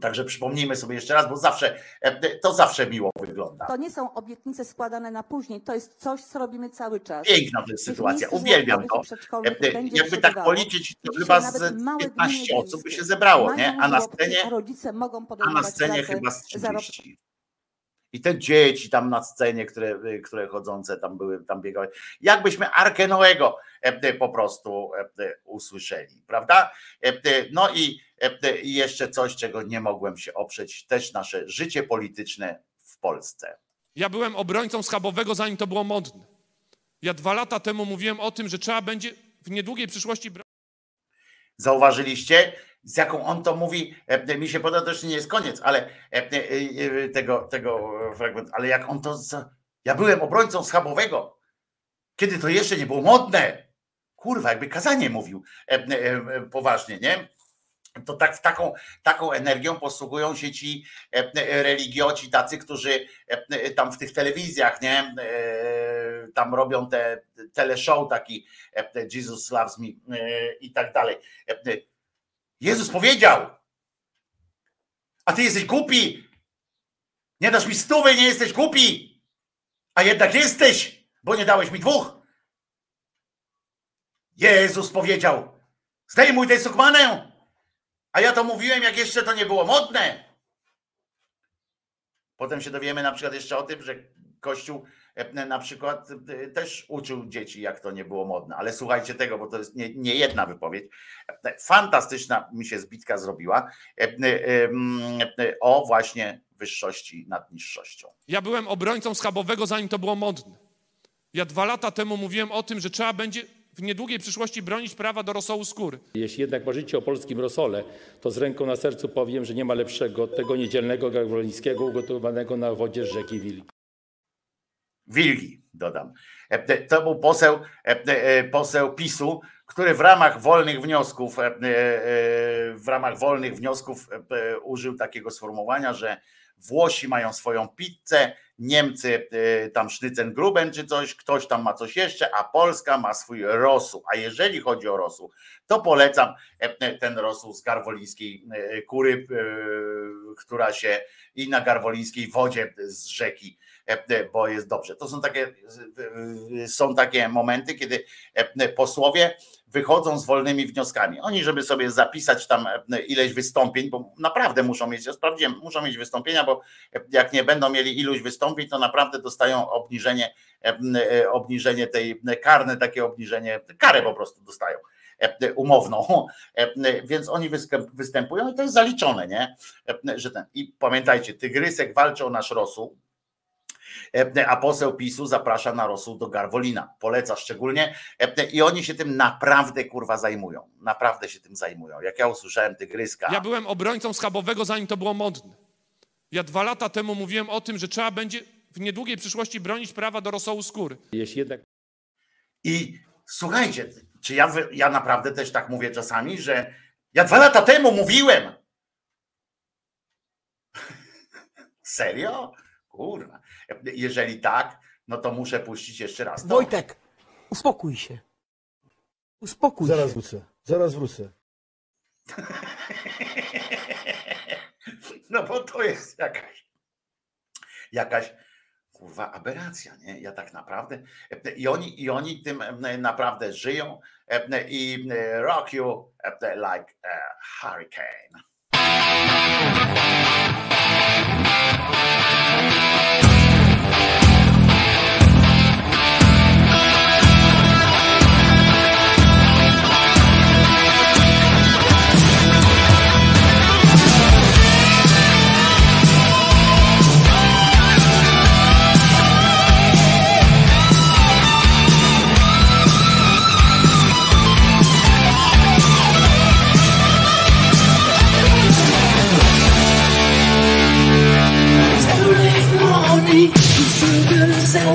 [SPEAKER 1] także przypomnijmy sobie jeszcze raz, bo zawsze e, to zawsze miło wygląda.
[SPEAKER 13] To nie są obietnice składane na później, to jest coś, co robimy cały czas.
[SPEAKER 1] Piękna to jest sytuacja, uwielbiam to. E, Jakby tak policzyć, to chyba z
[SPEAKER 13] małe
[SPEAKER 1] 15
[SPEAKER 13] gminy
[SPEAKER 1] osób by się zebrało, nie? A na scenie,
[SPEAKER 13] a rodzice mogą
[SPEAKER 1] a na scenie chyba z
[SPEAKER 13] zarobkowo.
[SPEAKER 1] 30. I te dzieci tam na scenie, które, które chodzące tam były, tam biegały. Jakbyśmy Arkę Noego e, e, po prostu e, usłyszeli, prawda? No i i jeszcze coś, czego nie mogłem się oprzeć, też nasze życie polityczne w Polsce.
[SPEAKER 14] Ja byłem obrońcą schabowego, zanim to było modne. Ja dwa lata temu mówiłem o tym, że trzeba będzie w niedługiej przyszłości brać
[SPEAKER 1] Zauważyliście, z jaką on to mówi? E, Mi się podoba, to jeszcze nie jest koniec, ale e, e, e, tego, tego fragmentu, ale jak on to. Ja byłem obrońcą schabowego, kiedy to jeszcze nie było modne. Kurwa, jakby kazanie mówił e, e, e, poważnie, nie? To tak taką, taką energią posługują się ci e, e, religioci, tacy, którzy e, e, tam w tych telewizjach, nie? E, Tam robią te teleshow taki e, e, Jesus loves me e, i tak dalej. Jezus powiedział, a ty jesteś głupi. Nie dasz mi stówy, nie jesteś głupi. A jednak jesteś, bo nie dałeś mi dwóch. Jezus powiedział, zdejmuj tę sukmanę. A ja to mówiłem, jak jeszcze to nie było modne. Potem się dowiemy na przykład jeszcze o tym, że Kościół na przykład e, też uczył dzieci, jak to nie było modne. Ale słuchajcie tego, bo to jest nie, nie jedna wypowiedź. E, Fantastyczna mi się zbitka zrobiła e, e, e, o właśnie wyższości nad niższością.
[SPEAKER 14] Ja byłem obrońcą schabowego, zanim to było modne. Ja dwa lata temu mówiłem o tym, że trzeba będzie w niedługiej przyszłości bronić prawa do rosołu skóry.
[SPEAKER 15] Jeśli jednak marzycie o polskim rosole, to z ręką na sercu powiem, że nie ma lepszego od tego niedzielnego garwolińskiego ugotowanego na wodzie z rzeki Wili.
[SPEAKER 1] Wilgi, dodam. E, To był poseł, e, e, poseł PiSu, który w ramach wolnych wniosków, e, e, w ramach wolnych wniosków e, użył takiego sformułowania, że Włosi mają swoją pizzę, Niemcy e, tam sznycen gruben czy coś, ktoś tam ma coś jeszcze, a Polska ma swój rosół. A jeżeli chodzi o rosół, to polecam e, ten rosół z garwolińskiej e, kury, e, która się i na garwolińskiej wodzie z rzeki e, bo jest dobrze. To są takie, są takie momenty, kiedy e, posłowie wychodzą z wolnymi wnioskami. Oni, żeby sobie zapisać tam e, ileś wystąpień, bo naprawdę muszą mieć, ja sprawdziłem, muszą mieć wystąpienia, bo jak nie będą mieli iluś wystąpień, to naprawdę dostają obniżenie, e, e, obniżenie tej, karne takie obniżenie, karę po prostu dostają e, umowną, E, więc oni występ- występują i to jest zaliczone, nie? E, Że ten. I pamiętajcie, Tygrysek walczy o nasz rosół, E, a poseł PiSu zaprasza na rosół do Garwolina. Poleca szczególnie e, i oni się tym naprawdę kurwa zajmują. Naprawdę się tym zajmują. Jak ja usłyszałem Tygryska,
[SPEAKER 14] Ja byłem obrońcą schabowego, zanim to było modne. Ja dwa lata temu mówiłem o tym, że trzeba będzie w niedługiej przyszłości bronić prawa do rosołu skóry.
[SPEAKER 15] Jeśli jednak
[SPEAKER 1] I słuchajcie, czy ja, ja naprawdę też tak mówię czasami, że ja dwa lata temu mówiłem. Serio? Kurwa. Jeżeli tak, no to muszę puścić jeszcze raz. To.
[SPEAKER 11] Wojtek, uspokój się. Uspokój
[SPEAKER 9] Zaraz
[SPEAKER 11] się.
[SPEAKER 9] wrócę, zaraz wrócę.
[SPEAKER 1] No bo to jest jakaś, jakaś kurwa aberracja, nie? Ja tak naprawdę i oni, i oni tym e, naprawdę żyją e, i e, rock you e, like a hurricane.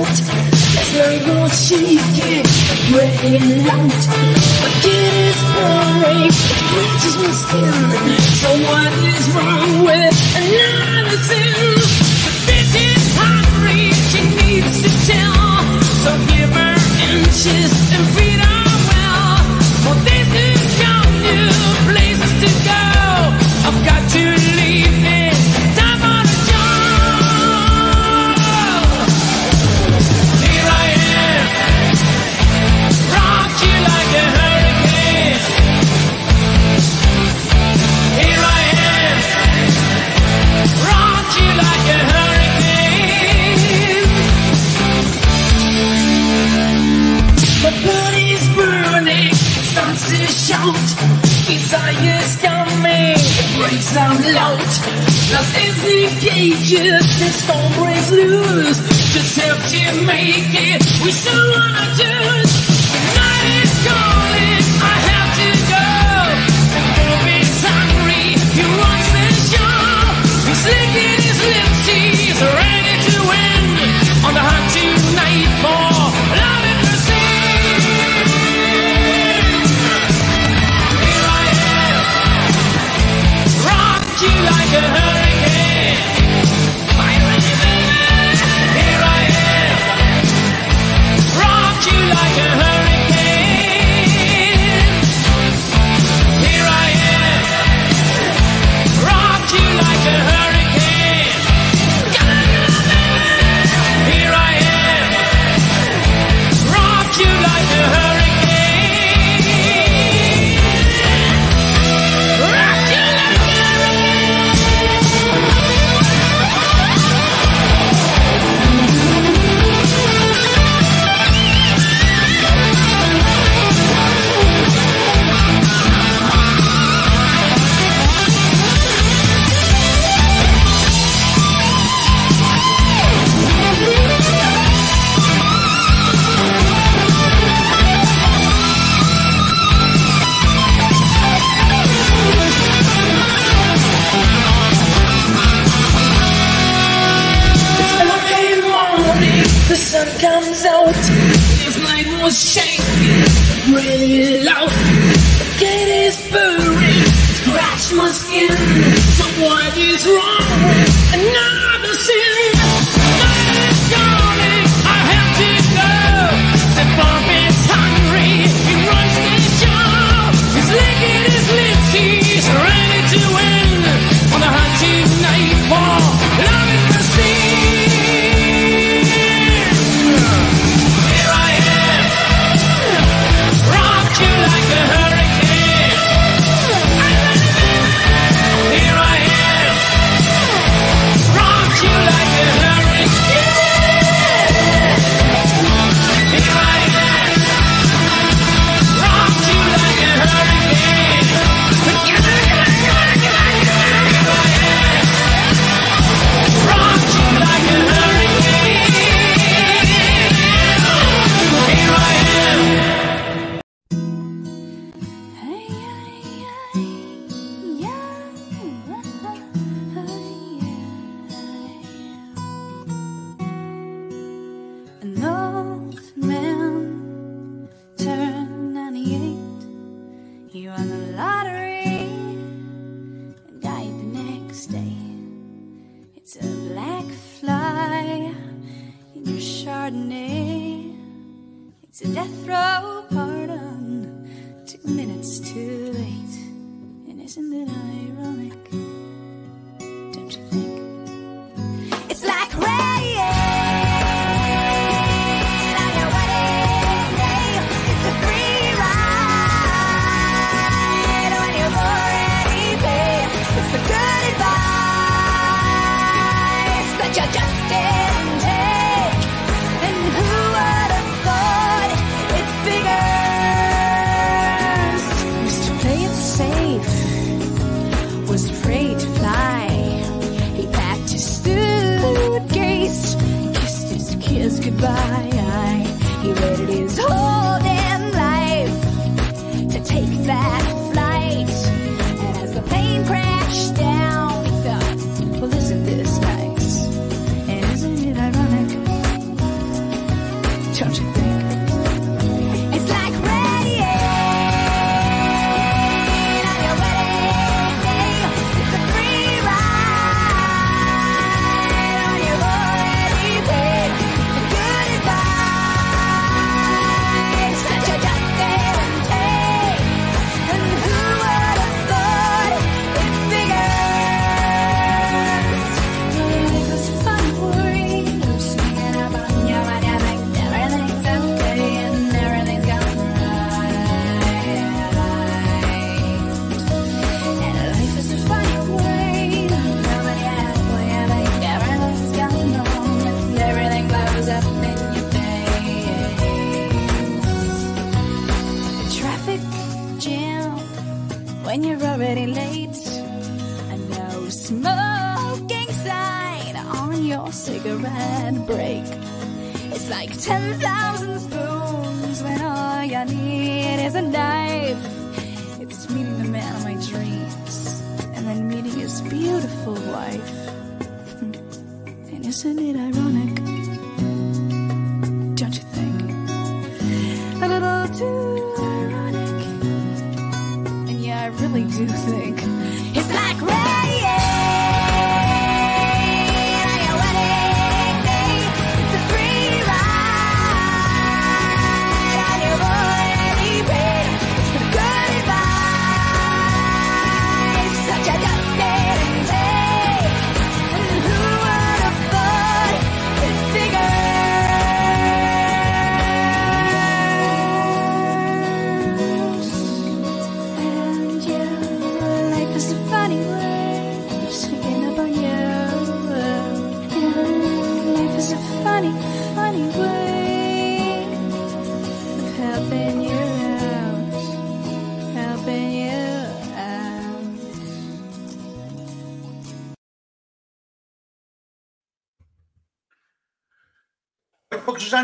[SPEAKER 16] Out. No more shaking, rain out. My kid is pouring, bridges will spin. So what is wrong with another sin? This is hungry, she needs to tell. So give her inches and feed her well. For this is your new place
[SPEAKER 10] smoking Just indicated the storm breaks loose. Just help you make it. We still wanna just. The night is calling. I have to go. Hungry. He's licking his lips.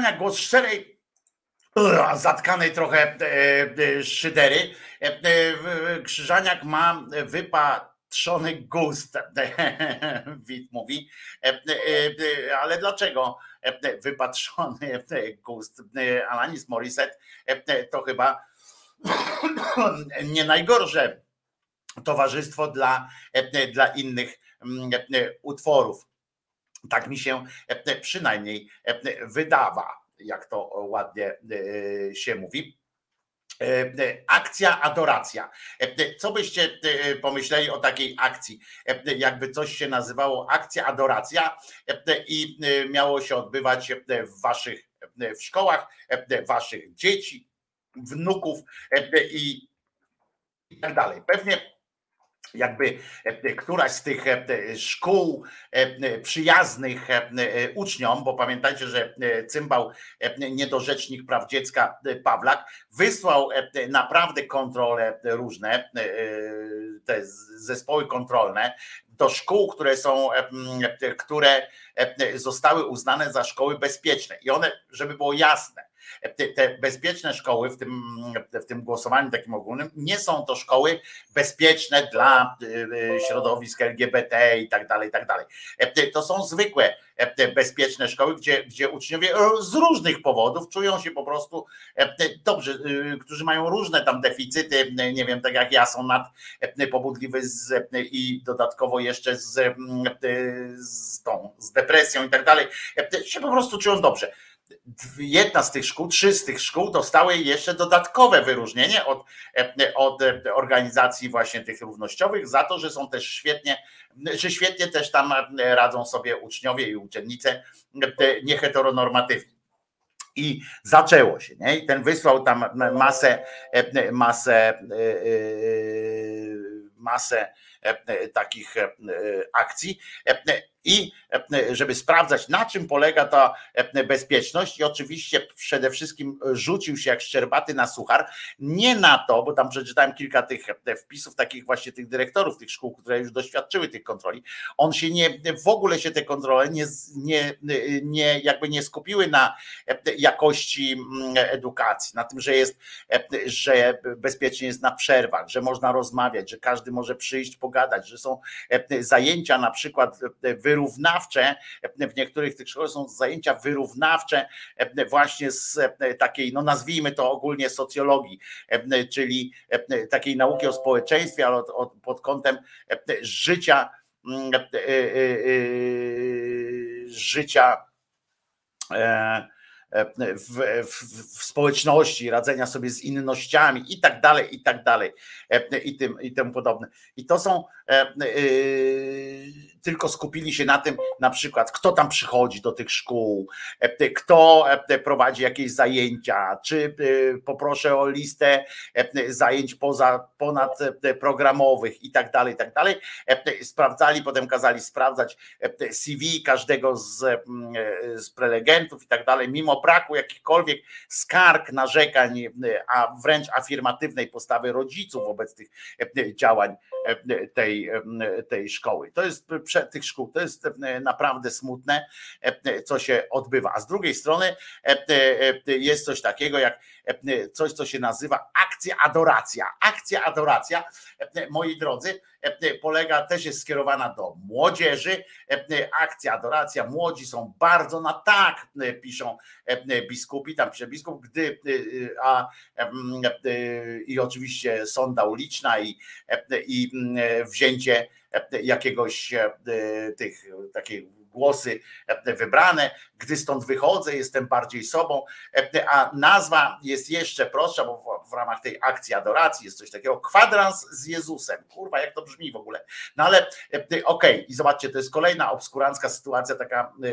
[SPEAKER 1] Pokrzyżania głos szczerej, zatkanej trochę e, e, szydery. E, Krzyżaniak ma wypatrzony gust, Wit mówi. Ale dlaczego wypatrzony gust? Alanis Morissette to chyba nie najgorsze towarzystwo dla, dla innych mm, utworów. Tak mi się e, przynajmniej e, wydawa, jak to ładnie e, się mówi. E, e, Akcja adoracja. E, Co byście e, pomyśleli o takiej akcji? E, Jakby coś się nazywało akcja adoracja e, i e, miało się odbywać e, w waszych e, w szkołach, e, waszych dzieci, wnuków e, i tak dalej. Pewnie jakby e, któraś z tych e, szkół e, przyjaznych e, e, uczniom, bo pamiętajcie, że cymbał niedorzecznik praw dziecka Pawlak wysłał naprawdę kontrole różne, te zespoły kontrolne do szkół, które są, które zostały uznane za szkoły bezpieczne. I one, żeby było jasne, te, bezpieczne szkoły w tym, w tym głosowaniu takim ogólnym nie są to szkoły bezpieczne dla y, y, środowisk LGBT i tak dalej, i tak dalej. E, To są zwykłe e, bezpieczne szkoły, gdzie, gdzie uczniowie e, z różnych powodów czują się po prostu dobrze, y, którzy mają różne tam deficyty, nie wiem, tak jak ja, są nad pobudliwy z, i dodatkowo jeszcze z, z tą, z depresją i tak dalej, się po prostu czują dobrze jedna z tych szkół, trzy z tych szkół dostały jeszcze dodatkowe wyróżnienie od, e, od e, organizacji właśnie tych równościowych za to, że są też świetnie, że świetnie też tam e, radzą sobie uczniowie i uczennice nieheteronormatywni. I zaczęło się, nie? I ten wysłał tam masę, masę, masę takich akcji. E, I e, żeby sprawdzać, na czym polega ta e, bezpieczność, i oczywiście przede wszystkim rzucił się jak szczerbaty na suchar, nie na to, bo tam przeczytałem kilka tych e, wpisów, takich właśnie tych dyrektorów tych szkół, które już doświadczyły tych kontroli. On się nie, w ogóle się te kontrole nie, nie, nie jakby nie skupiły na e, jakości edukacji, na tym, że jest, e, że bezpiecznie jest na przerwach, że można rozmawiać, że każdy może przyjść, pogadać, że są e, zajęcia na przykład e, wyrównawcze, e, w niektórych tych szkołach są zajęcia wyrównawcze e, właśnie z e, takiej, no nazwijmy to ogólnie socjologii, czyli takiej nauki o społeczeństwie, ale od, od, pod kątem życia, mm, życia w, w, w społeczności, radzenia sobie z innościami i tak dalej, i tak dalej, i tym, i tym podobne. I to są, tylko skupili się na tym, na przykład, kto tam przychodzi do tych szkół, e, kto e, prowadzi jakieś zajęcia, czy e, poproszę o listę zajęć poza, ponad e, programowych i tak dalej, i tak dalej. Sprawdzali, potem kazali sprawdzać CV każdego z, z prelegentów i tak dalej, mimo braku jakichkolwiek skarg, narzekań, a wręcz afirmatywnej postawy rodziców wobec tych działań tej, tej szkoły. To jest tych szkół, to jest e, naprawdę smutne, e, co się odbywa. A z drugiej strony e, e, e, jest coś takiego jak e, coś, co się nazywa akcja adoracja. Akcja adoracja, e, moi drodzy, e, polega, też jest skierowana do młodzieży. E, Akcja adoracja, młodzi są bardzo na tak, e, piszą e, biskupi, tam pisze biskup, gdy, e, a e, i oczywiście sonda uliczna i, e, i mm, wzięcie e, jakiegoś e, tych takich głosy e, wybrane, gdy stąd wychodzę, jestem bardziej sobą, e, a nazwa jest jeszcze prostsza, bo w- ramach tej akcji adoracji jest coś takiego, kwadrans z Jezusem. Kurwa, jak to brzmi w ogóle. No ale e, okej, i zobaczcie, to jest kolejna obskurancka sytuacja, taka e,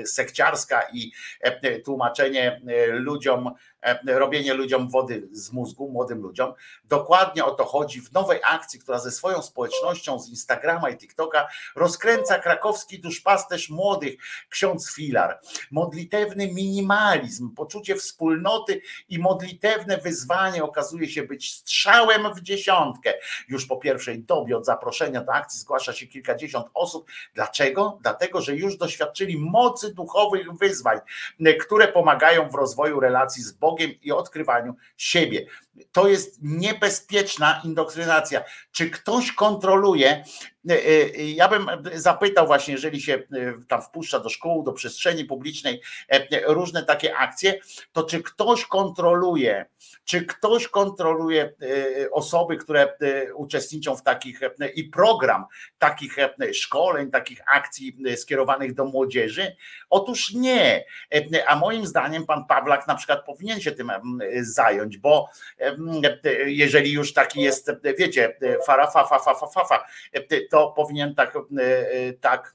[SPEAKER 1] e, sekciarska i e, tłumaczenie e, ludziom, e, robienie ludziom wody z mózgu, młodym ludziom. Dokładnie o to chodzi w nowej akcji, która ze swoją społecznością z Instagrama i TikToka rozkręca krakowski duszpasterz młodych, ksiądz Filar. Modlitewny minimalizm, poczucie wspólnoty i modlitewne wyzwanie okazuje się być strzałem w dziesiątkę. Już po pierwszej dobie od zaproszenia do akcji zgłasza się kilkadziesiąt osób. Dlaczego? Dlatego, że już doświadczyli mocy duchowych wyzwań, które pomagają w rozwoju relacji z Bogiem i odkrywaniu siebie. To jest niebezpieczna indoktrynacja. Czy ktoś kontroluje? e, e, Ja bym zapytał właśnie, jeżeli się e, tam wpuszcza do szkół, do przestrzeni publicznej różne takie akcje, to czy ktoś kontroluje, czy ktoś kontroluje osoby, które uczestniczą w takich i program takich szkoleń, takich akcji skierowanych do młodzieży? Otóż nie. A moim zdaniem pan Pawlak na przykład powinien się tym zająć, bo jeżeli już taki jest, wiecie, fara, fa, fa, fa, fa, fa, fa, to powinien tak, e, e, tak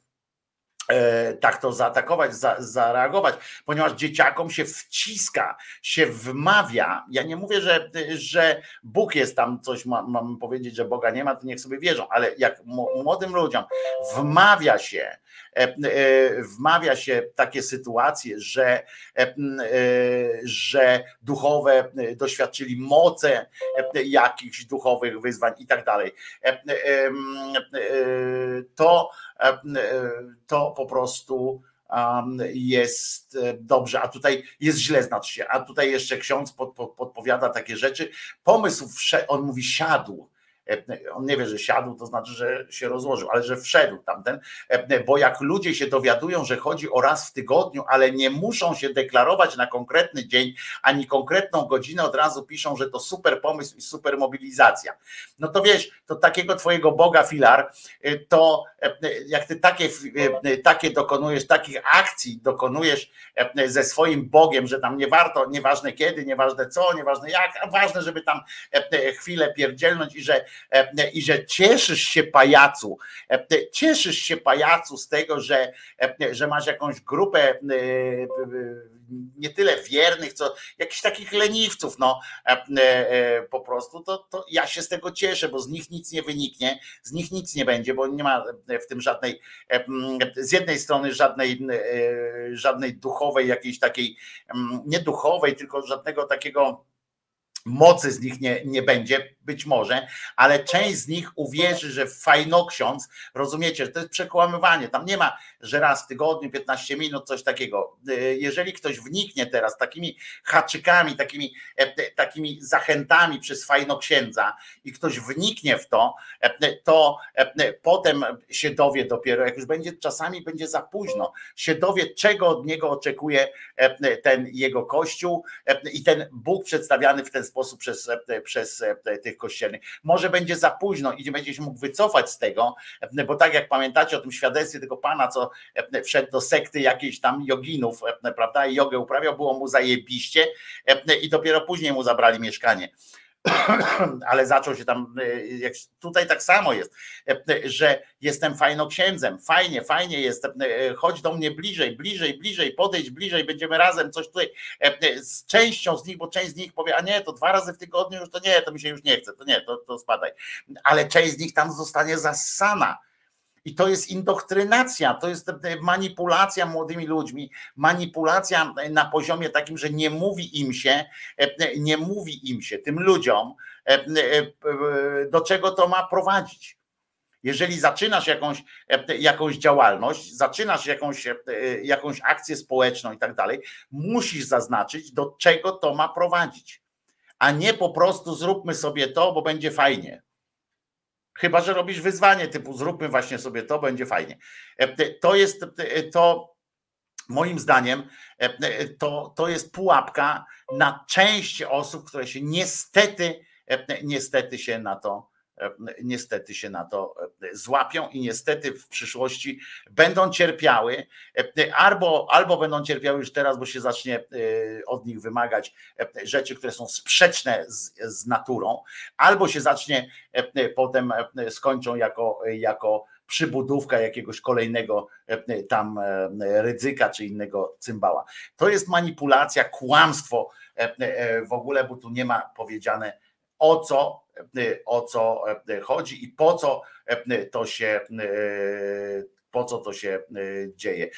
[SPEAKER 1] tak to zaatakować, za, zareagować, ponieważ dzieciakom się wciska, się wmawia. Ja nie mówię, że, że Bóg jest tam coś, mam, mam powiedzieć, że Boga nie ma, to niech sobie wierzą, ale jak młodym ludziom wmawia się, e, e, wmawia się takie sytuacje, że, e, e, że duchowe e, doświadczyli moce e, jakichś duchowych wyzwań i tak dalej. E, e, e, To e, to po prostu jest e, dobrze, a tutaj jest źle, znaczy się, a tutaj jeszcze ksiądz pod, pod, podpowiada takie rzeczy. Pomysł, on mówi siadł. E, On nie wie, że siadł, to znaczy, że się rozłożył, ale że wszedł tamten, e, bo jak ludzie się dowiadują, że chodzi o raz w tygodniu, ale nie muszą się deklarować na konkretny dzień ani konkretną godzinę, od razu piszą, że to super pomysł i super mobilizacja. No to wiesz, to takiego twojego Boga filar, e, to jak ty takie, takie dokonujesz, takich akcji dokonujesz ze swoim Bogiem, że tam nie warto, nieważne kiedy, nieważne co, nieważne jak, a ważne, żeby tam chwilę pierdzielnąć i że, i że cieszysz się pajacu, e, cieszysz się pajacu z tego, że, e, że masz jakąś grupę e, e, nie tyle wiernych, co jakichś takich leniwców, no. E, e, po prostu, to, to ja się z tego cieszę, bo z nich nic nie wyniknie, z nich nic nie będzie, bo nie ma w tym żadnej, e, z jednej strony żadnej, e, żadnej duchowej, jakiejś takiej, nie duchowej, tylko żadnego takiego mocy z nich nie, nie będzie, być może, ale część z nich uwierzy, że fajnoksiądz, rozumiecie, że to jest przekłamywanie, tam nie ma, że raz w tygodniu, 15 minut, coś takiego. Y, Jeżeli ktoś wniknie teraz takimi haczykami, takimi, e, takimi zachętami przez fajnoksiędza i ktoś wniknie w to, e, to e, potem się dowie dopiero, jak już będzie, czasami będzie za późno, się dowie, czego od niego oczekuje ten jego kościół i ten Bóg przedstawiany w ten sposób przez, przez e, tych kościelnych. Może będzie za późno i nie będzie się mógł wycofać z tego, bo tak jak pamiętacie o tym świadectwie tego pana, co wszedł do sekty jakiejś tam joginów, prawda, i jogę uprawiał, było mu zajebiście i dopiero później mu zabrali mieszkanie. ale zaczął się tam, y, tutaj tak samo jest, y, że jestem fajnoksiędzem, fajnie, fajnie jest, y, chodź do mnie bliżej, bliżej, bliżej, podejdź bliżej, będziemy razem coś tutaj y, z częścią z nich, bo część z nich powie, a nie, to dwa razy w tygodniu już to nie, to mi się już nie chce, to nie, to, to spadaj, ale część z nich tam zostanie zassana. I to jest indoktrynacja, to jest manipulacja młodymi ludźmi, manipulacja na poziomie takim, że nie mówi im się, nie mówi im się, tym ludziom, do czego to ma prowadzić. Jeżeli zaczynasz jakąś, jakąś działalność, zaczynasz jakąś, jakąś akcję społeczną i tak dalej, musisz zaznaczyć, do czego to ma prowadzić. A nie po prostu zróbmy sobie to, bo będzie fajnie. Chyba, że robisz wyzwanie typu zróbmy właśnie sobie to, będzie fajnie. To jest to, moim zdaniem, to, to jest pułapka na część osób, które się niestety, niestety się na to, niestety się na to złapią i niestety w przyszłości będą cierpiały, albo, albo będą cierpiały już teraz, bo się zacznie od nich wymagać rzeczy, które są sprzeczne z, z naturą, albo się zacznie potem skończą jako, jako przybudówka jakiegoś kolejnego tam ryzyka czy innego cymbała. To jest manipulacja, kłamstwo w ogóle, bo tu nie ma powiedziane o co, o co chodzi i po co to się po co to się dzieje.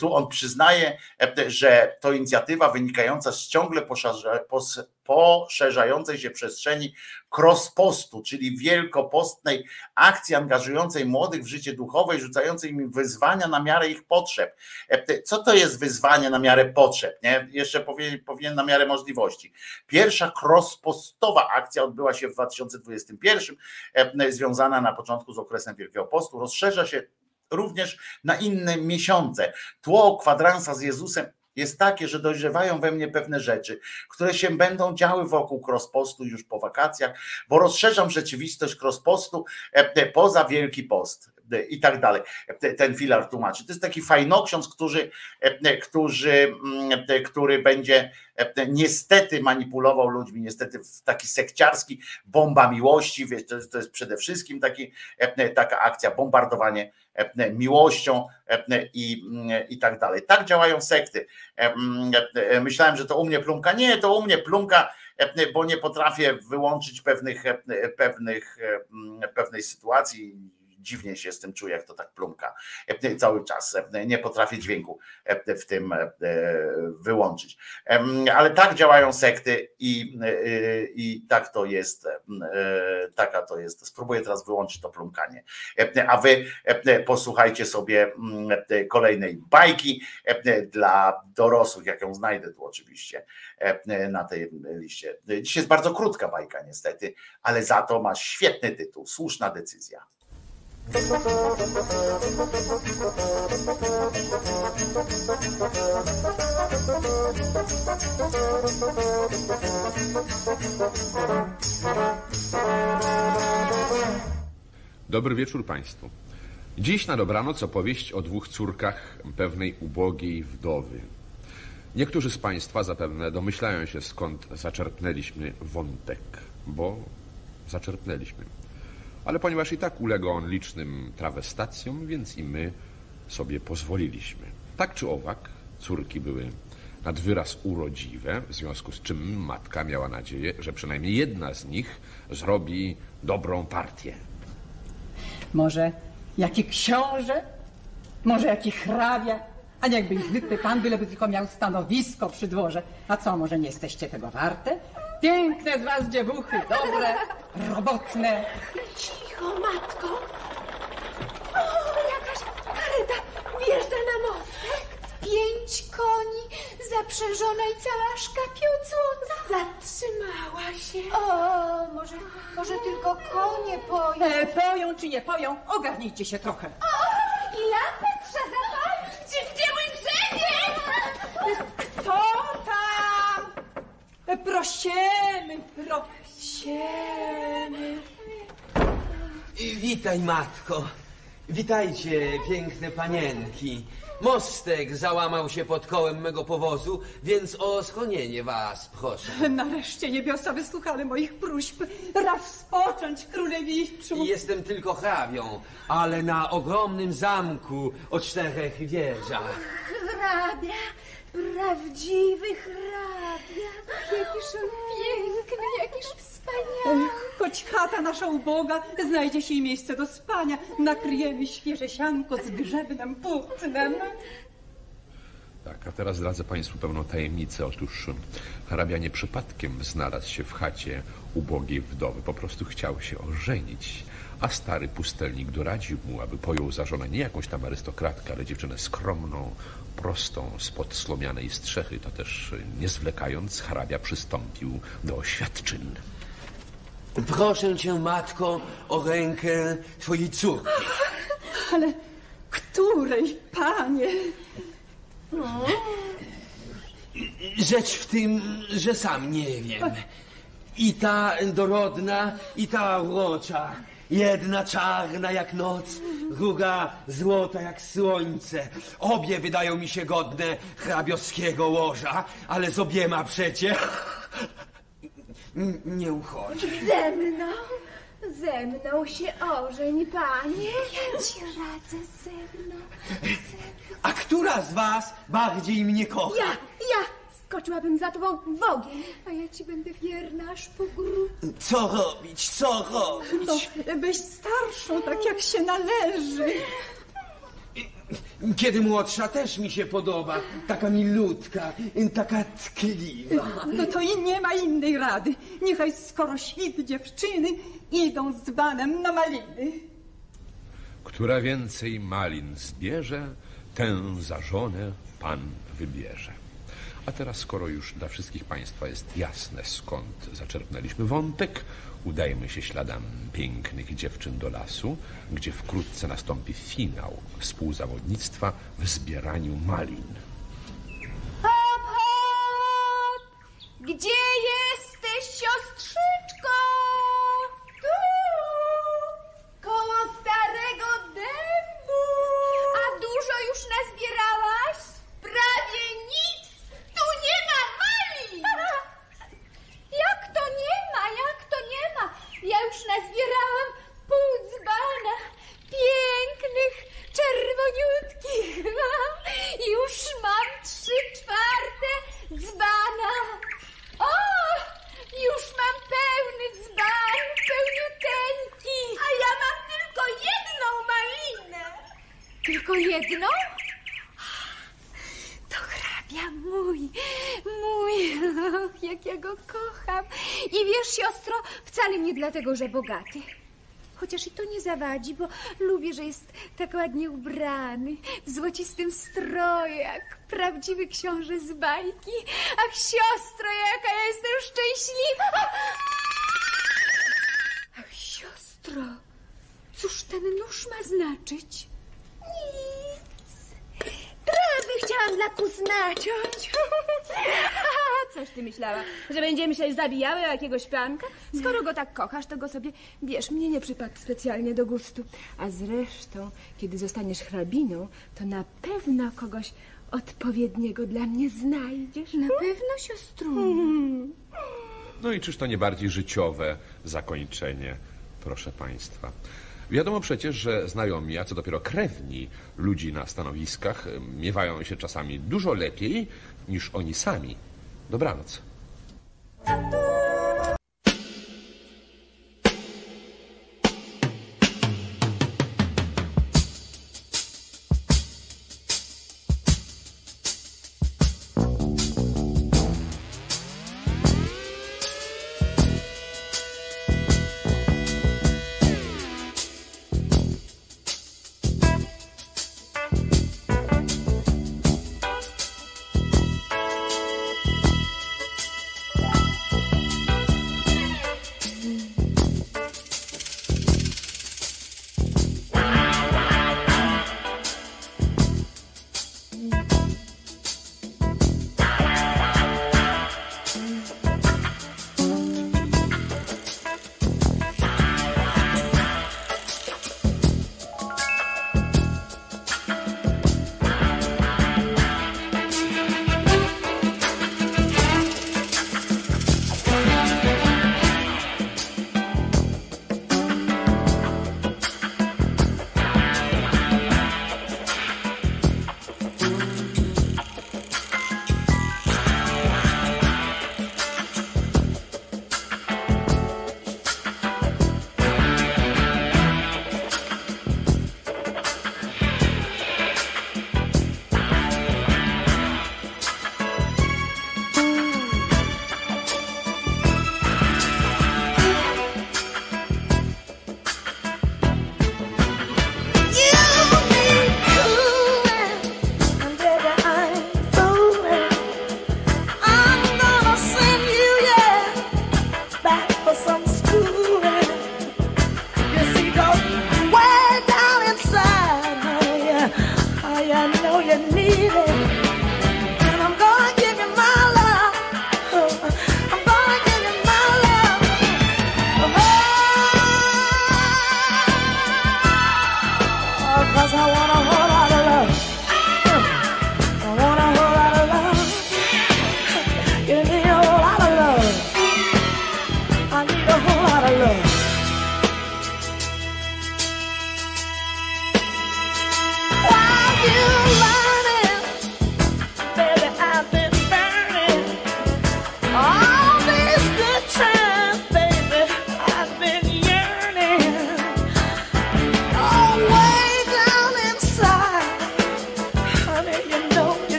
[SPEAKER 1] Tu on przyznaje, że to inicjatywa wynikająca z ciągle poszerzającej się przestrzeni crosspostu, czyli wielkopostnej akcji angażującej młodych w życie duchowe i rzucającej im wyzwania na miarę ich potrzeb. Co to jest wyzwanie na miarę potrzeb? Nie? Jeszcze powinien, powinien na miarę możliwości. Pierwsza crosspostowa akcja odbyła się w 2021, związana na początku z okresem Wielkiego Postu. Rozszerza się również na inne miesiące. Tło kwadransa z Jezusem jest takie, że dojrzewają we mnie pewne rzeczy, które się będą działy wokół crosspostu już po wakacjach, bo rozszerzam rzeczywistość crosspostu poza Wielki Post i tak dalej. Ten filar tłumaczy. To jest taki fajnoksiądz, który, który, który będzie niestety manipulował ludźmi, niestety taki sekciarski, bomba miłości, wiesz, to, jest, to jest przede wszystkim taki, taka akcja, bombardowanie miłością i, i tak dalej. Tak działają sekty. Myślałem, że to u mnie plumka. Nie, to u mnie plumka, bo nie potrafię wyłączyć pewnych, pewnych, pewnej sytuacji dziwnie się z tym czuję, jak to tak plumka cały czas. Nie potrafię dźwięku w tym wyłączyć. Ale tak działają sekty i, i tak to jest, taka to jest. Spróbuję teraz wyłączyć to plumkanie. A wy posłuchajcie sobie kolejnej bajki dla dorosłych, jak ją znajdę tu oczywiście na tej liście. Dzisiaj jest bardzo krótka bajka niestety, ale za to ma świetny tytuł, słuszna decyzja.
[SPEAKER 17] Dobry wieczór Państwu. Dziś na dobranoc opowieść o dwóch córkach pewnej ubogiej wdowy. Niektórzy z Państwa zapewne domyślają się skąd zaczerpnęliśmy wątek, bo zaczerpnęliśmy. Ale ponieważ i tak uległ on licznym trawestacjom, więc i my sobie pozwoliliśmy. Tak czy owak, córki były nad wyraz urodziwe, w związku z czym matka miała nadzieję, że przynajmniej jedna z nich zrobi dobrą partię.
[SPEAKER 18] Może jaki książę? Może jaki hrabia? A nie jakby zwykły pan, byleby tylko miał stanowisko przy dworze. A co, może nie jesteście tego warte? Piękne z was dziewuchy, dobre, robotne.
[SPEAKER 16] Cicho, matko. O, jakaś kareta wjeżdża na mostek. Pięć koni, zaprzężona i cała szkapio złota. Zatrzymała się. O, może, może tylko konie poją.
[SPEAKER 18] E, poją czy nie poją, ogarnijcie się trochę.
[SPEAKER 16] O, i lampę trzeba zapalić. Gdzie mój grzebie?
[SPEAKER 18] Kto tam? E, Prosimy, prosimy.
[SPEAKER 11] Witaj, matko.
[SPEAKER 19] Witajcie, piękne panienki. Mostek załamał się pod kołem mego powozu, więc o schronienie was proszę.
[SPEAKER 18] Nareszcie niebiosa wysłuchały moich próśb. Racz spocząć, królewiczu.
[SPEAKER 19] I jestem tylko hrabią, ale na ogromnym zamku o czterech wieżach.
[SPEAKER 9] Hrabia, prawdziwy hrabia. Jakiż on piękny, jakiż wspaniały.
[SPEAKER 18] Choć chata nasza uboga, znajdzie się i miejsce do spania. Nakryjemy świeże sianko z grzebnem płótnem.
[SPEAKER 17] Tak, a teraz zdradzę Państwu pewną tajemnicę. Otóż hrabia nie przypadkiem znalazł się w chacie ubogiej wdowy. Po prostu chciał się ożenić. A stary pustelnik doradził mu, aby pojął za żonę nie jakąś tam arystokratkę, ale dziewczynę skromną, prostą, spod slomianej strzechy. To też nie zwlekając, hrabia przystąpił do oświadczyn.
[SPEAKER 19] Proszę cię, matko, o rękę twojej córki.
[SPEAKER 18] Ale której, panie?
[SPEAKER 19] Rzecz w tym, że sam nie wiem. I ta dorodna, i ta urocza. Jedna czarna jak noc, druga złota jak słońce. Obie wydają mi się godne hrabiowskiego łoża, ale z obiema przecie nie uchodzi.
[SPEAKER 9] Ze mną, ze mną się ożeń, panie. Ja ci radzę ze mną.
[SPEAKER 19] A która z was bardziej mnie kocha?
[SPEAKER 9] Ja, ja skoczyłabym za tobą w ogień, a ja ci będę wierna aż po grób.
[SPEAKER 19] Co robić, co robić?
[SPEAKER 18] Byś starszą, tak jak się należy.
[SPEAKER 19] Kiedy młodsza też mi się podoba. Taka milutka, taka tkliwa.
[SPEAKER 18] No to i nie ma innej rady. Niechaj skoro świt dziewczyny idą z banem na maliny.
[SPEAKER 17] Która więcej malin zbierze, tę za żonę pan wybierze. A teraz, skoro już dla wszystkich Państwa jest jasne, skąd zaczerpnęliśmy wątek, udajmy się śladem pięknych dziewczyn do lasu, gdzie wkrótce nastąpi finał współzawodnictwa w zbieraniu malin.
[SPEAKER 9] Hop, hop! Gdzie jesteś, siostrzyczko? Tu! Koło starego dębu! A dużo już nazbierałaś? Prawie nic! Tu nie ma mali! Jak to nie ma? Jak to nie ma? Ja już nazbierałam pół dzbana pięknych, czerwoniutkich. Już mam trzy czwarte dzbana. O! Już mam pełny dzban, pełniuteńki. A ja mam tylko jedną malinę. Tylko jedną? To hrabia mój, mój, och, jak ja go kocham. I wiesz, siostro, wcale nie dlatego, że bogaty. Chociaż i to nie zawadzi, bo lubię, że jest tak ładnie ubrany, w złocistym stroju, jak prawdziwy książę z bajki. Ach, siostro, jaka ja jestem szczęśliwa! Ach, siostro, cóż ten nóż ma znaczyć? Nic. Trawy chciałam dla kus naciąć. Coś ty myślała, że będziemy się zabijały o jakiegoś pianka? Skoro go tak kochasz, to go sobie, wiesz, mnie nie przypadł specjalnie do gustu. A zresztą, kiedy zostaniesz hrabiną, to na pewno kogoś odpowiedniego dla mnie znajdziesz. Na pewno, siostru.
[SPEAKER 17] No i czyż to nie bardziej życiowe zakończenie, proszę Państwa. Wiadomo przecież, że znajomi, a co dopiero krewni ludzi na stanowiskach y, miewają się czasami dużo lepiej niż oni sami. Dobranoc.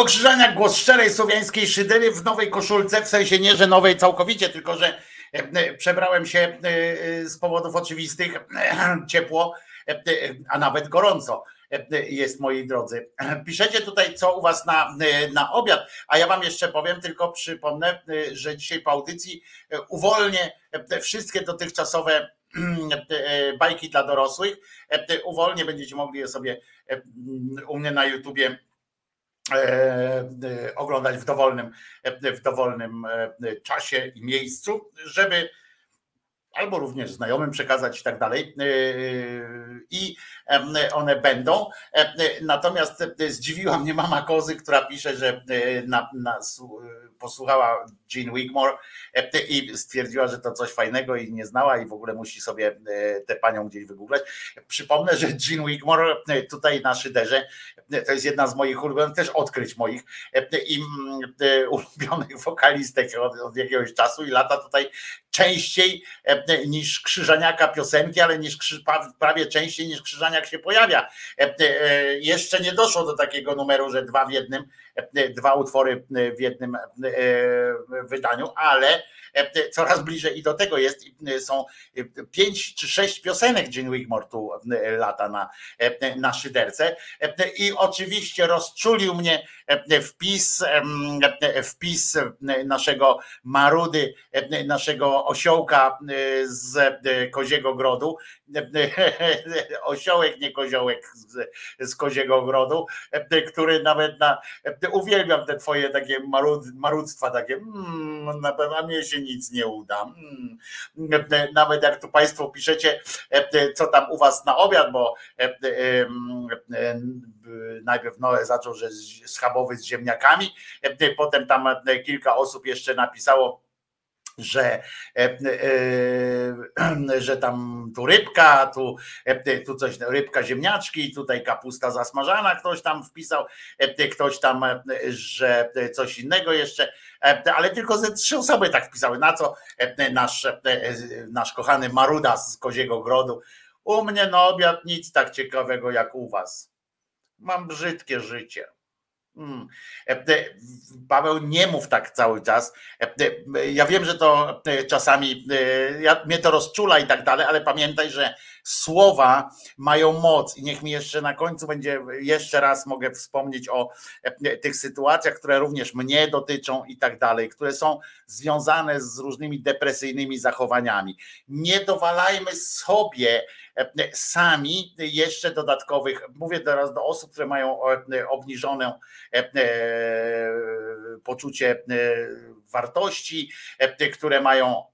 [SPEAKER 1] Wojtko Krzyżaniak, głos szczerej słowiańskiej szydery w nowej koszulce, w sensie nie, że nowej całkowicie, tylko że e, e, przebrałem się e, z powodów oczywistych, ciepło, a nawet gorąco jest, moi drodzy. Piszecie tutaj, co u was na, na obiad, a ja wam jeszcze powiem, tylko przypomnę, że dzisiaj po audycji uwolnię wszystkie dotychczasowe bajki dla dorosłych, uwolnię, będziecie mogli je sobie u mnie na YouTubie oglądać w dowolnym, e, w dowolnym e, czasie i miejscu, żeby albo również znajomym przekazać i tak dalej. E, I one będą. E, Natomiast e, zdziwiła mnie mama Kozy, która pisze, że e, na, na, posłuchała Jean Wigmore e, i stwierdziła, że to coś fajnego i nie znała i w ogóle musi sobie e, tę panią gdzieś wygooglać. Przypomnę, że Jean Wigmore e, tutaj na Szyderze to jest jedna z moich ulubionych, też odkryć moich i mm, ulubionych wokalistek od, od jakiegoś czasu i lata tutaj częściej e, niż Krzyżaniaka piosenki, ale niż prawie częściej niż Krzyżaniak się pojawia. E, e, Jeszcze nie doszło do takiego numeru, że dwa w jednym, e, dwa utwory w jednym e, wydaniu, ale e, coraz bliżej i do tego jest. E, Są e, pięć czy sześć piosenek Gene Wigmore tu e, lata na, e, na szyderce. E, I oczywiście rozczulił mnie e, wpis, e, wpis e, naszego Marudy, e, naszego osiołka z Koziego Grodu. Osiołek, nie koziołek z, z Koziego Ogrodu, który nawet na, uwielbiam te twoje takie marud, marudztwa, takie mm, na pewno mnie się nic nie uda. Mm. Nawet jak tu Państwo piszecie, co tam u Was na obiad, bo najpierw Noe zaczął, że z- z ziemniakami, e, potem tam e, kilka osób jeszcze napisało, że, e, e, że tam tu rybka, tu, e, tu coś, rybka ziemniaczki, tutaj kapusta zasmażana, ktoś tam wpisał, e, ktoś tam, e, że coś innego jeszcze, e, ale tylko ze trzy osoby tak wpisały, na co e, nasz, e, nasz kochany Maruda z Koziego Grodu, u mnie na obiad nic tak ciekawego jak u was. Mam brzydkie życie. Mm. E, e, Paweł, nie mów tak cały czas. E, Ja wiem, że to czasami ja, mnie to rozczula i tak dalej, ale pamiętaj, że słowa mają moc i niech mi jeszcze na końcu będzie, jeszcze raz mogę wspomnieć o e, tych sytuacjach, które również mnie dotyczą i tak dalej, które są związane z różnymi depresyjnymi zachowaniami. Nie dowalajmy sobie e, sami jeszcze dodatkowych, mówię teraz do osób, które mają e, obniżoną e, e, poczucie wartości, które mają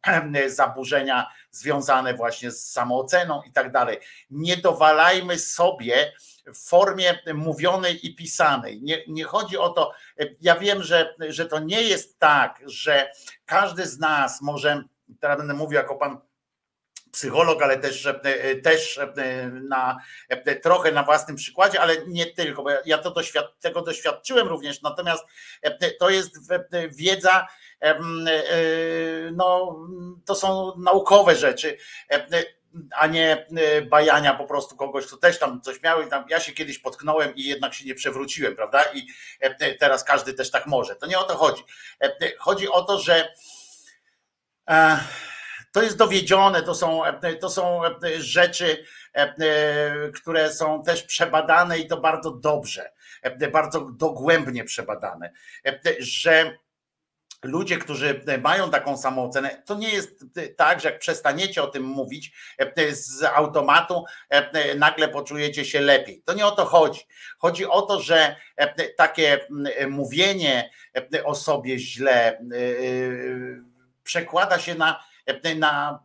[SPEAKER 1] zaburzenia związane właśnie z samooceną i tak dalej. Nie dowalajmy sobie w formie mówionej i pisanej. Nie, nie chodzi o to, ja wiem, że, że to nie jest tak, że każdy z nas może, teraz będę mówił jako pan psycholog, ale też, też na, trochę na własnym przykładzie, ale nie tylko, bo ja- to doświad, tego doświadczyłem również, natomiast to jest wiedza, no to są naukowe rzeczy, e, a nie e, bajania po prostu kogoś, kto też tam coś miał i tam ja się kiedyś potknąłem i jednak się nie przewróciłem, prawda? I e, teraz każdy też tak może. To nie o to chodzi. E, Chodzi o to, że e, to jest dowiedzione, to są, to są rzeczy, e, które są też przebadane i to bardzo dobrze, e, bardzo dogłębnie przebadane, e, że ludzie, którzy mają taką samoocenę, to nie jest tak, że jak przestaniecie o tym mówić e, z automatu, e, nagle poczujecie się lepiej. To nie o to chodzi. Chodzi o to, że e, takie mówienie e, o sobie źle e, przekłada się na, na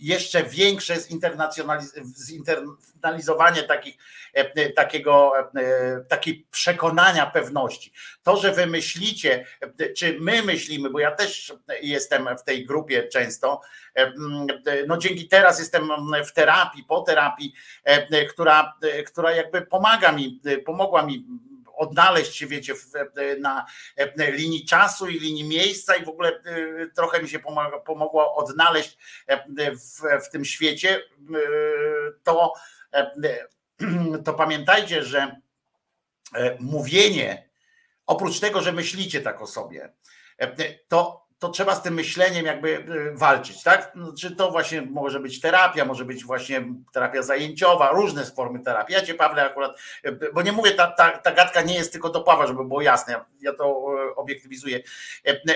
[SPEAKER 1] jeszcze większe zinternalizowanie takich, takiego, takiej przekonania pewności. To, że wy myślicie, czy my myślimy, bo ja też jestem w tej grupie często, no dzięki teraz jestem w terapii, po terapii, która, która jakby pomaga mi, pomogła mi odnaleźć się, wiecie, na linii czasu i linii miejsca i w ogóle y, trochę mi się pomogło odnaleźć w, tym świecie, to, to pamiętajcie, że e, mówienie oprócz tego, że myślicie tak o sobie, to, to trzeba z tym myśleniem jakby e, walczyć, tak? No, Czy to właśnie może być terapia, może być właśnie terapia zajęciowa, różne formy terapii. Ja cię, Pawle, akurat, e, bo nie mówię, ta, ta, ta gadka nie jest tylko do Pawła, żeby było jasne, ja, to e, obiektywizuję,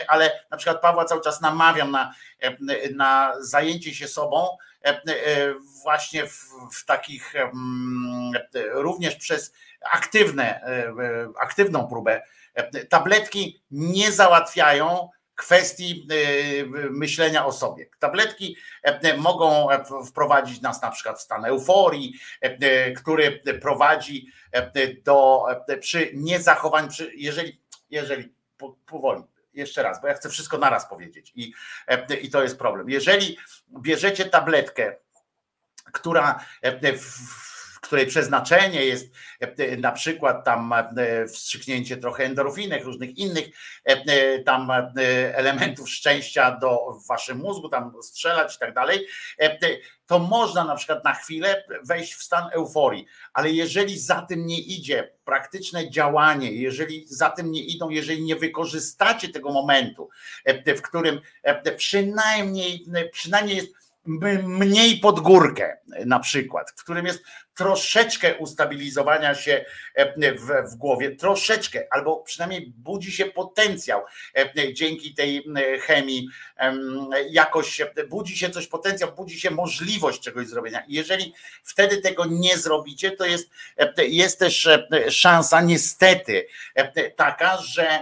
[SPEAKER 1] ale na przykład Pawła cały czas namawiam na, na zajęcie się sobą, właśnie w, w takich również przez aktywne, aktywną próbę. Tabletki nie załatwiają kwestii e, myślenia o sobie. Tabletki e, mogą e, wprowadzić nas na przykład w stan euforii, e, który prowadzi do przy niezachowaniu, przy, jeżeli, jeżeli po- powoli, jeszcze raz, bo ja chcę wszystko naraz powiedzieć i, i to jest problem. Jeżeli bierzecie tabletkę, która w której przeznaczenie jest e, na przykład tam e, wstrzyknięcie trochę endorfinek, różnych innych e, e, tam e, elementów szczęścia do waszym mózgu, tam strzelać i tak dalej, e, to można na przykład na chwilę wejść w stan euforii, ale jeżeli za tym nie idzie praktyczne działanie, jeżeli za tym nie idą, jeżeli nie wykorzystacie tego momentu, e, w którym e, przynajmniej, przynajmniej jest mniej pod górkę na przykład, w którym jest troszeczkę ustabilizowania się e, w, w głowie, troszeczkę, albo przynajmniej budzi się potencjał e, dzięki tej chemii, em, jakoś e, budzi się coś potencjał, budzi się możliwość czegoś zrobienia. Jeżeli wtedy tego nie zrobicie, to jest, e, jest też szansa niestety taka, że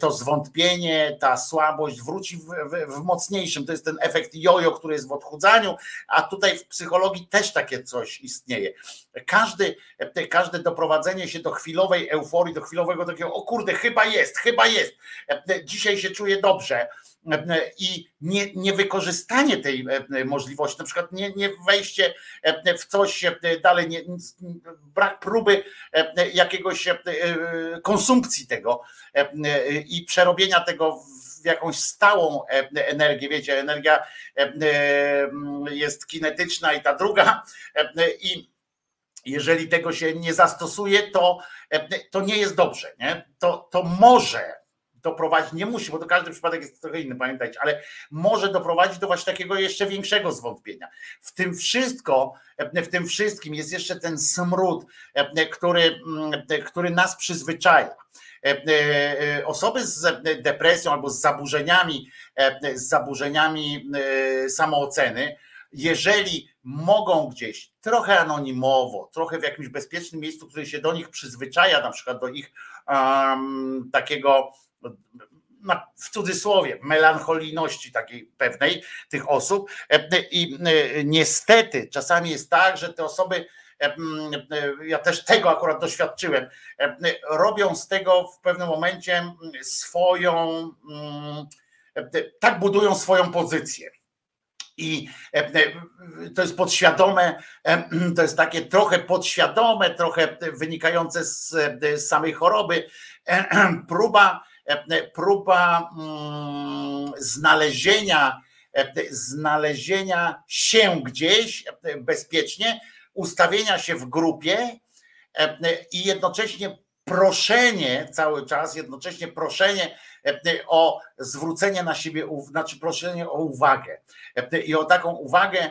[SPEAKER 1] to zwątpienie, ta słabość wróci w, w, w mocniejszym. To jest ten efekt jojo, który jest w odchudzaniu, a tutaj w psychologii też takie coś istnieje. Każdy, każde doprowadzenie się do chwilowej euforii, do chwilowego takiego, o kurde, chyba jest, chyba jest, dzisiaj się czuję dobrze. I nie, nie wykorzystanie tej możliwości, na przykład nie, nie wejście w coś dalej, nie, brak próby jakiegoś konsumpcji tego i przerobienia tego w jakąś stałą energię, wiecie, energia jest kinetyczna i ta druga i jeżeli tego się nie zastosuje, to, to nie jest dobrze. Nie? To, to może doprowadzić, nie musi, bo to każdy przypadek jest trochę inny, pamiętajcie, ale może doprowadzić do właśnie takiego jeszcze większego zwątpienia. W tym wszystko, w tym wszystkim jest jeszcze ten smród, który, który nas przyzwyczaja. Osoby z depresją albo z zaburzeniami, z zaburzeniami samooceny, jeżeli mogą gdzieś trochę anonimowo, trochę w jakimś bezpiecznym miejscu, które się do nich przyzwyczaja, na przykład do ich um, takiego w cudzysłowie, melancholijności takiej pewnej tych osób. I niestety czasami jest tak, że te osoby, ja też tego akurat doświadczyłem, robią z tego w pewnym momencie swoją, tak budują swoją pozycję. I to jest podświadome, to jest takie trochę podświadome, trochę wynikające z, z samej choroby, próba, próba mm, znalezienia, znalezienia się gdzieś bezpiecznie, ustawienia się w grupie i jednocześnie proszenie cały czas, jednocześnie proszenie o zwrócenie na siebie, znaczy proszenie o uwagę i o taką uwagę,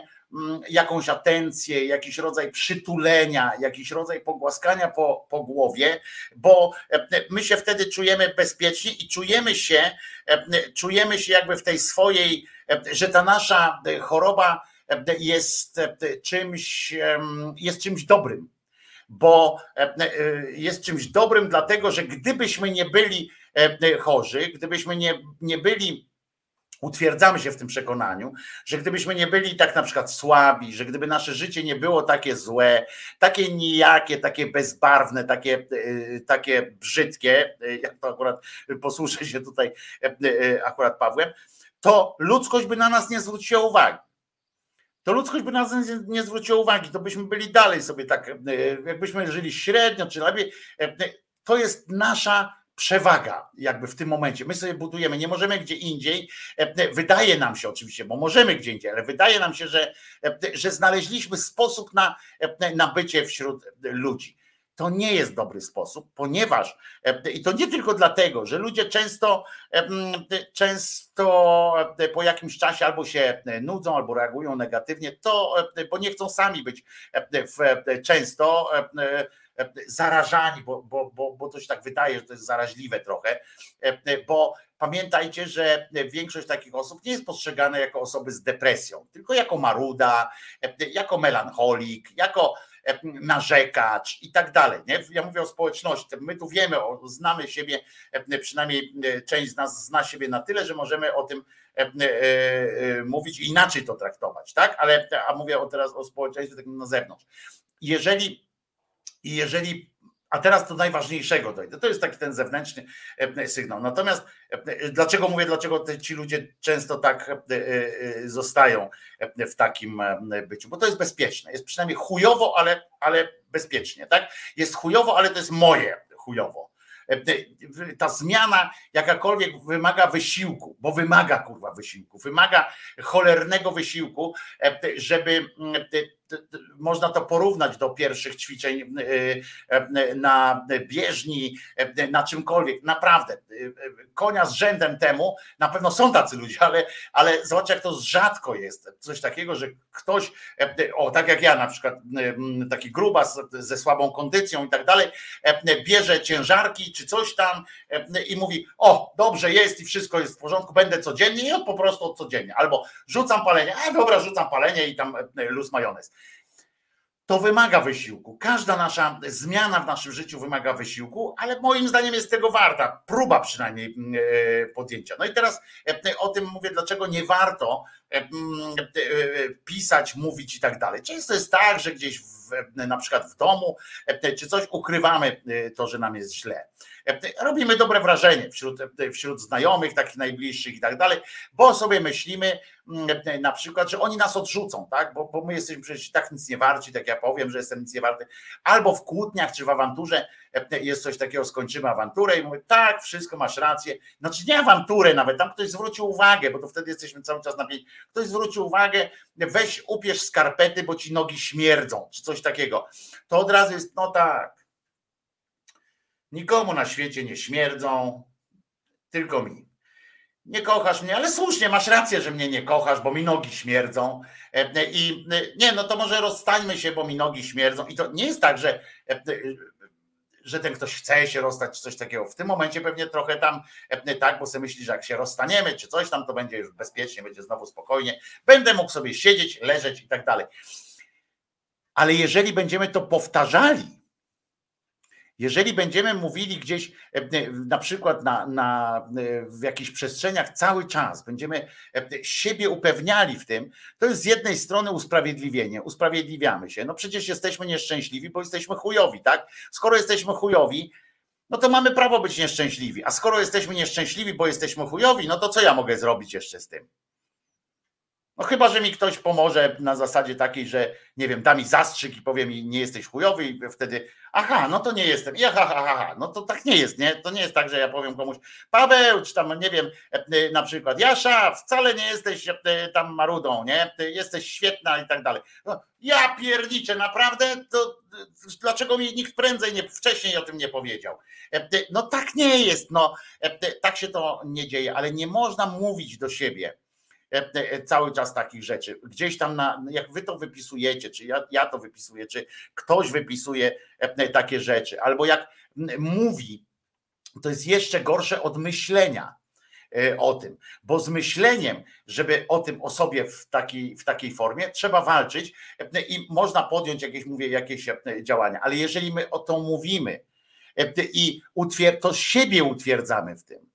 [SPEAKER 1] jakąś atencję, jakiś rodzaj przytulenia, jakiś rodzaj pogłaskania po, po głowie, bo my się wtedy czujemy bezpiecznie i czujemy się, czujemy się jakby w tej swojej, że ta nasza choroba jest czymś, jest czymś dobrym bo jest czymś dobrym, dlatego że gdybyśmy nie byli chorzy, gdybyśmy nie, nie byli utwierdzamy się w tym przekonaniu, że gdybyśmy nie byli tak na przykład słabi, że gdyby nasze życie nie było takie złe, takie nijakie, takie bezbarwne, takie, takie brzydkie, jak to akurat posłuszę się tutaj akurat Pawłem, to ludzkość by na nas nie zwróciła uwagi to ludzkość by nas nie zwróciła uwagi, to byśmy byli dalej sobie tak, jakbyśmy żyli średnio czy lepiej. To jest nasza przewaga jakby w tym momencie. My sobie budujemy, nie możemy gdzie indziej. Wydaje nam się oczywiście, bo możemy gdzie indziej, ale wydaje nam się, że, że znaleźliśmy sposób na, na bycie wśród ludzi. To nie jest dobry sposób, ponieważ e, i to nie tylko dlatego, że ludzie często, e, często e, po jakimś czasie albo się nudzą, albo reagują negatywnie, to e, bo nie chcą sami być e, e, często e, e, zarażani, bo, bo, bo, bo to się tak wydaje, że to jest zaraźliwe trochę, e, bo pamiętajcie, że większość takich osób nie jest postrzegana jako osoby z depresją, tylko jako maruda, e, jako melancholik, jako e, narzekacz i tak dalej. Nie? Ja mówię o społeczności. My tu wiemy, znamy siebie, e, przynajmniej e, część z nas zna siebie na tyle, że możemy o tym e, e, e, mówić i inaczej to traktować, tak? Ale a mówię teraz o społeczeństwie takim na zewnątrz. Jeżeli i jeżeli, a teraz do najważniejszego dojdę, to jest taki ten zewnętrzny e, sygnał. Natomiast e, dlaczego mówię, dlaczego ci ludzie często tak e, zostają w takim byciu? Bo to jest bezpieczne. Jest przynajmniej chujowo, ale, ale bezpiecznie, tak? Jest chujowo, ale to jest moje chujowo. Ta zmiana jakakolwiek wymaga wysiłku, bo wymaga kurwa wysiłku, wymaga cholernego wysiłku, żeby można to porównać do pierwszych ćwiczeń y, y, na bieżni, y, na czymkolwiek. Naprawdę, y, y, konia z rzędem temu, na pewno są tacy ludzie, ale, ale zobacz, jak to rzadko jest. Coś takiego, że ktoś, y, o tak jak ja na przykład, y, taki grubas ze słabą kondycją i tak dalej, y, bierze ciężarki czy coś tam y, i mówi, o, dobrze jest i wszystko jest w porządku, będę codziennie i on po prostu codziennie. Albo rzucam palenie, a dobra, rzucam palenie i tam y, luz majonez to wymaga wysiłku. Każda nasza zmiana w naszym życiu wymaga wysiłku, ale moim zdaniem jest tego warta. Próba przynajmniej e, podjęcia. No i teraz e, o tym mówię, dlaczego nie warto e, m, e, pisać, mówić i tak dalej. Często jest tak, że gdzieś w, na przykład w domu e, czy coś ukrywamy e, to, że nam jest źle. Robimy dobre wrażenie wśród, wśród znajomych, takich najbliższych i tak dalej, bo sobie myślimy mm, na przykład, że oni nas odrzucą, tak? Bo, bo my jesteśmy przecież tak nic nie warci, tak ja powiem, że jestem nic nie warty. Albo w kłótniach czy w awanturze e, jest coś takiego, skończymy awanturę i mówię, tak, wszystko masz rację. Znaczy nie awanturę nawet, tam ktoś zwrócił uwagę, bo to wtedy jesteśmy cały czas na pięć. Ktoś zwrócił uwagę, weź upierz skarpety, bo ci nogi śmierdzą, czy coś takiego. To od razu jest, no tak, nikomu na świecie nie śmierdzą, tylko mi. Nie kochasz mnie, ale słusznie, masz rację, że mnie nie kochasz, bo mi nogi śmierdzą. E, e, I e, nie, no to może rozstańmy się, bo mi nogi śmierdzą. I to nie jest tak, że, że ten ktoś chce się rozstać, czy coś takiego. W tym momencie pewnie trochę tam tak, bo sobie myśli, że jak się rozstaniemy, czy coś tam, to będzie już bezpiecznie, będzie znowu spokojnie. Będę mógł sobie siedzieć, leżeć i tak dalej. Ale jeżeli będziemy to powtarzali, jeżeli będziemy mówili gdzieś, e, na przykład na, na, e, w jakichś przestrzeniach cały czas, będziemy e, siebie upewniali w tym, to jest z jednej strony usprawiedliwienie, usprawiedliwiamy się. No przecież jesteśmy nieszczęśliwi, bo jesteśmy chujowi, tak? Skoro jesteśmy chujowi, no to mamy prawo być nieszczęśliwi. A skoro jesteśmy nieszczęśliwi, bo jesteśmy chujowi, no to co ja mogę zrobić jeszcze z tym? No chyba, że mi ktoś pomoże na zasadzie takiej, że nie wiem, da mi zastrzyk i powie mi, nie jesteś chujowy i wtedy, aha, no to nie jestem. I aha, aha, aha, no to tak nie jest, nie? To nie jest tak, że ja powiem komuś, Paweł, czy tam, nie wiem, e, na przykład, Jasza, wcale nie jesteś e, tam marudą, nie? Jesteś świetna i tak dalej. No, ja pierniczę, naprawdę? To e, dlaczego mi nikt prędzej, nie, wcześniej o tym nie powiedział? E, No tak nie jest, no, e, tak się to nie dzieje, ale nie można mówić do siebie e, e, cały czas takich rzeczy. Gdzieś tam, na, jak wy to wypisujecie, czy ja, ja to wypisuję, czy ktoś wypisuje e, takie rzeczy, albo jak mówi, to jest jeszcze gorsze od myślenia e, o tym, bo z myśleniem, żeby o tym o sobie w takiej, w takiej formie, trzeba walczyć e, i można podjąć jakieś, mówię, jakieś e, działania, ale jeżeli my o to mówimy e, i to siebie utwierdzamy w tym,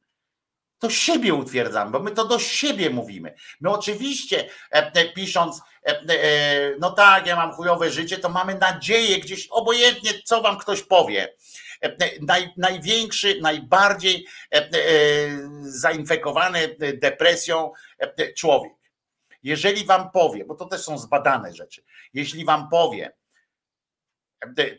[SPEAKER 1] to siebie utwierdzamy, bo my to do siebie mówimy. My oczywiście e, e, pisząc, e, no tak, ja mam chujowe życie, to mamy nadzieję gdzieś, obojętnie co wam ktoś powie. Naj, największy, najbardziej zainfekowany depresją człowiek. Jeżeli wam powie, bo to też są zbadane rzeczy, jeśli wam powie,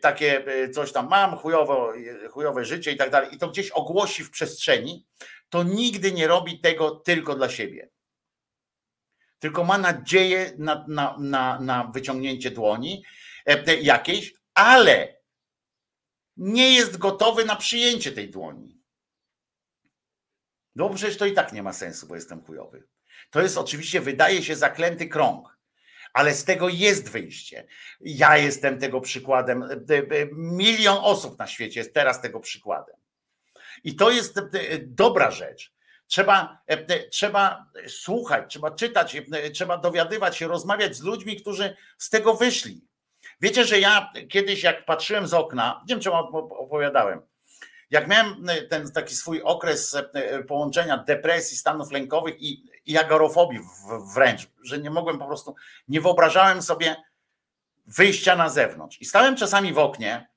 [SPEAKER 1] takie coś tam mam, chujowo, chujowe życie i tak dalej, i to gdzieś ogłosi w przestrzeni, to nigdy nie robi tego tylko dla siebie. Tylko ma nadzieję na, na, na, na wyciągnięcie dłoni e, jakiejś, ale nie jest gotowy na przyjęcie tej dłoni. No przecież to i tak nie ma sensu, bo jestem chujowy. To jest oczywiście, wydaje się, zaklęty krąg, ale z tego jest wyjście. Ja jestem tego przykładem. E, e, Milion osób na świecie jest teraz tego przykładem. I to jest e, dobra rzecz. Trzeba, e, trzeba słuchać, trzeba czytać, e, trzeba dowiadywać się, rozmawiać z ludźmi, którzy z tego wyszli. Wiecie, że ja kiedyś, jak patrzyłem z okna, nie wiem, wam opowiadałem, jak miałem e, ten taki swój okres e, połączenia depresji, stanów lękowych i, i agorofobii wręcz, że nie mogłem po prostu, nie wyobrażałem sobie wyjścia na zewnątrz. I stałem czasami w oknie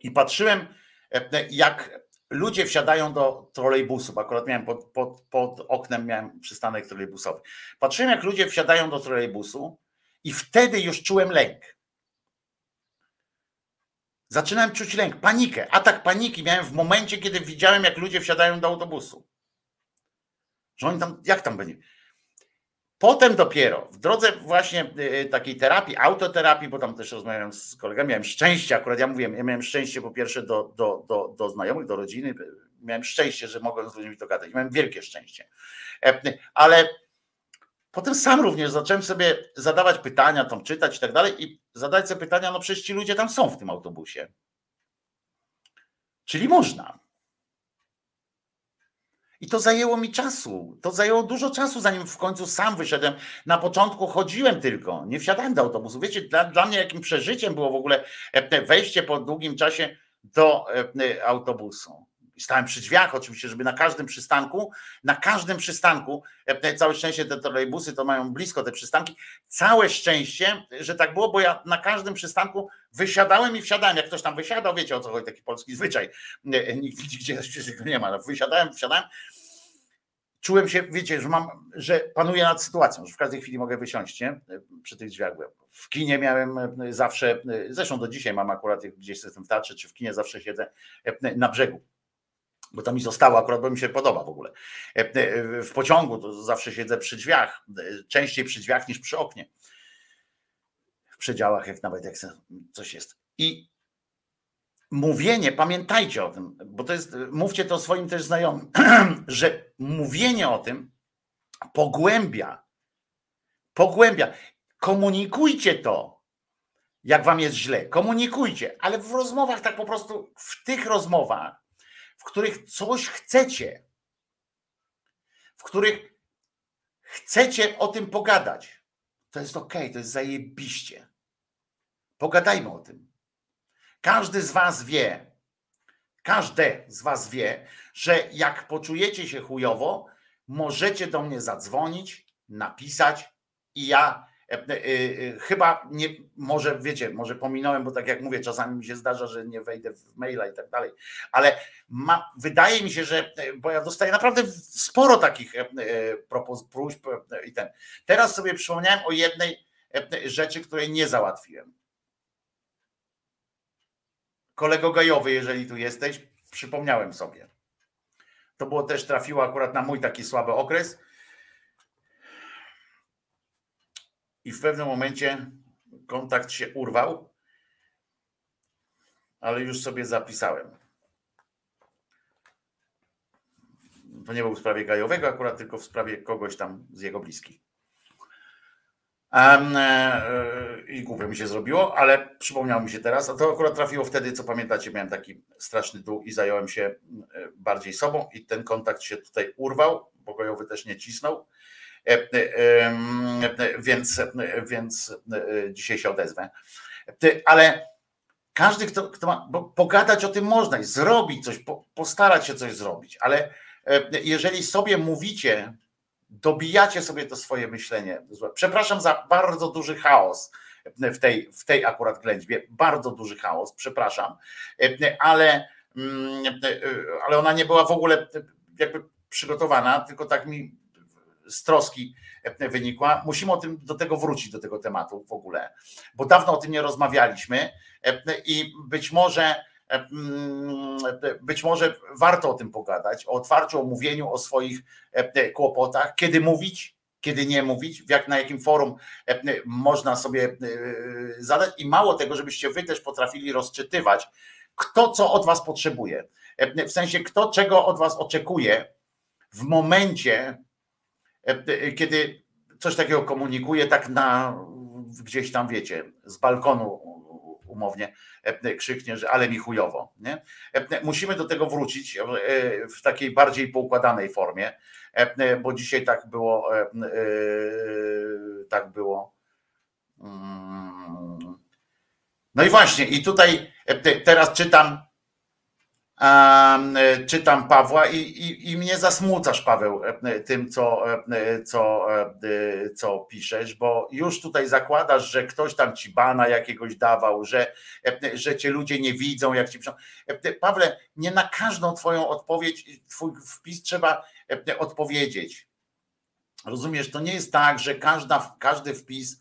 [SPEAKER 1] i patrzyłem, e, jak ludzie wsiadają do trolejbusu, bo akurat miałem pod, pod, pod oknem miałem przystanek trolejbusowy. Patrzyłem, jak ludzie wsiadają do trolejbusu i wtedy już czułem lęk. Zaczynałem czuć lęk, panikę, atak paniki miałem w momencie, kiedy widziałem, jak ludzie wsiadają do autobusu. Że oni tam, jak tam będzie? Potem dopiero, w drodze właśnie y, takiej terapii, autoterapii, bo tam też rozmawiałem z kolegami, miałem szczęście, akurat ja mówiłem, ja miałem szczęście po pierwsze do, do, do, do znajomych, do rodziny, miałem szczęście, że mogłem z ludźmi to gadać, miałem wielkie szczęście. E, Ale potem sam również zacząłem sobie zadawać pytania, tam czytać i tak dalej i zadać sobie pytania, no przecież ci ludzie tam są w tym autobusie. Czyli można. I to zajęło mi czasu. To zajęło dużo czasu, zanim w końcu sam wyszedłem. Na początku chodziłem tylko, nie wsiadałem do autobusu. Wiecie, dla, dla mnie jakim przeżyciem było w ogóle e, wejście po długim czasie do e, autobusu. Stałem przy drzwiach, oczywiście, żeby na każdym przystanku, na każdym przystanku, e, całe szczęście te trolejbusy to mają blisko te przystanki, całe szczęście, że tak było, bo ja na każdym przystanku wysiadałem i wsiadałem. Jak ktoś tam wysiadał, wiecie o co chodzi, taki polski zwyczaj. Nikt nigdzie tego nie ma. No, Wysiadałem, wsiadałem. Czułem się, wiecie, że mam, że panuję nad sytuacją, że w każdej chwili mogę wysiąść, nie? Przy tych drzwiach byłem. W kinie miałem e, zawsze, zresztą do dzisiaj mam akurat, gdzieś jestem w teatrze, czy w kinie zawsze siedzę e, na brzegu bo to mi zostało akurat, bo mi się podoba w ogóle. E, W pociągu to zawsze siedzę przy drzwiach, częściej przy drzwiach niż przy oknie. W przedziałach, jak nawet jak coś jest. I mówienie, pamiętajcie o tym, bo to jest, mówcie to swoim też znajomym, że mówienie o tym pogłębia, pogłębia. Komunikujcie to, jak wam jest źle, komunikujcie, ale w rozmowach tak po prostu, w tych rozmowach, w których coś chcecie, w których chcecie o tym pogadać, to jest ok, to jest zajebiście. Pogadajmy o tym. Każdy z was wie, każde z was wie, że jak poczujecie się chujowo, możecie do mnie zadzwonić, napisać i ja chyba nie, może wiecie, może pominąłem, bo tak jak mówię, czasami mi się zdarza, że nie wejdę w maila i tak dalej, ale ma, wydaje mi się, że, bo ja dostaję naprawdę sporo takich propos, próśb i ten. Teraz sobie przypomniałem o jednej rzeczy, której nie załatwiłem. Kolego Gajowy, jeżeli tu jesteś, przypomniałem sobie. To było też trafiło akurat na mój taki słaby okres. I w pewnym momencie kontakt się urwał, ale już sobie zapisałem. To nie był w sprawie Gajowego, akurat tylko w sprawie kogoś tam z jego bliskich. Um, e, I głupio mi się zrobiło, ale przypomniało mi się teraz, a to akurat trafiło wtedy, co pamiętacie, miałem taki straszny dół i zająłem się e, bardziej sobą i ten kontakt się tutaj urwał, bo Gojowy też nie cisnął, e, e, e, więc, e, więc e, dzisiaj się odezwę. Ale każdy, kto, kto ma, bo pogadać o tym można i zrobić coś, po, postarać się coś zrobić, ale e, jeżeli sobie mówicie, dobijacie sobie to swoje myślenie. Przepraszam za bardzo duży chaos w tej, w tej akurat ględźbie, bardzo duży chaos, przepraszam, ale, mm, ale ona nie była w ogóle jakby przygotowana, tylko tak mi z troski wynikła. Musimy o tym, do tego wrócić, do tego tematu w ogóle, bo dawno o tym nie rozmawialiśmy i być może mm, być może warto o tym pogadać, o otwarciu, o mówieniu o swoich e, kłopotach, kiedy mówić, kiedy nie mówić, jak, na jakim forum e, można sobie e, zadać i mało tego, żebyście wy też potrafili rozczytywać kto co od was potrzebuje. W sensie, kto czego od was oczekuje w momencie, kiedy coś takiego komunikuje, tak na gdzieś tam, wiecie, z balkonu umownie krzyknie, że ale mi chujowo. Nie? Musimy do tego wrócić w takiej bardziej poukładanej formie, bo dzisiaj tak było, tak było. Mm. No i właśnie, i tutaj teraz czytam, czytam Pawła i, i, i mnie zasmucasz, Paweł, tym, co, co, co piszesz, bo już tutaj zakładasz, że ktoś tam ci bana jakiegoś dawał, że, że cię ludzie nie widzą, jak ci piszą. Pawle, nie na każdą twoją odpowiedź, twój wpis trzeba odpowiedzieć. Rozumiesz, to nie jest tak, że każda, każdy wpis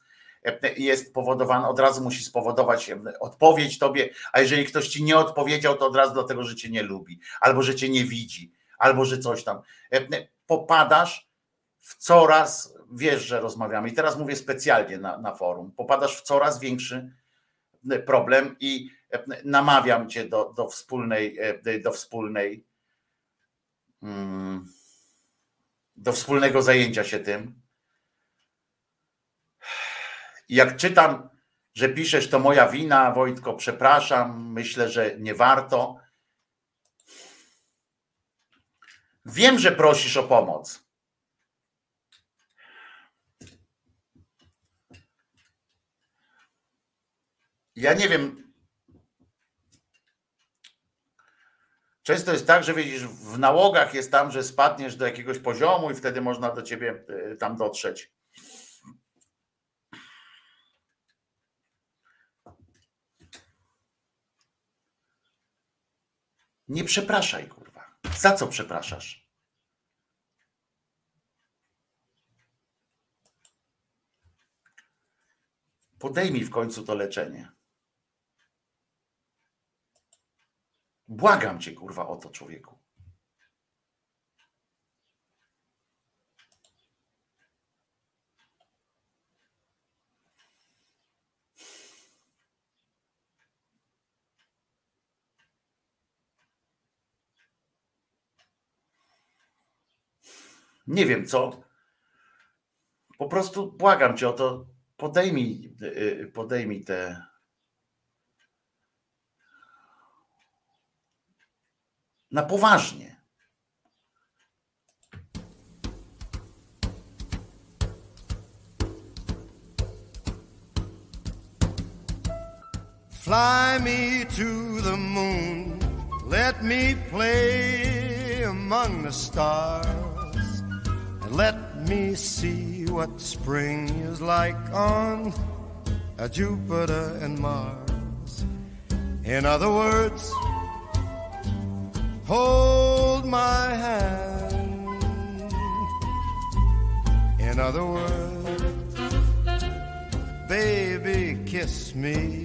[SPEAKER 1] jest powodowany, od razu musi spowodować odpowiedź tobie, a jeżeli ktoś ci nie odpowiedział, to od razu dlatego, że cię nie lubi, albo że cię nie widzi, albo że coś tam. Popadasz w coraz, wiesz, że rozmawiamy, i teraz mówię specjalnie na, na forum, popadasz w coraz większy problem i namawiam cię do, do wspólnej, do wspólnej, mm, do wspólnego zajęcia się tym. I jak czytam, że piszesz, to moja wina, Wojtko, przepraszam, myślę, że nie warto. Wiem, że prosisz o pomoc. Ja nie wiem. Często jest tak, że widzisz, w nałogach jest tam, że spadniesz do jakiegoś poziomu i wtedy można do ciebie y, tam dotrzeć. Nie przepraszaj, kurwa. Za co przepraszasz? Podejmij w końcu to leczenie. Błagam cię, kurwa, o to, człowieku. Nie wiem co. Po prostu błagam cię o to. Podejmij, y, podejmij te. Na poważnie.
[SPEAKER 3] Fly me to the moon, let me play among the stars, and let me see what spring is like on Jupiter and Mars. In other words, hold my hand. In other words, baby, kiss me.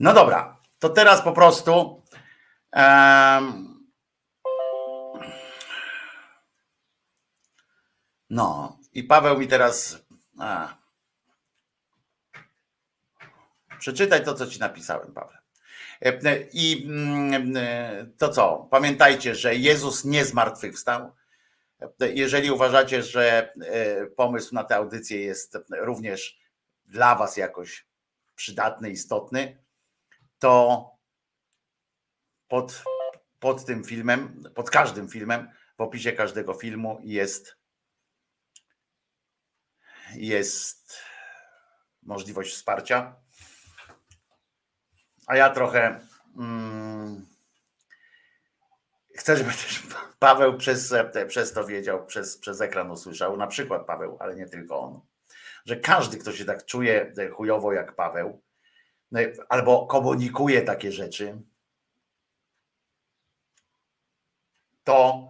[SPEAKER 1] No dobra, to teraz po prostu. em, no, i Paweł mi teraz. A. Przeczytaj to, co ci napisałem, Paweł. E, I mm, e, to co? Pamiętajcie, że Jezus nie zmartwychwstał. E, Jeżeli uważacie, że pomysł na tę audycję jest również dla Was jakoś przydatny, istotny, to pod, pod tym filmem, pod każdym filmem, w opisie każdego filmu jest, jest możliwość wsparcia. A ja trochę mm, chcę, żeby też Paweł przez, przez to wiedział, przez, przez ekran usłyszał, na przykład Paweł, ale nie tylko on, że każdy, kto się tak czuje chujowo jak Paweł, albo komunikuje takie rzeczy, to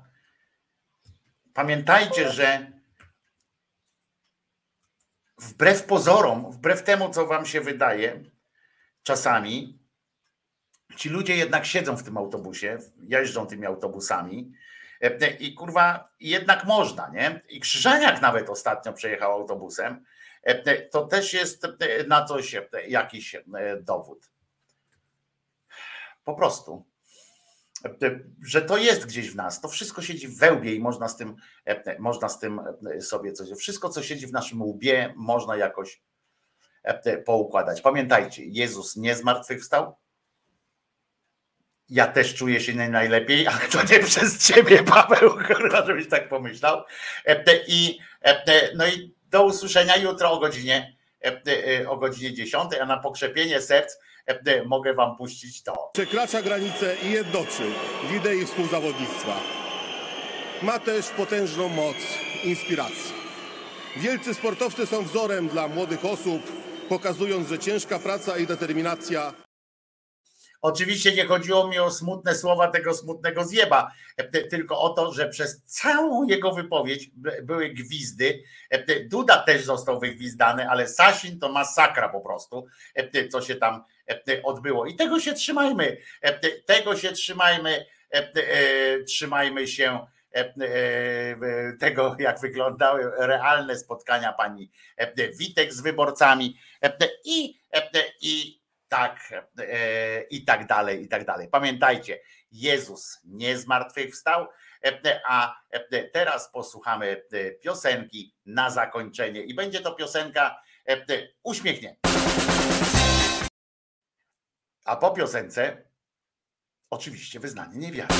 [SPEAKER 1] pamiętajcie, że wbrew pozorom, wbrew temu, co wam się wydaje, czasami ci ludzie jednak siedzą w tym autobusie, jeżdżą tymi autobusami. E, i kurwa, jednak można, nie? I Krzyżaniak nawet ostatnio przejechał autobusem, e, to też jest e, na coś jakiś dowód. Po prostu. Że to jest gdzieś w nas, to wszystko siedzi w wełbie i można z tym, można z tym sobie coś. Wszystko, co siedzi w naszym łbie, można jakoś poukładać. Pamiętajcie, Jezus nie zmartwychwstał. Ja też czuję się nie najlepiej, ale to nie przez ciebie, Paweł, kurwa, żebyś tak pomyślał. I, no i do usłyszenia jutro o godzinie, o godzinie 10, a na pokrzepienie serc mogę wam puścić to.
[SPEAKER 20] Przekracza granice i jednoczy w idei współzawodnictwa. Ma też potężną moc inspiracji. Wielcy sportowcy są wzorem dla młodych osób, pokazując, że ciężka praca i determinacja
[SPEAKER 1] Oczywiście nie chodziło mi o smutne słowa tego smutnego zjeba, e, tylko o to, że przez całą jego wypowiedź by- były gwizdy. E, Duda też został wygwizdany, ale Sasin to masakra po prostu, e, co się tam odbyło. I tego się trzymajmy, tego się trzymajmy, trzymajmy się tego, jak wyglądały realne spotkania pani Witek z wyborcami i, i tak, e, i tak dalej, i tak dalej. Pamiętajcie, Jezus nie zmartwychwstał, e, a e, teraz posłuchamy piosenki na zakończenie i będzie to piosenka uśmiechnięta. A po piosence oczywiście wyznanie niewiary.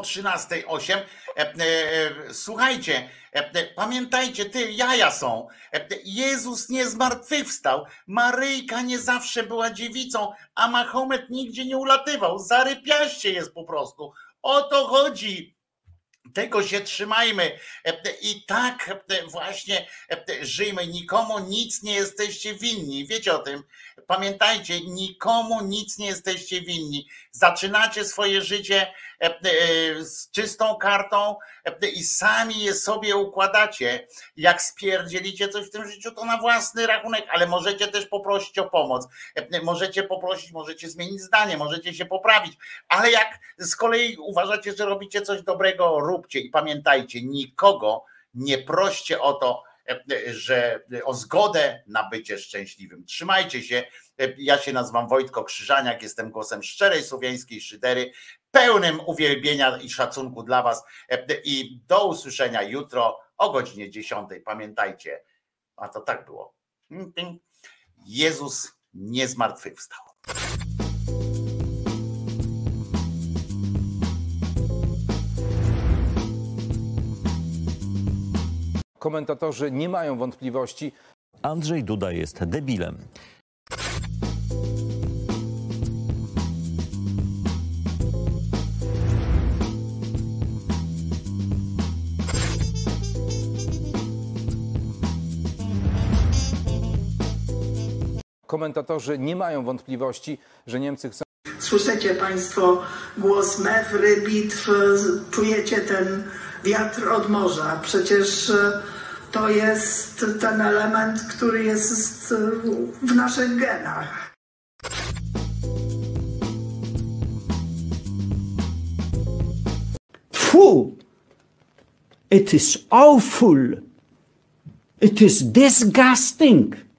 [SPEAKER 1] Po 13.08. E, e, e, Słuchajcie, pamiętajcie, ty, jaja są. Jezus nie zmartwychwstał. Maryjka nie zawsze była dziewicą, a Mahomet nigdzie nie ulatywał. Zarypiaście jest po prostu. O to chodzi. Tego się trzymajmy i tak właśnie żyjmy. Nikomu nic nie jesteście winni. Wiecie o tym? Pamiętajcie, nikomu nic nie jesteście winni. Zaczynacie swoje życie e, e, z czystą kartą e, i sami je sobie układacie. Jak spierdzielicie coś w tym życiu, to na własny rachunek, ale możecie też poprosić o pomoc. Możecie poprosić, możecie zmienić zdanie, możecie się poprawić, ale jak z kolei uważacie, że robicie coś dobrego, róbcie i pamiętajcie, nikogo nie proście o to, że o zgodę na bycie szczęśliwym. Trzymajcie się. Ja się nazywam Wojtko Krzyżaniak, jestem głosem szczerej słowiańskiej szydery, pełnym uwielbienia i szacunku dla Was. I do usłyszenia jutro o godzinie 10. Pamiętajcie, a to tak było. Jezus nie zmartwychwstał.
[SPEAKER 21] Komentatorzy nie mają wątpliwości.
[SPEAKER 22] Andrzej Duda jest debilem.
[SPEAKER 21] Komentatorzy nie mają wątpliwości, że Niemcy chcą.
[SPEAKER 2] Słyszycie Państwo głos mewry, bitw, czujecie ten wiatr od morza. Przecież e, to jest ten element, który jest e, w naszych genach.
[SPEAKER 23] Phew! It is awful. It is disgusting.